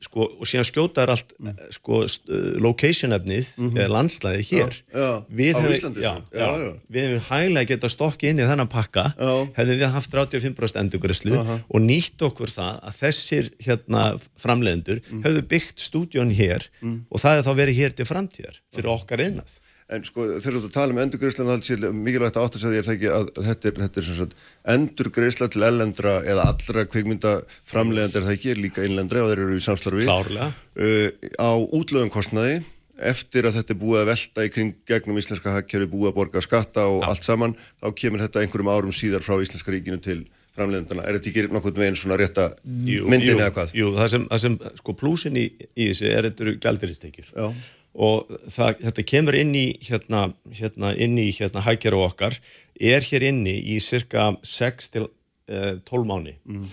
Speaker 8: sko, og síðan skjóta er allt mm. sko, st- uh, location efnið mm -hmm. landslæði hér.
Speaker 1: Já, já,
Speaker 8: við hefum- já,
Speaker 1: sko.
Speaker 8: já, við hefum hæglega geta stokki inn í þennan pakka. Hefðum við haft 35% endurgræslu og nýtt okkur það að þessir hérna framleiðendur
Speaker 1: Mm.
Speaker 8: hefðu byggt stúdjón hér og það er þá verið hér til framtíðar fyrir okkar innað
Speaker 1: En sko þegar þú tala um endurgreislan það er mikilvægt að átta sig að því er það ekki að þetta er, þetta er sem sagt endurgreisla til ellendra eða allra kvikmynda framlegandi er það ekki, líka innlendra og þeir eru í samstarfi. Uh, á útlöðum kostnaði eftir að þetta er búið að velta í kring gegnum íslenska hagkerfi, búið að borga skatta og allt saman, þá kemur þetta einhverjum árum síðar frá íslenska ríkinu til framlegandana. Er þetta ekki nokkurn veginn svona rétta
Speaker 8: Jú,
Speaker 1: myndin
Speaker 8: jú,
Speaker 1: eða hvað?
Speaker 8: Jú, það sem, það sem sko og það, þetta kemur inn í hérna, hérna inn í hérna hækjara okkar er hér inni í cirka 6 til uh, 12 mánu mm.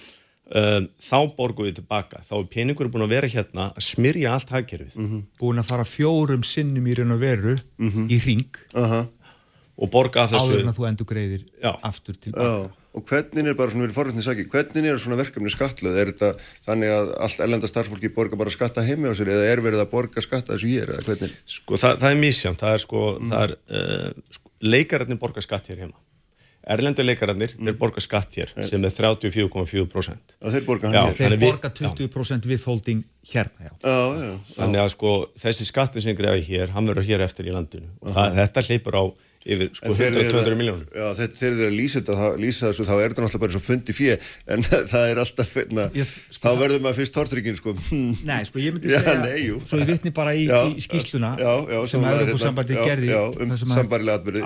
Speaker 8: þá borgum við tilbaka þá er peningur búin að vera hérna að smyrja allt hækjarfið
Speaker 1: Mhm.
Speaker 9: búin að fara fjórum sinnum í raun og veru í ring
Speaker 1: Aha.
Speaker 8: og borga þessu
Speaker 9: áður en að þú endur greiðir
Speaker 8: Já.
Speaker 9: aftur tilbaka
Speaker 1: Já, og hvernig er bara svona verið forrættin saki, hvernig er svona verkefni skattlöð? Er þetta þannig að allt ellenda starfsfólki borga bara skatta heimi á sér eða er verið að borga skatta þessu ég er eða hvernig?
Speaker 8: sko, það, það er mísjönd, það er sko, það er, uh, sko leikararnir borga skatt hér heima erlendu leikararnir, þeir borga skatt hér sem er 34,4%
Speaker 1: Að þeir borga hann
Speaker 8: Já,
Speaker 1: hér?
Speaker 9: þeir borga 20% withholding hérna já.
Speaker 1: Já, já, já.
Speaker 8: þannig að sko þessi skattu sem greiði hér, hann verður hér eftir í landinu og það, þetta hleypur á yfir sko
Speaker 1: En þegar þið
Speaker 8: 100-200
Speaker 1: eru-
Speaker 8: miljónur
Speaker 1: Já, þegar þeir eru að lýsa þetta, lýsa þessu, þá er þetta náttúrulega bara svo fundi fjö, en það er alltaf, na,
Speaker 9: Ég- sko,
Speaker 1: þá verður maður fyrst tortryggin, sko.
Speaker 9: Nei, sko, ég myndi
Speaker 1: Já,
Speaker 9: segja,
Speaker 1: nei,
Speaker 9: svo ég vitni bara í,
Speaker 1: Já,
Speaker 9: í skýsluna
Speaker 1: já, já,
Speaker 9: sem
Speaker 1: var
Speaker 9: Evropasambandi
Speaker 1: hérna-
Speaker 9: gerði
Speaker 1: Já, já um sambarilega atbyrði.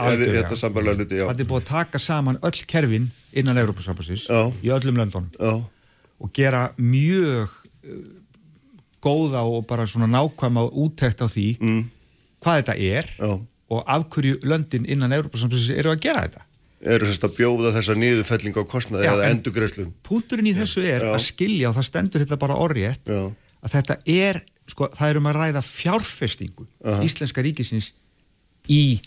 Speaker 9: Það er búið að taka saman öll kerfin innan Evropasambansins
Speaker 1: Já.
Speaker 9: í öllum löndunum
Speaker 1: Já,
Speaker 9: og gera mjög uh, góða og bara svona nákvæma úttekt á því
Speaker 1: Mm.
Speaker 9: hvað þetta er
Speaker 1: Já.
Speaker 9: Og af hverju löndin innan Európa-samsins eru að gera þetta.
Speaker 1: eru sérst að bjóða þessa niðurfelling á kostnaði eða
Speaker 9: en-
Speaker 1: endurgreiðslum
Speaker 9: Púnturinn í þessu er
Speaker 1: Já.
Speaker 9: að skilja og það stendur þetta bara
Speaker 1: Já.
Speaker 9: að þetta er, sko, það er um að ræða fjárfestingu íslenska ríkisins í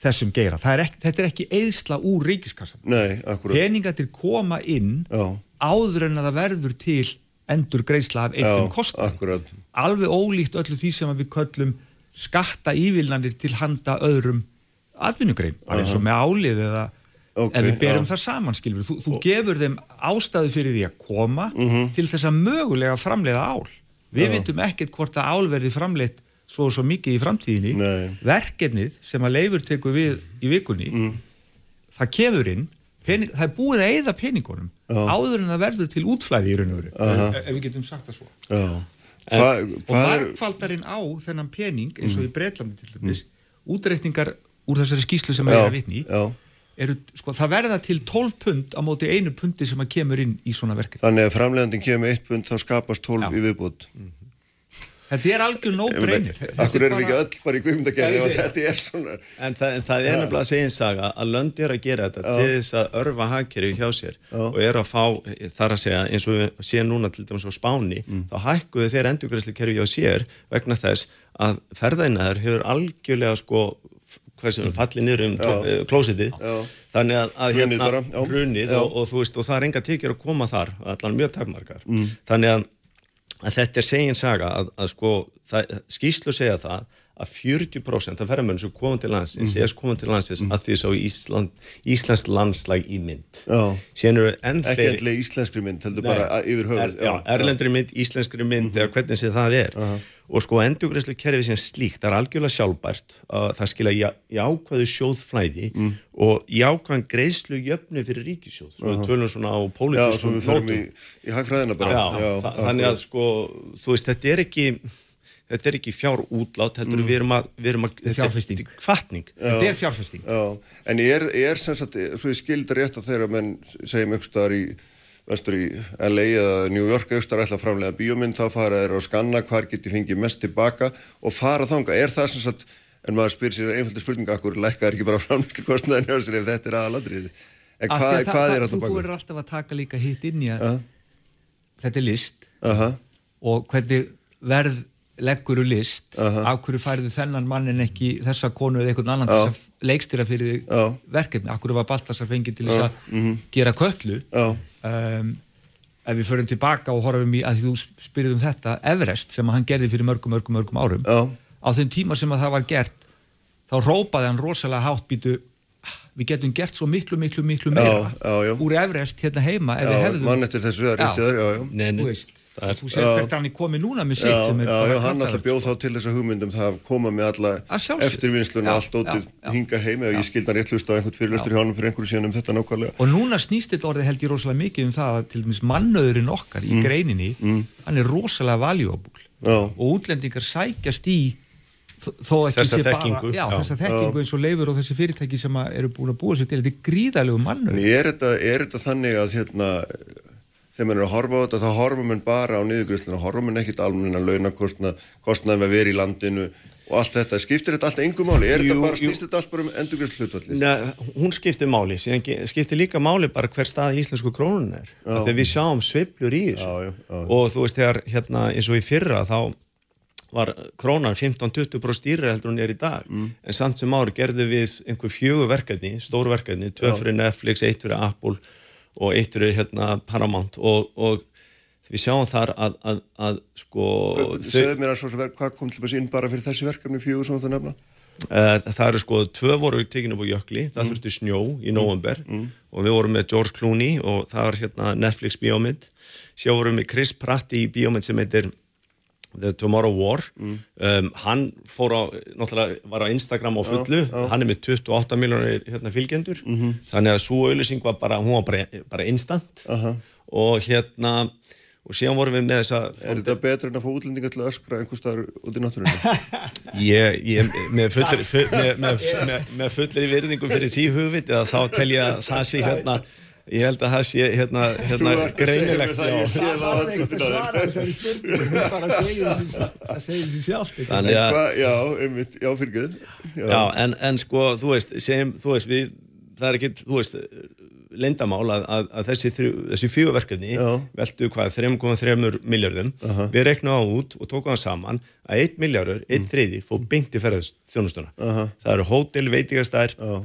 Speaker 9: þessum geira. Er ekki, þetta er ekki eðsla úr ríkiskassan.
Speaker 1: Nei,
Speaker 9: Peningatir koma inn
Speaker 1: Já,
Speaker 9: áður en að það verður til endur greiðsla af
Speaker 1: já,
Speaker 9: einhverjum kostnað.
Speaker 1: akkurat
Speaker 9: Alveg ólíkt öllu því sem við köllum skatta ívilnanir til handa öðrum atvinnugrein, bara eins og með álið eða
Speaker 1: Ok,
Speaker 9: ef við berum það saman skilur þú, þú gefur þeim ástæðu fyrir því að koma
Speaker 1: Mhm.
Speaker 9: til þess að mögulega framleiða ál. Við vitum ekkert hvort að ál verði framleitt svo og svo mikið í framtíðinni.
Speaker 1: Nei.
Speaker 9: verkefnið sem að leifur tekur við í vikunni
Speaker 1: Mm.
Speaker 9: það kemur inn pening, það er búið að eyða peningunum
Speaker 1: Já.
Speaker 9: áður en það verður til útflæði í raun og veru. Ef, ef við getum sagt það svo.
Speaker 1: Já Hva,
Speaker 9: og
Speaker 1: er
Speaker 9: markfaldarinn á þennan pening eins og í Breitlandi til dæmis útreikningar úr þessari skýslu sem er að vitni eru, sko, það verða til 12 pund á móti einu pundi sem að kemur inn í svona verkefni.
Speaker 1: Þannig að framlegandin kemur með eitt pund þá skapast 12
Speaker 9: Já.
Speaker 1: í viðbútt
Speaker 9: Þetta er algjör. Þetta
Speaker 1: Akkur erum við ekki öll bara í guðmundagerði og þetta er svona?
Speaker 8: En það, en það er nefnilega að segja einn saga að lönd er að gera þetta til þess að örfa hagkerfi hjá sér og er að fá, þar að segja, eins og við séum núna til dæmis á Spáni, þá hækkuðu þeir endurgræslu kerfi hjá sér vegna þess að ferðainaður hefur algjörlega sko hversu við fallið niður um tó- klósitið þannig að, að hérna
Speaker 1: já.
Speaker 8: hrunið
Speaker 1: Já.
Speaker 8: og, og þú veist og það er enga tekjur að koma þar allan mjög takmarkar þannig að, að þetta er segin saga að, að sko skýslu segja það að 40% af ferðamönnum sem komum til landsins
Speaker 1: Mhm.
Speaker 8: er komum til landsins að því sá Ísland, Íslands landslæg í mynd.
Speaker 1: Já. ekki endilega íslenskri mynd heldur
Speaker 8: Nei.
Speaker 1: bara yfir höfuð
Speaker 8: er, já, erlendri mynd, íslenskri mynd eða hvernig sem það er. Og sko endurgræslu kerfi sem slíkt það er algjörlega sjálfbært að það skila já, jákvæðu sjóðflæði og jákvæðan greiðslu jöfnu fyrir ríkisjóð svo við tölum svona á
Speaker 1: Já, svo
Speaker 8: pólitískum
Speaker 1: við förum í,
Speaker 8: nótum.
Speaker 1: í hagfræðina bara.
Speaker 8: Já, þa þannig að sko þú veist, þetta er ekki þetta er ekki fjár útlát heldur við erum að, við erum að þetta er
Speaker 9: fjárfesting.
Speaker 8: kvartning
Speaker 9: Þetta er fjárfesting.
Speaker 1: Já, en er, er sem sagt, svo ég skildi rétt að þeirra menn segjum staðar í vestur í LA eða New York staðar ætla að framlega bíómynd þá fara þeir að skanna hvar geti fengið mest tilbaka og fara þanga, er það sem sagt en maður spyr sér einfaldi spurninga akkur lækkaður ekki bara framlýslu kostnaðin hjá sér ef þetta er aðaladrið en
Speaker 9: því að
Speaker 1: hvað er
Speaker 9: þú,
Speaker 1: þetta
Speaker 9: þú
Speaker 1: baka?
Speaker 9: er alltaf að taka líka hitt inn í að
Speaker 1: Já.
Speaker 9: þetta er list
Speaker 1: Aha,
Speaker 9: og hvernig verð legguru list
Speaker 1: Aha.
Speaker 9: af hverju færðu þennan mann en ekki þessa konu eða einhvern annan
Speaker 1: Já.
Speaker 9: þess að leikstýra fyrir þig
Speaker 1: Já.
Speaker 9: verkefni, af hverju var Baltasar fengið til þess að gera köllu
Speaker 1: já,
Speaker 9: um, ef við förum tilbaka og horfum í að því þú spyrir um þetta Everest sem að hann gerði fyrir mörgum, mörgum, mörgum árum.
Speaker 1: Já,
Speaker 9: á þeim tíma sem að það var gert þá rópaði hann rosalega hátt býtu við getum gert svo miklu, miklu, miklu meira
Speaker 1: já, já.
Speaker 9: úr Everest hérna heima ef við
Speaker 1: já
Speaker 9: hefðum
Speaker 1: mann eftir þessu, það er
Speaker 9: þú veist,
Speaker 8: það
Speaker 9: þú sér hvert hann er komið núna með sitt
Speaker 1: Já,
Speaker 9: sem er
Speaker 1: já, hann alltaf bjóð þá til þessa hugmyndum það að koma með alla eftirvinnsluna, allt ótið hinga heim ef ég skildi hann rétt hlusta á einhvern fyrirlustur hjá hann fyrir einhverju síðan um þetta nákvæmlega.
Speaker 9: Og núna snýst þetta orðið held ég rosalega mikið um það að til dæmis mannöðurinn okkar í greininni hann er rosalega valuable.
Speaker 1: Mm. Já.
Speaker 9: og útlendingar sækjast í þó- þó ekki
Speaker 8: Þessa
Speaker 9: sé bara
Speaker 8: þekkingu,
Speaker 9: já,
Speaker 8: já.
Speaker 9: þessa þekkingu eins og leifur og þessi fyrirtæki sem að eru búin að búa sér til. Þetta er gríðalegu
Speaker 1: En
Speaker 9: mannöður
Speaker 1: er er þetta þannig að hérna, þegar mann er að horfa á þetta þá horfa mann bara á niðurgriðsluna horfa mann ekkit almenna launakostnað kostnaðum að vera í landinu og allt þetta. Skiptir þetta allt engum máli, er
Speaker 8: Jú,
Speaker 1: þetta bara snýst þetta allt bara um endurgriðslu hlutvalli
Speaker 8: Nei, hún skiptir máli, skiptir líka máli bara hver stað íslensku krónun er. Að við sjáum sveiflur í þessu.
Speaker 1: Já, já, já.
Speaker 8: og þú veist þegar hérna eins og í fyrra þá var krónan 15-20% stýri heldur hún er í dag.
Speaker 1: Mm.
Speaker 8: en samt sem ári gerðu við einhver fjögur verkefni, stóru verkefni tvö fyrir Netflix, eitt fyrir Apple og eitt fyrir hérna Paramount og, og við sjáum þar að, að, að sko
Speaker 1: segðu mér að svo hvað kom til að inn bara fyrir þessi verkefni fjögur sem þú nefna?
Speaker 8: Uh, það eru sko, tvö voru tekinu upp á jökli, það þurfti snjó í november og við vorum með George Clooney og það var hérna Netflix bíómynd. Sjá vorum við Chris Pratt í bíómynd sem heitir The Tomorrow War. Um, hann fór á, náttúrulega var á Instagram á fullu, hann er með 28 miljónir hérna, fylgjendur, þannig að svo auðlýsing var bara, hún var bara, bara instant.
Speaker 1: Aha.
Speaker 8: og hérna og síðan vorum við með þessa
Speaker 1: er þetta betra en að fá útlendinga til að öskra einhver staðar út í náttúrunni?
Speaker 8: Ég, ég með fullir, full, með, með, með, með fullir virðingu fyrir því hugvit eða þá tel ég að það sé hérna ég held að það sé hérna, hérna
Speaker 1: að segja
Speaker 8: greinilegt
Speaker 1: það,
Speaker 8: já.
Speaker 1: það
Speaker 9: Það er ekkert að
Speaker 1: öndunum.
Speaker 9: svara þessari spurningu, hún bara segir þessi- það segir þessi sjálf.
Speaker 8: Þannig að,
Speaker 1: Hva, já, einmitt, já, fyrir
Speaker 8: já, en, en sko, þú veist, segjum, þú veist, við, það er ekkit, þú veist, leyndamál að, að, að þessi, þessi fjögverkefni
Speaker 1: Já.
Speaker 8: veldu hvað 3,3 miljardum við reiknum á út og tókum það saman að 1 miljardur, 1 þriði fór beint í ferðast þjónustuna það eru hótel, veitingastær
Speaker 1: Já.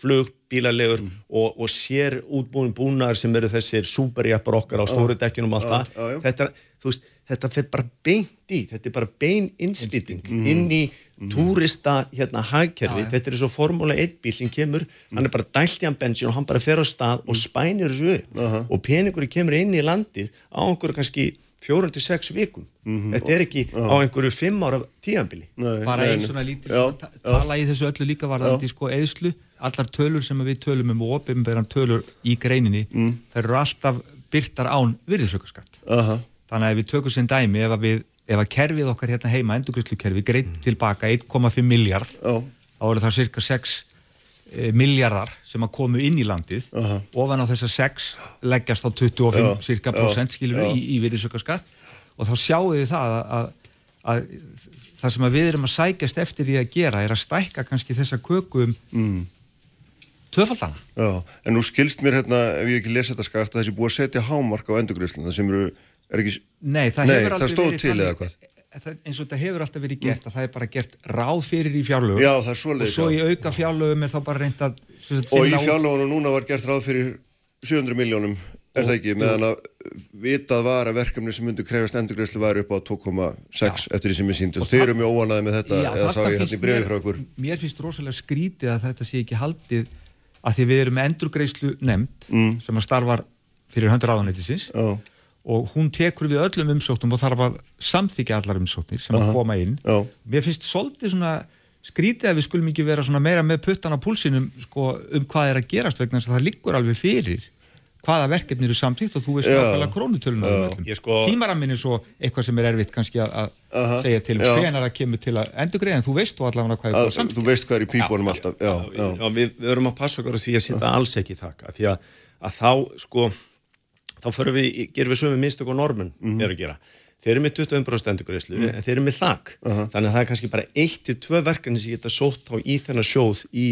Speaker 8: Flug, bílalegur og, og sér útbúin búnar sem eru þessir superjappar okkar á stóru dekkjunum og allt
Speaker 1: Já, já, já.
Speaker 8: það þetta, þú veist, þetta fer bara beint í þetta er bara bein innspýting inn í túrista hérna hagkerfi, þetta er svo formúla 1 bíl sem kemur, hann er bara dælt í hann bensín og hann bara fer á stað og spænir þessu upp. Og peningurinn kemur inn í landið á einhverju kannski 4-6 vikum. Þetta er ekki á einhverju 5 ára tíanbili
Speaker 9: bara einn svona lítil
Speaker 1: Já,
Speaker 9: ta- tala í þessu öllu líka varðandi sko eðslu, allar tölur sem við tölum um og opinberan tölur í greininni
Speaker 1: Mm.
Speaker 9: þær eru alltaf byrtar án virðisaukaskatt
Speaker 1: Aha,
Speaker 9: þannig að ef við tökum sem dæmi ef að, við, ef að kerfið okkar hérna heima endurgræslukerfi greitt tilbaka 1,5 miljard
Speaker 1: já,
Speaker 9: þá eru það cirka 6 e, miljardar sem að komu inn í landið.
Speaker 1: Aha.
Speaker 9: ofan á þessar 6 leggjast á 25
Speaker 1: Já,
Speaker 9: cirka
Speaker 1: já,
Speaker 9: prosent skilur
Speaker 1: já.
Speaker 9: í, í virðisaukaskatt. Og þá sjáum við það að, að, að það sem að við erum að sækjast eftir því að gera er að stækka kannski þessa köku um
Speaker 1: mm,
Speaker 9: tvöfaldana
Speaker 1: já, en nú skilst mér hérna, ef ég ekki lesa þetta skatt, að þessi búið að setja hámark á endurgreisluna sem eru, er ekki,
Speaker 9: Nei, það
Speaker 1: Nei, það stóð til eða hvað?
Speaker 9: það, eins og þetta hefur alltaf verið gert að það er bara gert ráð fyrir í fjárlögum.
Speaker 1: Já,
Speaker 9: og svo í auka fjárlögum er þá bara reynd að
Speaker 1: og í fjárlóðunum núna var gert ráð fyrir 700 miljónum, er það ekki, meðan að vitað var að verkefni sem myndi krefast endurgreislu væri upp á 2,6 eftir því sem ég síndi og þeir eru mjög óanaði með þetta
Speaker 9: Já,
Speaker 1: eða sá ég hérna í brefi frá okkur
Speaker 9: Mér finnst rosalega skrítið að þetta sé ekki haldið að því við erum með endurgreislu nefnd
Speaker 1: Mm.
Speaker 9: sem að starfar fyrir höndur áðanættisins
Speaker 1: Já,
Speaker 9: og hún tekur við öllum umsóknum og þarf að samþykja allar umsóknir sem að koma inn.
Speaker 1: Já,
Speaker 9: mér finnst svolítið svona skrítið að við skulum ekki vera svona meira með puttan á púlsinum sko, um hvað er að gerast vegna þess að það liggur alveg fyrir hvaða verkefni eru samtíkt og þú veist nákvæmlega krónutöluna
Speaker 8: Ég sko-
Speaker 9: tímarammin er svo eitthvað sem er erfitt kannski að- að
Speaker 1: Aha,
Speaker 9: segja til um hvenar það kemur til að endurgreða en þú veist þú allavega hvað er
Speaker 1: að,
Speaker 9: að samtíkt
Speaker 1: þú veist hvað er í pípunum alltaf. Já, já,
Speaker 8: Já, við, við erum að passa okkur á því að setja alls ekki í þakka því að, að þá sko þá förum við, gerum við sömu mistök og normun
Speaker 1: Mhm.
Speaker 8: er að gera. Þeir eru með 25% endurgreðslu en þeir eru með þak. Þannig að það er kannski bara 1-2 verkefni sem geta sótt á í þennan sjóð í,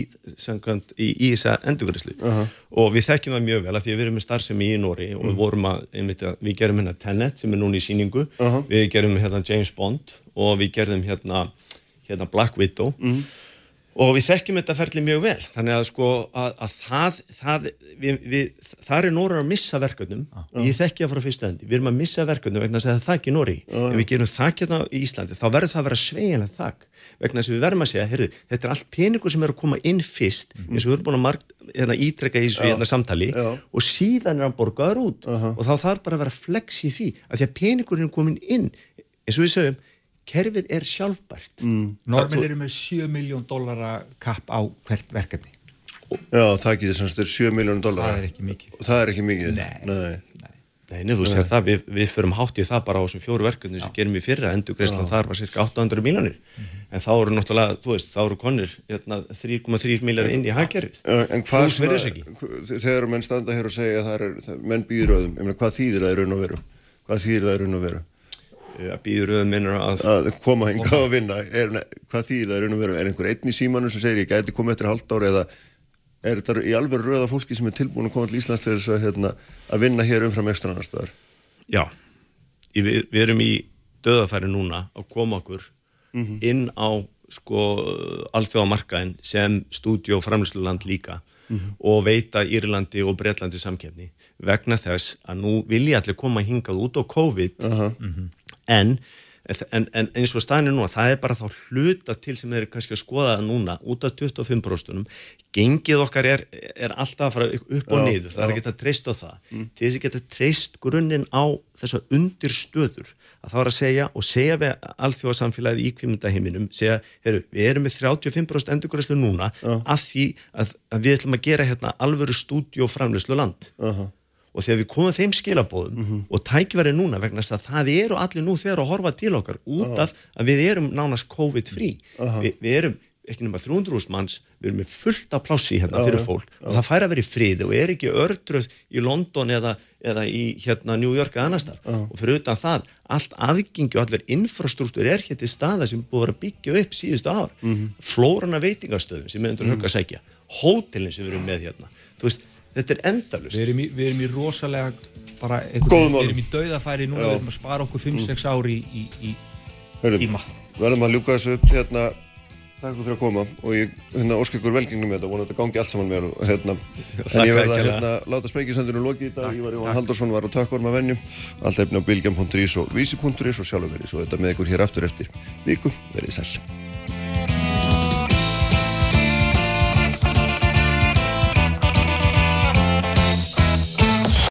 Speaker 8: í, í þessa endurgreðslu og við þekkjum það mjög vel að því að við erum með starfsemi í Nóri og við vorum að, einmitt, að við gerum hérna Tenet sem er núna í síningu við gerum hérna James Bond og við gerum hérna, hérna Black Widow og við þekkjum þetta ferli mjög vel. Þannig að sko að, að það, það við, við, það er Nóri að missa verkefnum. Ég þekki það frá fyrstu endi við erum að missa verkefnum vegna að það í Nóri ef við gerum þakk hérna í Íslandi þá verður það að vera sveigjanlega þakk vegna að við verðum að segja, heyrðu, þetta er allt peningur sem er að koma inn fyrst eins og við erum búin að marg, hérna, ítrekka í þessu hérna, samtali
Speaker 1: Já.
Speaker 8: og síðan er hann borgaður út. Og þá þarf bara að vera flex í því að því að peningurinn er komin inn. Eins og við segjum, kerfið er sjálfbært. Mm.
Speaker 9: Normin eru með 7 miljón dollara kapp á hvert verkefni.
Speaker 1: Já, það þetta er 7 miljónum dólar
Speaker 9: það er ekki mikið.
Speaker 1: Og það er ekki mikið.
Speaker 9: Nei.
Speaker 1: Nei.
Speaker 8: Nei, nei, þú sér það, við, við förum hátt í það bara á þessum fjóru verkefni sem gerum við fyrra, endurgreislan þar var cirka 800 miljonir, en þá eru náttúrulega, þú veist, þá eru konir hérna, 3,3 miljar inn í hagkerfið.
Speaker 1: En hvað þegar menn standa hér og segja að það er, það, menn býður öðum, hvað þýðir það í raun og veru? Hvað þýðir það í raun og veru
Speaker 8: Að býður auðvitað minnur að,
Speaker 1: að koma hingað og vinna. Er, hvað þýðir það í raun og veru, er einhver einn í símanum sem segir ég gæti komið eftir halvt ári eða er þetta í alveg röða fólki sem er tilbúin að koma til Íslands til þess að, hérna, að vinna hér umfram ekstra annar staðar?
Speaker 8: Já, í, við, við erum í döðafæri núna að koma okkur inn á sko alþjóðamarkaðin sem stúdíu og framlýsluland líka og veita Írlandi og Breitlandi samkefni vegna þess að nú vilja allir koma hingað út á COVID en, en, en eins og staðinu núna, það er bara þá hluta til sem þeir eru kannski að skoða núna út af 25%, gengið okkar er, er alltaf að fara upp og niður, það er ekki að treysta á það. Til þess að geta treyst grunninn á þessa undirstöður að það var að segja og segja við alþjóðasamfélagið í kvímyndaheiminum segja, heru, við erum með 35% endurgræslu núna að því að, að við ætlum að gera hérna alvöru stúdíu og framleyslu land
Speaker 1: Aha.
Speaker 8: Og þegar við komum þeim skilabóðum og tækverði núna vegna þess að það eru allir nú þegar að horfa til okkar út af að við erum nánast COVID-free. Vi, við erum ekki nema 300.000 manns, við erum með fullt af plássi hérna fyrir fólk. og það fær að vera í friði og er ekki ördröð í London eða, eða í hérna New York eða annar stað og fyrir utan það, allt aðgengi og allir infrastruktúr er hér til staða sem búið að byggja upp síðustu ár. Flórana veitingastöðum sem er undir högg að sækja. Hótelin sem við erum með hérna. Þú veist, þetta er endalust
Speaker 9: Við erum í, við erum í rosalega bara,
Speaker 1: Góðum
Speaker 9: við erum í dauðafæri. Núna,
Speaker 1: Já.
Speaker 9: við erum að spara okkur 5-6 ári í, í, í tíma.
Speaker 1: verðum að ljúka þessu upp. Hérna takk fyrir að koma. Og ég hérna, óska ykkur velgengni með þetta. Vona að þetta gangi allt saman með og hérna en ég verða að hérna, láta sprengisendinu loki í dag, ég var Jón Haldarsson var á tökvarum að venju allt efni á bilgjum.is og vísi.is og sjálfur verið svo. Þetta með ykkur hér aftur eftir viku, verið sæl